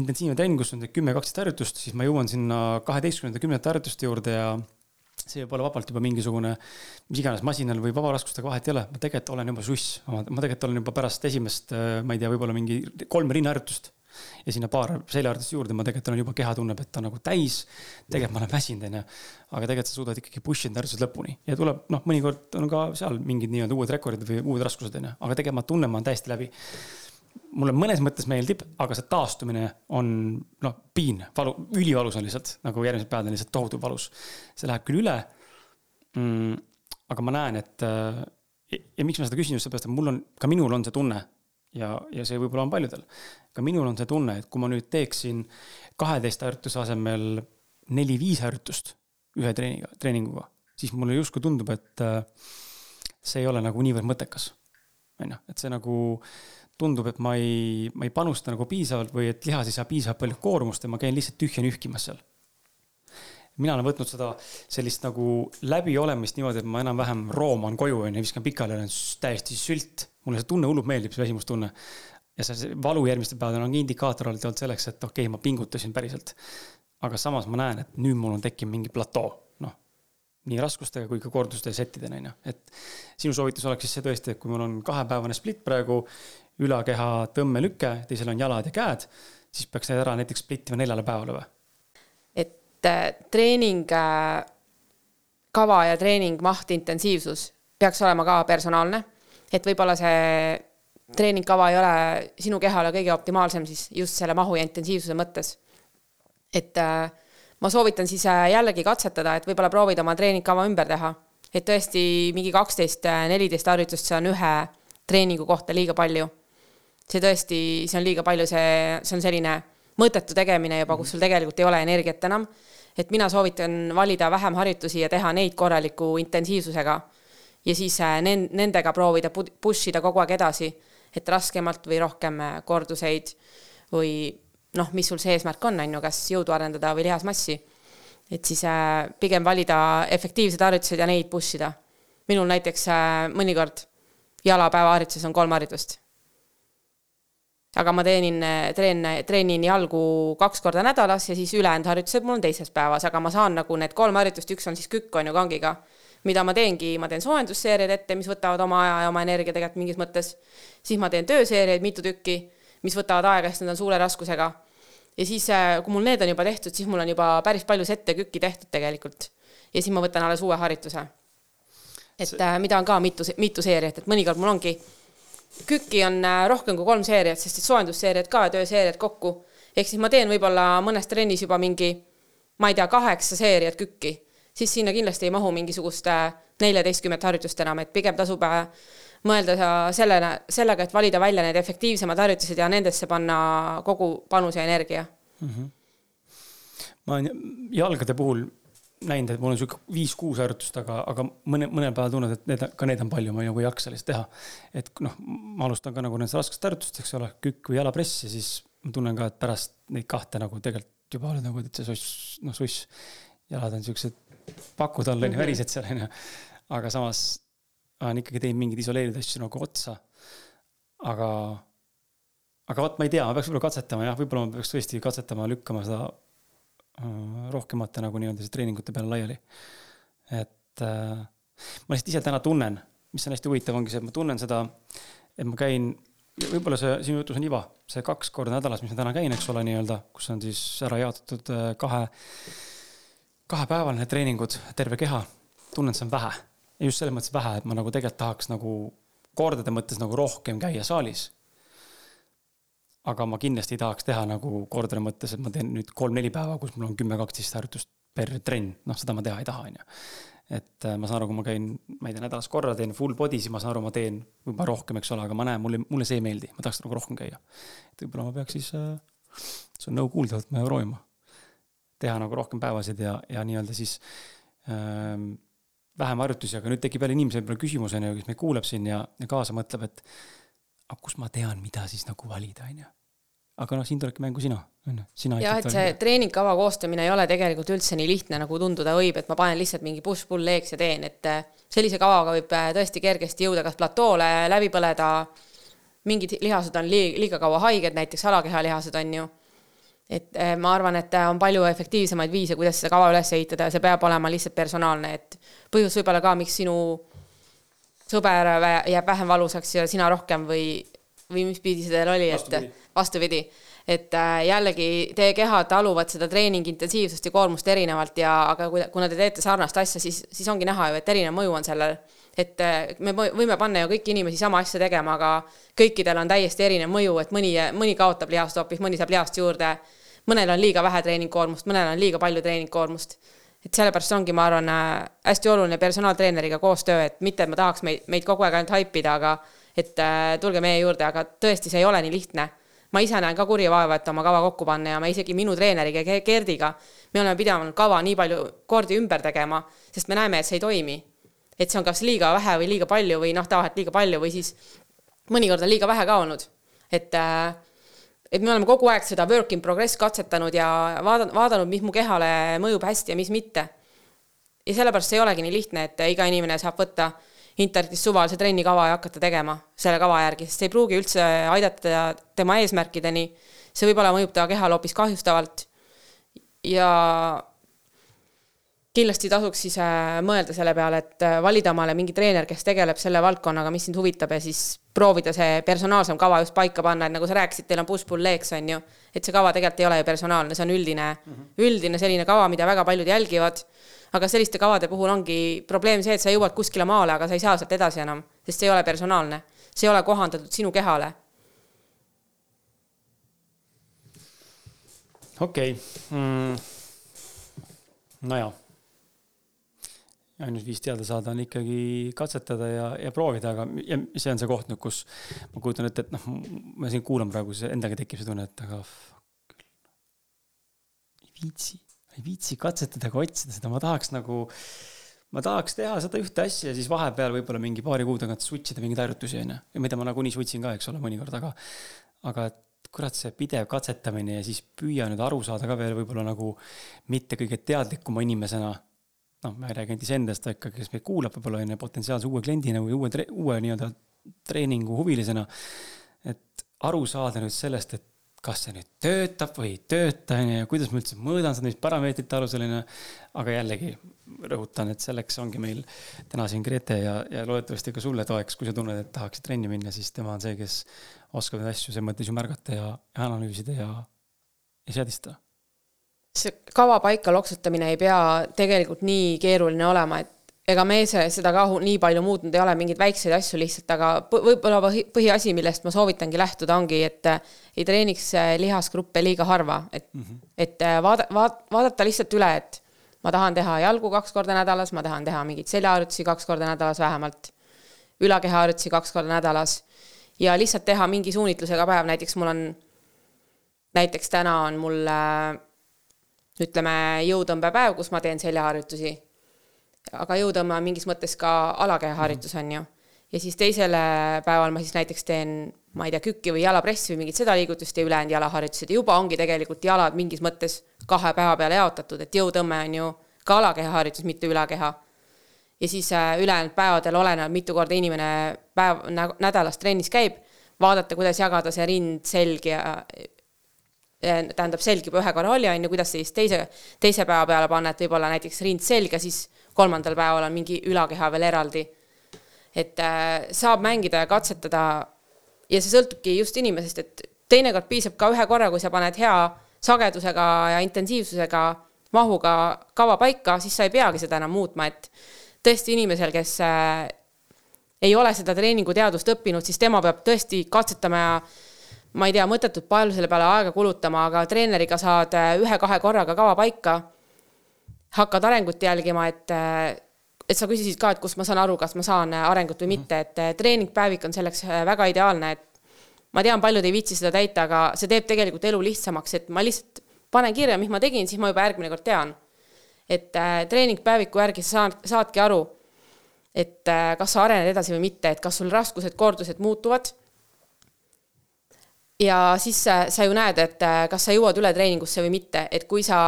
intensiivne trenn, kus on kümme, kaksteist harjutust, siis ma jõuan sinna kaheteistkümnenda, kümnendate harjutuste juurde ja see võib olla vabalt juba mingisugune, mis iganes masinal või vabaraskustega vahet ei ole, ma tegelikult olen juba suss, ma tegelikult olen juba pärast esimest, ma ei tea, võib-olla mingi kolm rinnaharjutust ja sinna paar seljaharjutust juurde, ma tegelikult olen juba, keha tunneb, et ta on nagu täis. tegelikult ma olen väsinud, onju. aga tegelikult sa suudad ikkagi push ida harjutused lõpuni ja tuleb, noh, mõnikord on ka seal mingid nii-öelda uued rekordid või uued raskused, onju, aga tegelikult ma tunnen, ma olen täiesti läbi. mulle mõnes mõttes meeldib, aga see taastumine on noh, piin, valu, ülivalus on lihtsalt nagu järgmised päevad on lihtsalt tohutult valus. see läheb küll üle mm,. aga ma näen, et ja, ja miks ma seda küsin just seepärast, et mul on, ka minul on see tunne ja, ja see võib-olla on paljudel. ka minul on see tunne, et kui ma nüüd teeksin kaheteist harjutuse asemel neli-viis harjutust ühe treeniga, treeninguga, siis mulle justkui tundub, et äh, see ei ole nagu niivõrd mõttekas. on ju, et see nagu tundub, et ma ei, ma ei panusta nagu piisavalt või et lihas ei saa piisavalt palju koormust ja ma käin lihtsalt tühja nühkimas seal mina olen võtnud seda sellist nagu läbiolemist niimoodi, et ma enam-vähem rooman koju onju, viskan pikali, olen täiesti sült. Mulle see tunne hullult meeldib, see väsimustunne. ja see valu järgmistel päevadel on indikaator olnud selleks, et okei okay,, ma pingutasin päriselt. aga samas ma näen, et nüüd mul on tekkinud mingi platoo, noh, nii raskustega kui ka korduste ja settidena, on ju. et sinu soovitus oleks siis see tõesti, et kui mul on kahepäevane split praegu, ülakeha tõmmelüke, teisel on jalad ja käed, siis peaks need ära näiteks splittima neljale päevale või? et äh, treening äh, kava ja treening maht, intensiivsus peaks olema ka personaalne, et võib-olla see treeningkava ei ole sinu kehale kõige optimaalsem siis just selle mahu ja intensiivsuse mõttes. et äh, ma soovitan siis äh, jällegi katsetada, et võib-olla proovida oma treeningkava ümber teha. et tõesti mingi kaksteist, äh, neliteist harjutust, see on ühe treeningu kohta liiga palju. see tõesti, see on liiga palju, see, see on selline mõttetu tegemine juba, kus sul tegelikult ei ole energiat enam. et mina soovitan valida vähem harjutusi ja teha neid korraliku intensiivsusega. Ja siis nendega proovida push ida kogu aeg edasi et raskemalt või rohkem äh, korduseid või noh, mis sul see eesmärk on, on ju, kas jõudu arendada või lihasmassi. et siis äh, pigem valida efektiivsed harjutused ja neid push ida. minul näiteks äh, mõnikord jalapäeva harjutuses on kolm harjutust. aga ma teenin, treen, treenin jalgu kaks korda nädalas ja siis ülejäänud harjutused mul on teises päevas, aga ma saan nagu need kolm harjutust, üks on siis kükk on ju kangiga mida ma teengi, ma teen soojendusseeriaid ette, mis võtavad oma aja ja oma energia tegelikult mingis mõttes. siis ma teen tööseeriaid mitu tükki, mis võtavad aega, sest need on suure raskusega. ja siis, äh, kui mul need on juba tehtud, siis mul on juba päris palju sette kükki tehtud tegelikult. ja siis ma võtan alles uue harjutuse. et See... Äh, mida on ka mitu, mitu seeriat, et mõnikord mul ongi, kükki on äh, rohkem kui kolm seeriat, sest et soojendusseeriad ka ja tööseeriad kokku. ehk siis ma teen võib-olla mõnes trennis juba mingi, ma ei tea, kaheksa seeriat kükki siis sinna kindlasti ei mahu mingisugust äh, neljateistkümmet harjutust enam, et pigem tasub äh, mõelda sellena, sellega, et valida välja need efektiivsemad harjutused ja nendesse panna kogu panus ja energia mm. -hmm. ma olen jalgade puhul näinud, et mul on sihuke viis-kuus harjutust, aga, aga mõne, mõnel päeval tunnen, et need, ka need on palju, ma nagu ei jaksa sellist teha. et noh, ma alustan ka nagu nendest raskest harjutustest, eks ole, kükk või jalapress ja siis ma tunnen ka, et pärast neid kahte nagu tegelikult juba oled nagu täitsa suss, noh suss. jalad on siuksed pakud all on ju, värised seal on ju. aga samas olen ikkagi teinud mingeid isoleerivaid asju nagu otsa. aga, aga vot ma ei tea, ma peaks võib-olla katsetama jah, võib-olla ma peaks tõesti katsetama, lükkama seda äh, rohkemate nagu nii-öelda siis treeningute peale laiali. et äh, ma lihtsalt ise täna tunnen, mis on hästi huvitav, ongi see, et ma tunnen seda, et ma käin võib-olla see sinu jutus on iva, see kaks korda nädalas, mis ma täna käin, eks ole, nii-öelda, kus on siis ära jaotatud äh, kahe kahepäevaline treeningud, terve keha, tunnen, et see on vähe. just selles mõttes vähe, et ma nagu tegelikult tahaks nagu kordade mõttes nagu rohkem käia saalis. aga ma kindlasti ei tahaks teha nagu kordade mõttes, et ma teen nüüd kolm-neli päeva, kus mul on kümme, kaksteist harjutust per trenn, noh, seda ma teha ei taha, on ju. et äh, ma saan aru, kui ma käin, ma ei tea, nädalas korra teen full body, siis ma saan aru, ma teen võib-olla rohkem, eks ole, aga ma näen, mulle, mulle see ei meeldi, ma tahaks nagu rohkem käia. et võib-olla ma peaks siis äh,, see on nõu kuulda, et ma proovima teha nagu rohkem päevasid ja, ja nii-öelda siis ähm, vähem harjutusi, aga nüüd tekib jälle inimesel võib-olla küsimus, on ju, kes meid kuulab siin ja, ja kaasa mõtleb, et aga kust ma tean, mida siis nagu valida, on ju. aga noh, siin tulebki mängu sina, on ju, sina. jah, et see treeningkava koostamine ei ole tegelikult üldse nii lihtne, nagu tunduda võib, et ma panen lihtsalt mingi push-pull leeks ja teen, et äh, sellise kavaga võib äh, tõesti kergesti jõuda kas platoole, läbi põleda, mingid lihased on liiga, liiga kaua haiged, näiteks alakehalihased on ju et eh, ma arvan, et on palju efektiivsemaid viise, kuidas seda kava üles ehitada ja see peab olema lihtsalt personaalne, et põhjus võib-olla ka, miks sinu sõber jääb vähem valusaks ja sina rohkem või, või mis pidi see teil oli, et vastupidi, et äh, jällegi teie kehad taluvad seda treeningi intensiivsust ja koormust erinevalt ja aga kuna te teete sarnast asja, siis, siis ongi näha ju, et erinev mõju on sellel. et äh, me võime panna ju kõiki inimesi sama asja tegema, aga kõikidel on täiesti erinev mõju, et mõni, mõni kaotab lihast hoopis, mõni saab lihast juurde mõnel on liiga vähe treeningkoormust, mõnel on liiga palju treeningkoormust. et sellepärast ongi, ma arvan, äh, hästi oluline personaaltreeneriga koostöö, et mitte, et ma tahaks meid, meid kogu aeg ainult haipida, aga et äh, tulge meie juurde, aga tõesti, see ei ole nii lihtne. ma ise näen ka kurja vaeva, et oma kava kokku panna ja ma isegi minu treeneriga Gerdiga, me oleme pidanud kava nii palju kordi ümber tegema, sest me näeme, et see ei toimi. et see on kas liiga vähe või liiga palju või noh, tavaliselt liiga palju või siis mõnikord on liiga vähe ka olnud. et äh, et me oleme kogu aeg seda work in progress katsetanud ja vaadanud, vaadanud, mis mu kehale mõjub hästi ja mis mitte. ja sellepärast see ei olegi nii lihtne, et iga inimene saab võtta internetist suvalise trennikava ja hakata tegema selle kava järgi, sest see ei pruugi üldse aidata tema eesmärkideni. see võib-olla mõjub ta kehale hoopis kahjustavalt. ja kindlasti tasuks siis äh, mõelda selle peale, et äh, valida omale mingi treener, kes tegeleb selle valdkonnaga, mis sind huvitab ja siis proovida see personaalsem kava just paika panna, et nagu sa rääkisid, teil on push-pull-legs on ju. et see kava tegelikult ei ole ju personaalne, see on üldine mm, -hmm. üldine selline kava, mida väga paljud jälgivad. aga selliste kavade puhul ongi probleem see, et sa jõuad kuskile maale, aga sa ei saa sealt edasi enam, sest see ei ole personaalne, see ei ole kohandatud sinu kehale okei okay. mm.. nojah ainus viis teada saada on ikkagi katsetada ja, ja proovida, aga ja see on see koht nüüd, kus ma kujutan ette, et noh, ma siin kuulan praegu, see endaga tekib see tunne, et aga küll. ei viitsi, ei viitsi katsetada ega otsida seda, ma tahaks nagu, ma tahaks teha seda ühte asja ja siis vahepeal võib-olla mingi paari kuu tagant switch ida mingeid harjutusi, onju. ja mida ma nagunii switch in ka, eks ole, mõnikord, aga, aga et kurat, see pidev katsetamine ja siis püüa nüüd aru saada ka veel võib-olla nagu mitte kõige teadlikuma inimesena noh, ma ei räägi iseendast, vaid ka, kes meid kuulab, võib-olla on ju potentsiaalse uue kliendina või uue, uue nii-öelda treeningu huvilisena. et aru saada nüüd sellest, et kas see nüüd töötab või ei tööta, on ju, ja kuidas ma üldse mõõdan seda, mis parameetrite alusel, on ju. aga jällegi rõhutan, et selleks ongi meil täna siin Grete ja, ja loodetavasti ka sulle toeks, kui sa tunned, et tahaksid trenni minna, siis tema on see, kes oskab neid asju selles mõttes ju märgata ja, ja analüüsida ja, ja seadistada see kava paika loksutamine ei pea tegelikult nii keeruline olema, et ega me seda ka nii palju muutnud ei ole, mingeid väikseid asju lihtsalt, aga võib-olla põhiasi, millest ma soovitangi lähtuda, ongi, et ei treeniks äh, lihasgruppe liiga harva, et mm, -hmm. et äh, vaada, vaat-, vaadata lihtsalt üle, et ma tahan teha jalgu kaks korda nädalas, ma tahan teha mingeid seljaharjutusi kaks korda nädalas vähemalt, ülakehaharjutusi kaks korda nädalas ja lihtsalt teha mingi suunitlusega päev, näiteks mul on, näiteks täna on mul äh, ütleme, jõutõmbepäev, kus ma teen seljaharjutusi. aga jõutõmme on mingis mõttes ka alakehaharjutus, on ju. ja siis teisel päeval ma siis näiteks teen, ma ei tea, kükki või jalapressi või mingit seda liigutust ja ülejäänud jalaharjutused ja juba ongi tegelikult jalad mingis mõttes kahe päeva peale jaotatud, et jõutõmme on ju ka alakehaharjutus, mitte ülakeha. ja siis äh, ülejäänud päevadel olenevalt, mitu korda inimene päev, nädalas trennis käib, vaadata, kuidas jagada see rind, selg ja tähendab, selg juba ühe korra oli, on ju, kuidas siis teise, teise päeva peale panna, et võib-olla näiteks rind selga, siis kolmandal päeval on mingi ülakeha veel eraldi. et äh, saab mängida ja katsetada ja see sõltubki just inimesest, et teinekord piisab ka ühe korra, kui sa paned hea sagedusega ja intensiivsusega, mahuga kava paika, siis sa ei peagi seda enam muutma, et tõesti inimesel, kes äh, ei ole seda treeninguteadust õppinud, siis tema peab tõesti katsetama ja ma ei tea, mõttetult palju selle peale aega kulutama, aga treeneriga saad äh, ühe-kahe korraga kava paika, hakkad arengut jälgima, et, äh, et sa küsisid ka, et kust ma saan aru, kas ma saan äh, arengut või mitte, et treeningpäevik on selleks väga ideaalne, et ma tean, paljud ei viitsi seda täita, aga see teeb tegelikult elu lihtsamaks, et ma lihtsalt panen kirja, mis ma tegin, siis ma juba järgmine kord tean. et treeningpäeviku järgi sa saad, saadki aru, et kas sa arened edasi või mitte, et kas sul raskused, kordused muutuvad ja siis sa, ju näed, et äh, kas sa jõuad üle treeningusse või mitte, et kui sa,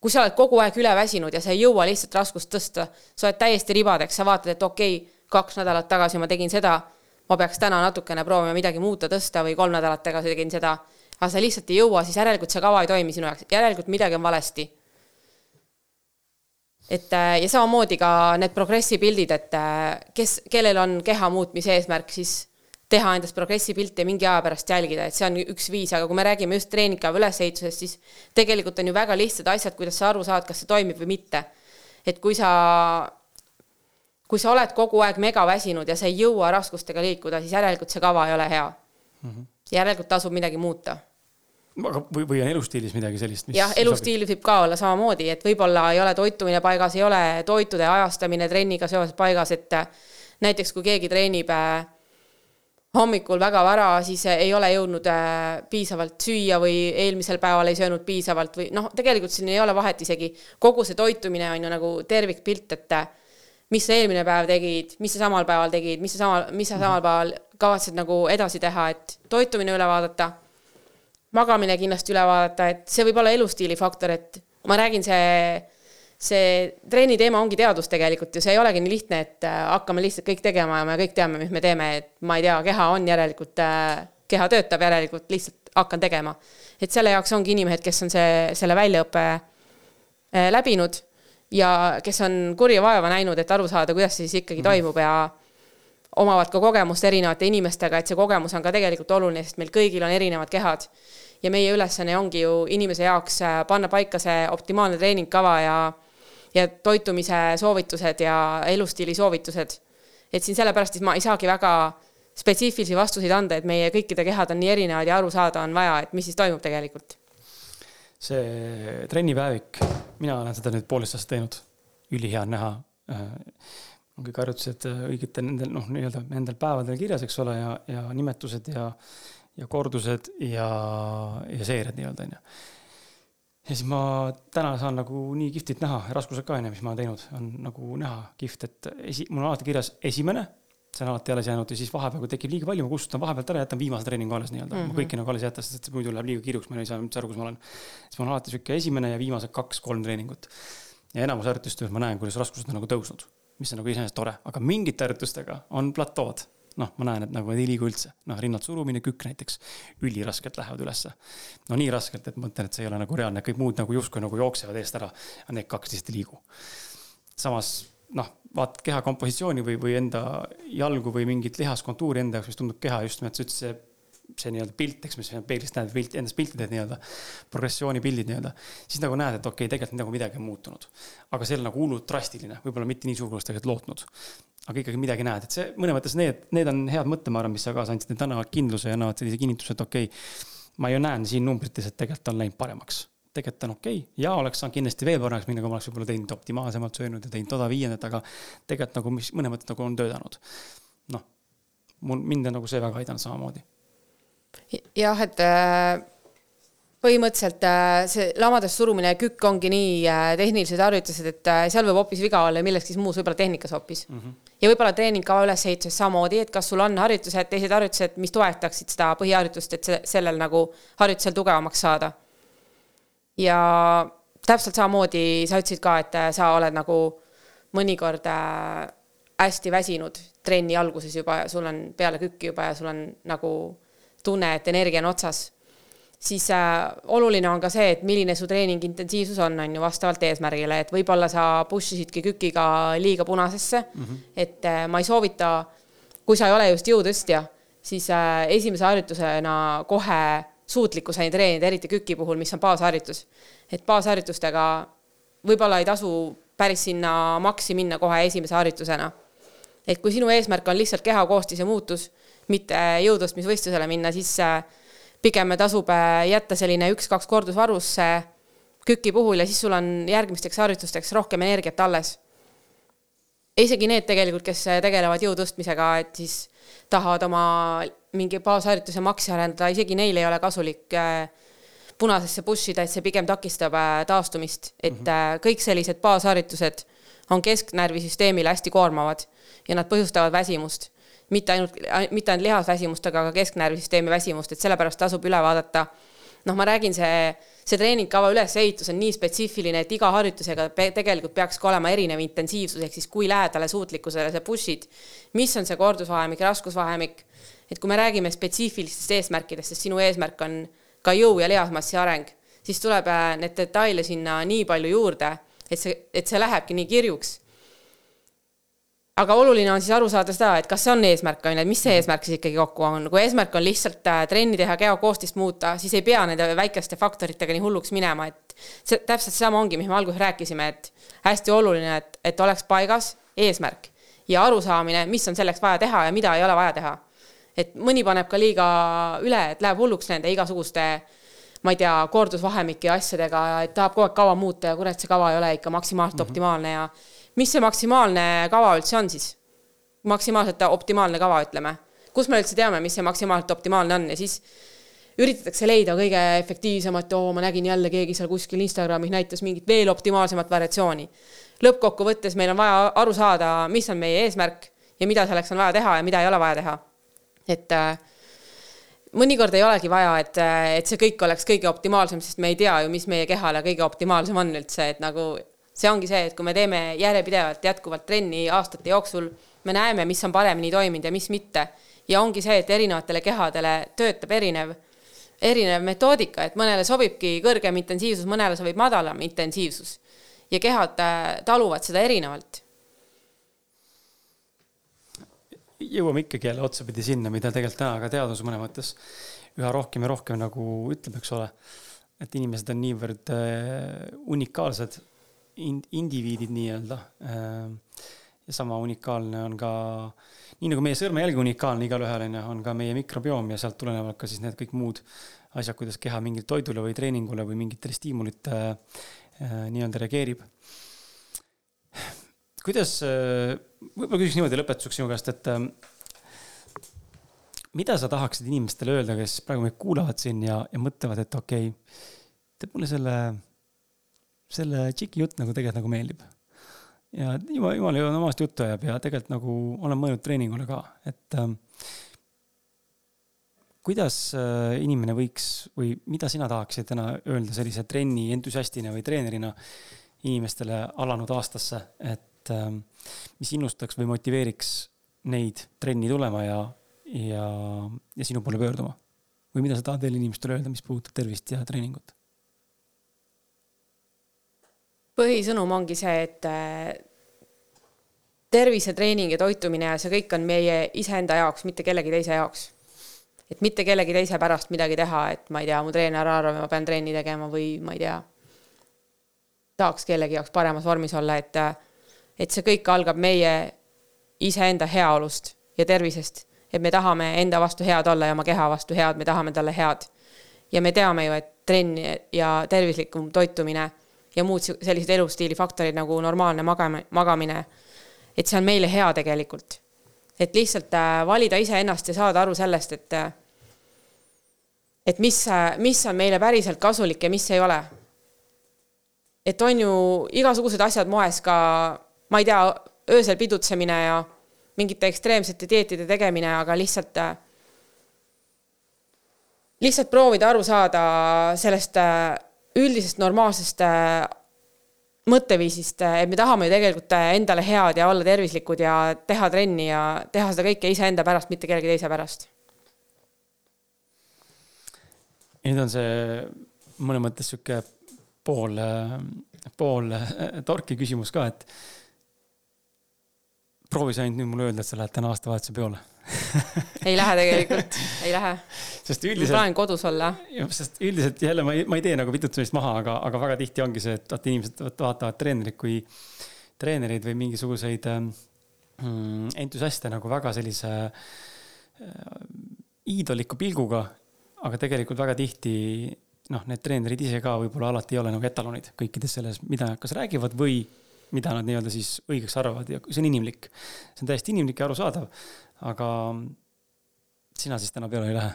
kui sa oled kogu aeg üle väsinud ja sa ei jõua lihtsalt raskust tõsta, sa oled täiesti ribadeks, sa vaatad, et okei okay,, kaks nädalat tagasi ma tegin seda, ma peaks täna natukene proovima midagi muuta, tõsta või kolm nädalat tagasi tegin seda, aga sa lihtsalt ei jõua, siis järelikult see kava ei toimi sinu jaoks, järelikult midagi on valesti. et äh, ja samamoodi ka need progressi pildid, et äh, kes, kellel on keha muutmise eesmärk, siis teha endast progressi pilti ja mingi aja pärast jälgida, et see on üks viis, aga kui me räägime just treeningpäeva ülesehitusest, siis tegelikult on ju väga lihtsad asjad, kuidas sa aru saad, kas see toimib või mitte. et kui sa, kui sa oled kogu aeg megaväsinud ja sa ei jõua raskustega liikuda, siis järelikult see kava ei ole hea mm. -hmm. järelikult tasub midagi muuta aga, või, või on elustiilis midagi sellist? jah, elustiilis võib ka olla samamoodi, et võib-olla ei ole toitumine paigas, ei ole toitude ajastamine trenniga seoses paigas, et näiteks kui keegi treenib äh, hommikul väga vara, siis ei ole jõudnud äh, piisavalt süüa või eelmisel päeval ei söönud piisavalt või noh, tegelikult siin ei ole vahet isegi, kogu see toitumine on ju nagu tervikpilt, et äh, mis sa eelmine päev tegid, mis sa samal päeval tegid, mis sa samal, mis sa samal päeval kavatsed nagu edasi teha, et toitumine üle vaadata, magamine kindlasti üle vaadata, et see võib olla elustiili faktor, et ma räägin, see see treeni teema ongi teadus tegelikult ju, see ei olegi nii lihtne, et äh, hakkame lihtsalt kõik tegema ja me kõik teame, mis me teeme, et ma ei tea, keha on järelikult, äh, keha töötab järelikult, lihtsalt hakkan tegema. et selle jaoks ongi inimesed, kes on see, selle väljaõppe äh, läbinud ja kes on kurja vaeva näinud, et aru saada, kuidas see siis ikkagi mm toimub ja omavad ka kogemust erinevate inimestega, et see kogemus on ka tegelikult oluline, sest meil kõigil on erinevad kehad. Ja meie ülesanne ongi ju inimese jaoks äh, panna paika see optimaalne treeningkava ja, ja toitumise soovitused ja elustiili soovitused. et siin sellepärast siis ma ei saagi väga spetsiifilisi vastuseid anda, et meie kõikide kehad on nii erinevad ja aru saada on vaja, et mis siis toimub tegelikult. see trennipäevik, mina olen seda nüüd poolteist aastat teinud, ülihea on näha äh, on kõik harjutused äh, õigete nendel noh, nii-öelda nendel päevadel kirjas, eks ole, ja, ja nimetused ja, ja kordused ja, ja seeriad nii-öelda onju. ja siis ma täna saan nagu nii kihvtit näha, raskused ka onju, mis ma olen teinud, on nagu näha kihvt, et esi, mul on alati kirjas esimene see on alati alles jäänud ja siis vahepeal, kui tekib liiga palju, ma kustutan vahepealt ära, jätan viimase treeningu alles nii-öelda mm. -hmm. ma kõiki nagu alles ei jäta, sest muidu läheb liiga kirjuks, ma ei saa üldse aru, kus ma olen. siis mul on alati sihuke esimene ja viimased kaks-kolm treeningut. ja enamus harjutustes ma näen, kuidas raskused on nagu tõusnud, mis on nagu iseenesest tore, aga mingite harjutustega on platood. Noh, ma näen, et nagu ei liigu üldse, noh, rinnalt surumine, kükk näiteks, üliraskelt lähevad ülesse. no nii raskelt, et ma mõtlen, et see ei ole nagu reaalne, kõik muud nagu justkui nagu jooksevad eest ära, aga need kaks lihtsalt ei liigu. samas noh, vaatad keha kompositsiooni või, või enda jalgu või mingit lihaskontuuri enda jaoks, mis tundub keha just nimelt see, see, see nii-öelda pilt, eks, mis peeglist näed, pilt, endast pilti teed nii-öelda, progressiooni pildid nii-öelda, siis nagu näed, et okei okay,, tegelikult nagu midagi on muutunud. aga see on nagu hullult drastiline, võib-olla mitte nii suur, kui oleks tegelikult lootnud. Aga ikkagi midagi näed, et see mõnes mõttes need, need on head mõttemaailmad, mis sa kaasa andsid, need annavad kindluse ja annavad sellise kinnituse, et okei okay,, ma ju näen siin numbrites, et tegelikult on läinud paremaks tegelikult on okei okay. ja oleks saanud kindlasti veel paremaks minna, kui ma oleks võib-olla teinud optimaalsemalt söönud ja teinud toda viiendat, aga tegelikult nagu mis mõnes mõttes nagu on töötanud. noh, mul, mind on nagu see väga aidanud samamoodi. jah, et äh, põhimõtteliselt äh, see lamadest surumine ja kükk ongi nii äh, tehnilised harjutused, et seal võib hoopis viga olla ja milleski muus, võib-olla tehnikas hoopis mm. -hmm. ja võib-olla treeningkava ülesehituses samamoodi, et kas sul on harjutused, teised harjutused, mis toetaksid seda põhiharjutust, et sellel nagu harjutusel tugevamaks saada ja täpselt samamoodi sa ütlesid ka, et äh, sa oled nagu mõnikord äh, hästi väsinud trenni alguses juba ja sul on peale kükki juba ja sul on nagu tunne, et energia on otsas. Siis äh, oluline on ka see, et milline su treeningi intensiivsus on, on ju vastavalt eesmärgile, et võib-olla sa push isidki kükiga liiga punasesse mm. -hmm. et äh, ma ei soovita, kui sa ei ole just jõutõstja, siis äh, esimese harjutusena kohe suutlikkuseni treenida, eriti küki puhul, mis on baasharjutus. et baasharjutustega võib-olla ei tasu päris sinna maksi minna kohe esimese harjutusena. et kui sinu eesmärk on lihtsalt keha koostise muutus, mitte jõutõstmisvõistlusele minna, siis pigem tasub äh, jätta selline üks-kaks kordusvarusse küki puhul ja siis sul on järgmisteks harjutusteks rohkem energiat alles. isegi need tegelikult, kes tegelevad jõu tõstmisega, et siis tahavad oma mingi baasharjutuse maksi arendada, isegi neil ei ole kasulik äh, punasesse push ida, et see pigem takistab äh, taastumist, et mm -hmm. kõik sellised baasharjutused on kesknärvisüsteemile hästi koormavad ja nad põhjustavad väsimust. Mitte ainult, mitte ainult lihasväsimust, aga ka kesknärvisüsteemi väsimust, et sellepärast tasub üle vaadata. noh, ma räägin, see, see treeningkava ülesehitus on nii spetsiifiline, et iga harjutusega pe tegelikult peaks ka olema erinev intensiivsus, ehk siis kui lähedale suutlikkusele sa push'id, mis on see kordusvahemik, raskusvahemik et kui me räägime spetsiifilistest eesmärkidest, sest sinu eesmärk on ka jõu ja lihasmassi areng, siis tuleb äh, need detaile sinna nii palju juurde, et see, et see lähebki nii kirjuks. Aga oluline on siis aru saada seda, et kas see on eesmärk, on ju, et mis see eesmärk siis ikkagi kokku on, kui eesmärk on lihtsalt äh, trenni teha, kehakoostist muuta, siis ei pea nende väikeste faktoritega nii hulluks minema, et see täpselt sama ongi, mis me alguses rääkisime, et hästi oluline, et, et oleks paigas eesmärk ja arusaamine, mis on selleks vaja teha ja mida ei ole vaja teha. Et mõni paneb ka liiga üle, et läheb hulluks nende igasuguste ma ei tea, kordusvahemike ja asjadega, et tahab kogu aeg kava muuta ja kurat, see kava ei ole ikka maksimaalselt mm -hmm. optimaalne ja mis see maksimaalne kava üldse on siis? maksimaalselt optimaalne kava, ütleme. kus me üldse teame, mis see maksimaalselt optimaalne on ja siis üritatakse leida kõige efektiivsemat, oo, ma nägin jälle keegi seal kuskil Instagramis näitas mingit veel optimaalsemat variatsiooni. lõppkokkuvõttes meil on vaja aru saada, mis on meie eesmärk ja mida selleks on vaja teha ja mida ei ole vaja teha et äh, mõnikord ei olegi vaja, et, äh, et see kõik oleks kõige optimaalsem, sest me ei tea ju, mis meie kehale kõige optimaalsem on üldse, et nagu see ongi see, et kui me teeme järjepidevalt jätkuvalt trenni aastate jooksul, me näeme, mis on paremini toiminud ja mis mitte. ja ongi see, et erinevatele kehadele töötab erinev, erinev metoodika, et mõnele sobibki kõrgem intensiivsus, mõnele sobib madalam intensiivsus. ja kehad taluvad seda erinevalt. jõuame ikkagi jälle otsapidi sinna, mida tegelikult täna ka teadus mõne mõttes üha rohkem ja rohkem nagu ütleb, eks ole. et inimesed on niivõrd unikaalsed ind-, indiviidid nii-öelda. ja sama unikaalne on ka, nii nagu meie sõrmejälg unikaalne igalühel on ju, on ka meie mikrobioom ja sealt tulenevalt ka siis need kõik muud asjad, kuidas keha mingile toidule või treeningule või mingitele stiimulitele äh, nii-öelda reageerib. kuidas, äh, võib-olla küsiks niimoodi lõpetuseks sinu käest, et äh, mida sa tahaksid inimestele öelda, kes praegu meid kuulavad siin ja, ja mõtlevad, et okei okay,, teeb mulle selle selle tšiki jutt nagu tegelikult nagu meeldib. ja jumal, jumal ju omast juttu ajab ja tegelikult nagu olen mõelnud treeningule ka, et ähm, kuidas äh, inimene võiks või mida sina tahaksid täna öelda sellise trenni entusiastina või treenerina inimestele alanud aastasse, et ähm, mis innustaks või motiveeriks neid trenni tulema ja, ja, ja sinu poole pöörduma? või mida sa tahad veel inimestele öelda, mis puudutab tervist ja treeningut? Põhisõnum ongi see, et äh, tervisetreening ja toitumine ja see kõik on meie iseenda jaoks, mitte kellegi teise jaoks. et mitte kellegi teise pärast midagi teha, et ma ei tea, mu treener arvab, ma pean trenni tegema või ma ei tea, tahaks kellegi jaoks paremas vormis olla, et, äh, et see kõik algab meie iseenda heaolust ja tervisest, et me tahame enda vastu head olla ja oma keha vastu head, me tahame talle head. ja me teame ju, et trenn ja tervislikum toitumine ja muud sellised elustiili faktorid nagu normaalne magama, magamine. et see on meile hea tegelikult. et lihtsalt äh, valida iseennast ja saada aru sellest, et äh, et mis, äh, mis on meile päriselt kasulik ja mis ei ole. et on ju igasugused asjad moes ka, ma ei tea, öösel pidutsemine ja mingite ekstreemsete dieetide tegemine, aga lihtsalt lihtsalt proovida aru saada sellest üldisest normaalsest äh, mõtteviisist, äh, et me tahame ju tegelikult äh, endale head ja olla tervislikud ja teha trenni ja teha seda kõike iseenda pärast, mitte kellegi teise pärast. nüüd on see mõnes mõttes sihuke pool, pool torki küsimus ka, et proovi sa ainult nüüd mulle öelda, et sa lähed täna aastavahetuse peole ei lähe tegelikult, ei lähe. sest üldiselt. ma planin kodus olla. sest üldiselt jälle ma ei, ma ei tee nagu vitutsemist maha, aga, aga väga tihti ongi see, et vaata inimesed vaatavad treenerit kui treenereid või mingisuguseid ähm, mm, entusiaste nagu väga sellise äh, iidoliku pilguga. aga tegelikult väga tihti noh, need treenerid ise ka võib-olla alati ei ole nagu etalonid kõikides selles, mida nad kas räägivad või mida nad nii-öelda siis õigeks arvavad ja see on inimlik. see on täiesti inimlik ja arusaadav, aga sina siis täna peale ei lähe?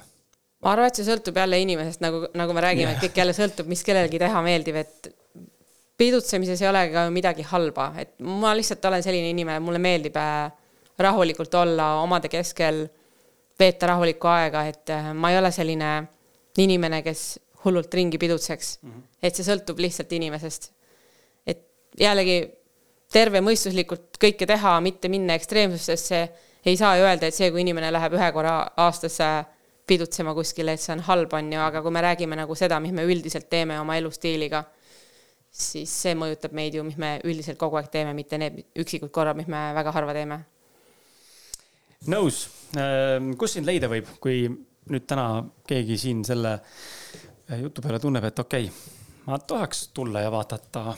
ma arvan, et see sõltub jälle inimesest, nagu, nagu me räägime, et kõik jälle sõltub, mis kellelegi teha meeldib, et pidutsemises ei ole ka midagi halba, et ma lihtsalt olen selline inimene, mulle meeldib äh, rahulikult olla omade keskel, veeta rahulikku aega, et äh, ma ei ole selline inimene, kes hullult ringi pidutseks mm. -hmm. et see sõltub lihtsalt inimesest. et jällegi tervemõistuslikult kõike teha, mitte minna ekstreemsusesse ei saa ju öelda, et see, kui inimene läheb ühe korra aastas pidutsema kuskile, et see on halb, on ju, aga kui me räägime nagu seda, mis me üldiselt teeme oma elustiiliga, siis see mõjutab meid ju, mis me üldiselt kogu aeg teeme, mitte need üksikud korrad, mis me väga harva teeme. nõus. Ehm, kus sind leida võib, kui nüüd täna keegi siin selle jutu peale tunneb, et okei okay,, ma tahaks tulla ja vaadata,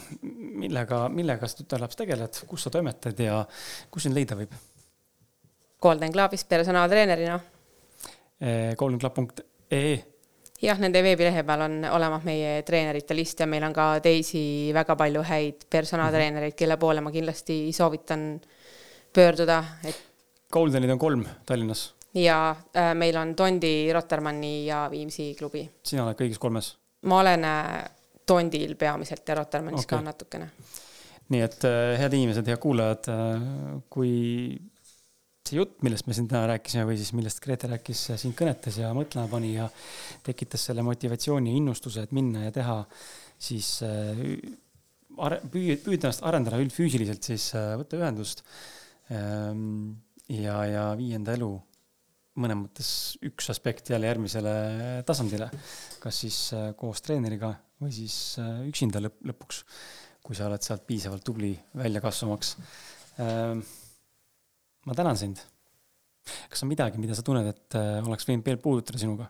millega, millega sa tütarlaps tegeled, kus sa toimetad ja kus sind leida võib? Golden Clubis personaaltreenerina. Eh, goldenclub.ee jah, nende veebilehe peal on olemas meie treenerite list ja meil on ka teisi väga palju häid personaaltreenereid, kelle poole ma kindlasti soovitan pöörduda, et. Goldenid on kolm Tallinnas? ja äh, meil on Tondi, Rotermanni ja Viimsi klubi. sina oled kõigis kolmes? ma olen äh, Tondil peamiselt ja Rotermannis okay. ka natukene. nii et äh, head inimesed, head kuulajad, kui see jutt, millest me siin täna rääkisime või siis millest Grete rääkis, sind kõnetas ja mõtlema pani ja tekitas selle motivatsiooni ja innustuse, et minna ja teha, siis are-, püüd, püüda ennast arendada üldfüüsiliselt, siis võtta ühendust ähm, ja, ja viia enda elu mõnes mõttes üks aspekt jälle järgmisele tasandile, kas siis koos treeneriga või siis üksinda lõpp, lõpuks kui sa oled sealt piisavalt tubli välja kasvamaks. Ähm, ma tänan sind. kas on midagi, mida sa tunned, et äh, oleks võinud veel puudutada sinuga?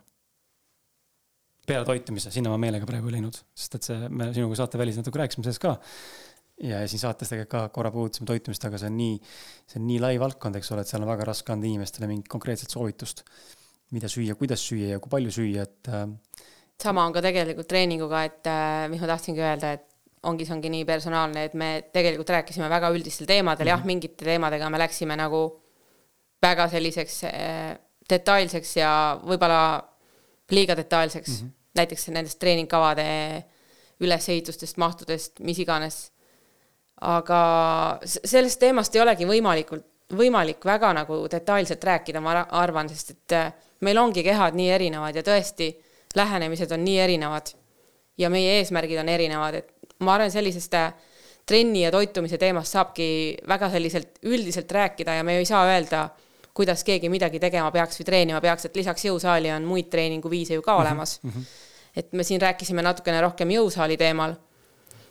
peale toitumise, sinna ma meelega praegu ei läinud, sest et see, me sinuga saatevälis natuke rääkisime sellest ka. ja siin saates tegelikult ka korra puudutasime toitumist, aga see on nii, see on nii lai valdkond, eks ole, et seal on väga raske anda inimestele mingit konkreetset soovitust. mida süüa, kuidas süüa ja kui palju süüa, et. Sama on ka tegelikult treeninguga, et äh, mis ma tahtsingi öelda, et ongi, see ongi nii personaalne, et me tegelikult rääkisime väga üldistel teemadel mm, -hmm. jah, mhm. mingite teemadega me läksime nagu väga selliseks äh, detailseks ja võib-olla liiga detailseks mm, -hmm. näiteks nendest treeningkavade ülesehitustest, mahtudest, mis iganes. aga sellest teemast ei olegi võimalikult, võimalik väga nagu detailselt rääkida, ma arvan, sest et äh, meil ongi kehad nii erinevad ja tõesti, lähenemised on nii erinevad ja meie eesmärgid on erinevad, et ma arvan, sellisest äh, trenni ja toitumise teemast saabki väga selliselt üldiselt rääkida ja me ei saa öelda kuidas keegi midagi tegema peaks või treenima peaks, et lisaks jõusaali on muid treeninguviise ju ka mhm, olemas mm. -hmm. et me siin rääkisime natukene rohkem jõusaali teemal.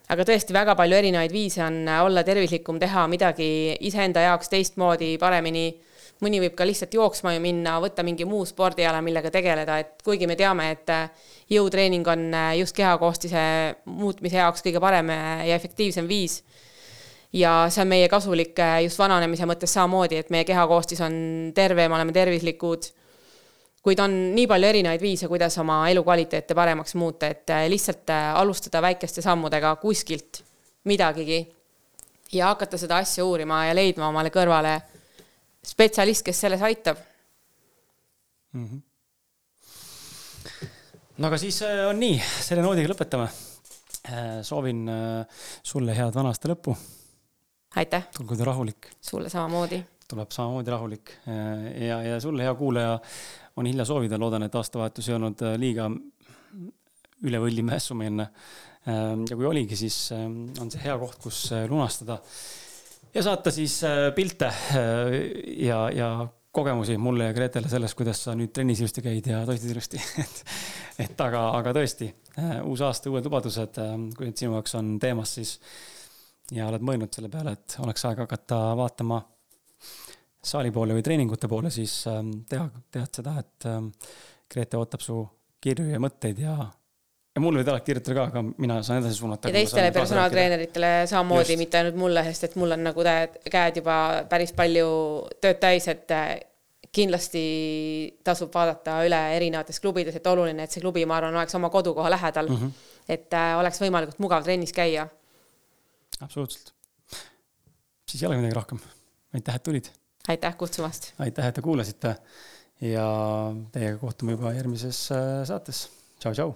aga tõesti väga palju erinevaid viise on olla tervislikum, teha midagi iseenda jaoks teistmoodi, paremini. Mõni võib ka lihtsalt jooksma ju minna, võtta mingi muu spordiala, millega tegeleda, et kuigi me teame, et jõutreening on just kehakoostise muutmise jaoks kõige parem ja efektiivsem viis ja see on meie kasulik äh, just vananemise mõttes samamoodi, et meie kehakoostis on terve, me oleme tervislikud. kuid on nii palju erinevaid viise, kuidas oma elukvaliteete paremaks muuta, et äh, lihtsalt äh, alustada väikeste sammudega kuskilt midagigi ja hakata seda asja uurima ja leidma omale kõrvale spetsialist, kes selles aitab mm. -hmm. no aga siis on nii, selle noodiga lõpetame. soovin sulle head vana aasta lõppu aitäh! olgu ta rahulik! sulle samamoodi! tuleb samamoodi rahulik ja, ja sulle, hea kuulaja, on hilja soovida, loodan, et aastavahetus ei olnud äh, liiga üle võlli mässumeelne. Ja kui oligi, siis on see hea koht, kus äh, lunastada ja saata siis äh, pilte ja, ja kogemusi mulle ja Gretele sellest, kuidas sa nüüd trennis ilusti käid ja toitid ilusti et, et aga, aga tõesti, uus aasta, uued lubadused, kui need sinu jaoks on teemas, siis ja oled mõelnud selle peale, et oleks aeg hakata vaatama saali poole või treeningute poole, siis ähm, teha, tead seda, et ähm, Grete ootab su kirju ja mõtteid ja, ja mul võid alati kirjutada ka, aga mina saan edasi suunata. ja teistele personaaltreeneritele samamoodi, mitte ainult mulle, sest et mul on nagu käed juba päris palju tööd täis, et äh, kindlasti tasub vaadata üle erinevates klubides, et oluline, et see klubi, ma arvan, oleks oma kodukoha lähedal mm. -hmm. et äh, oleks võimalikult mugav trennis käia absoluutselt. siis ei olegi midagi rohkem. aitäh, et tulid. aitäh kutsumast. aitäh, et te kuulasite ja teiega kohtume juba järgmises äh, saates. tšau,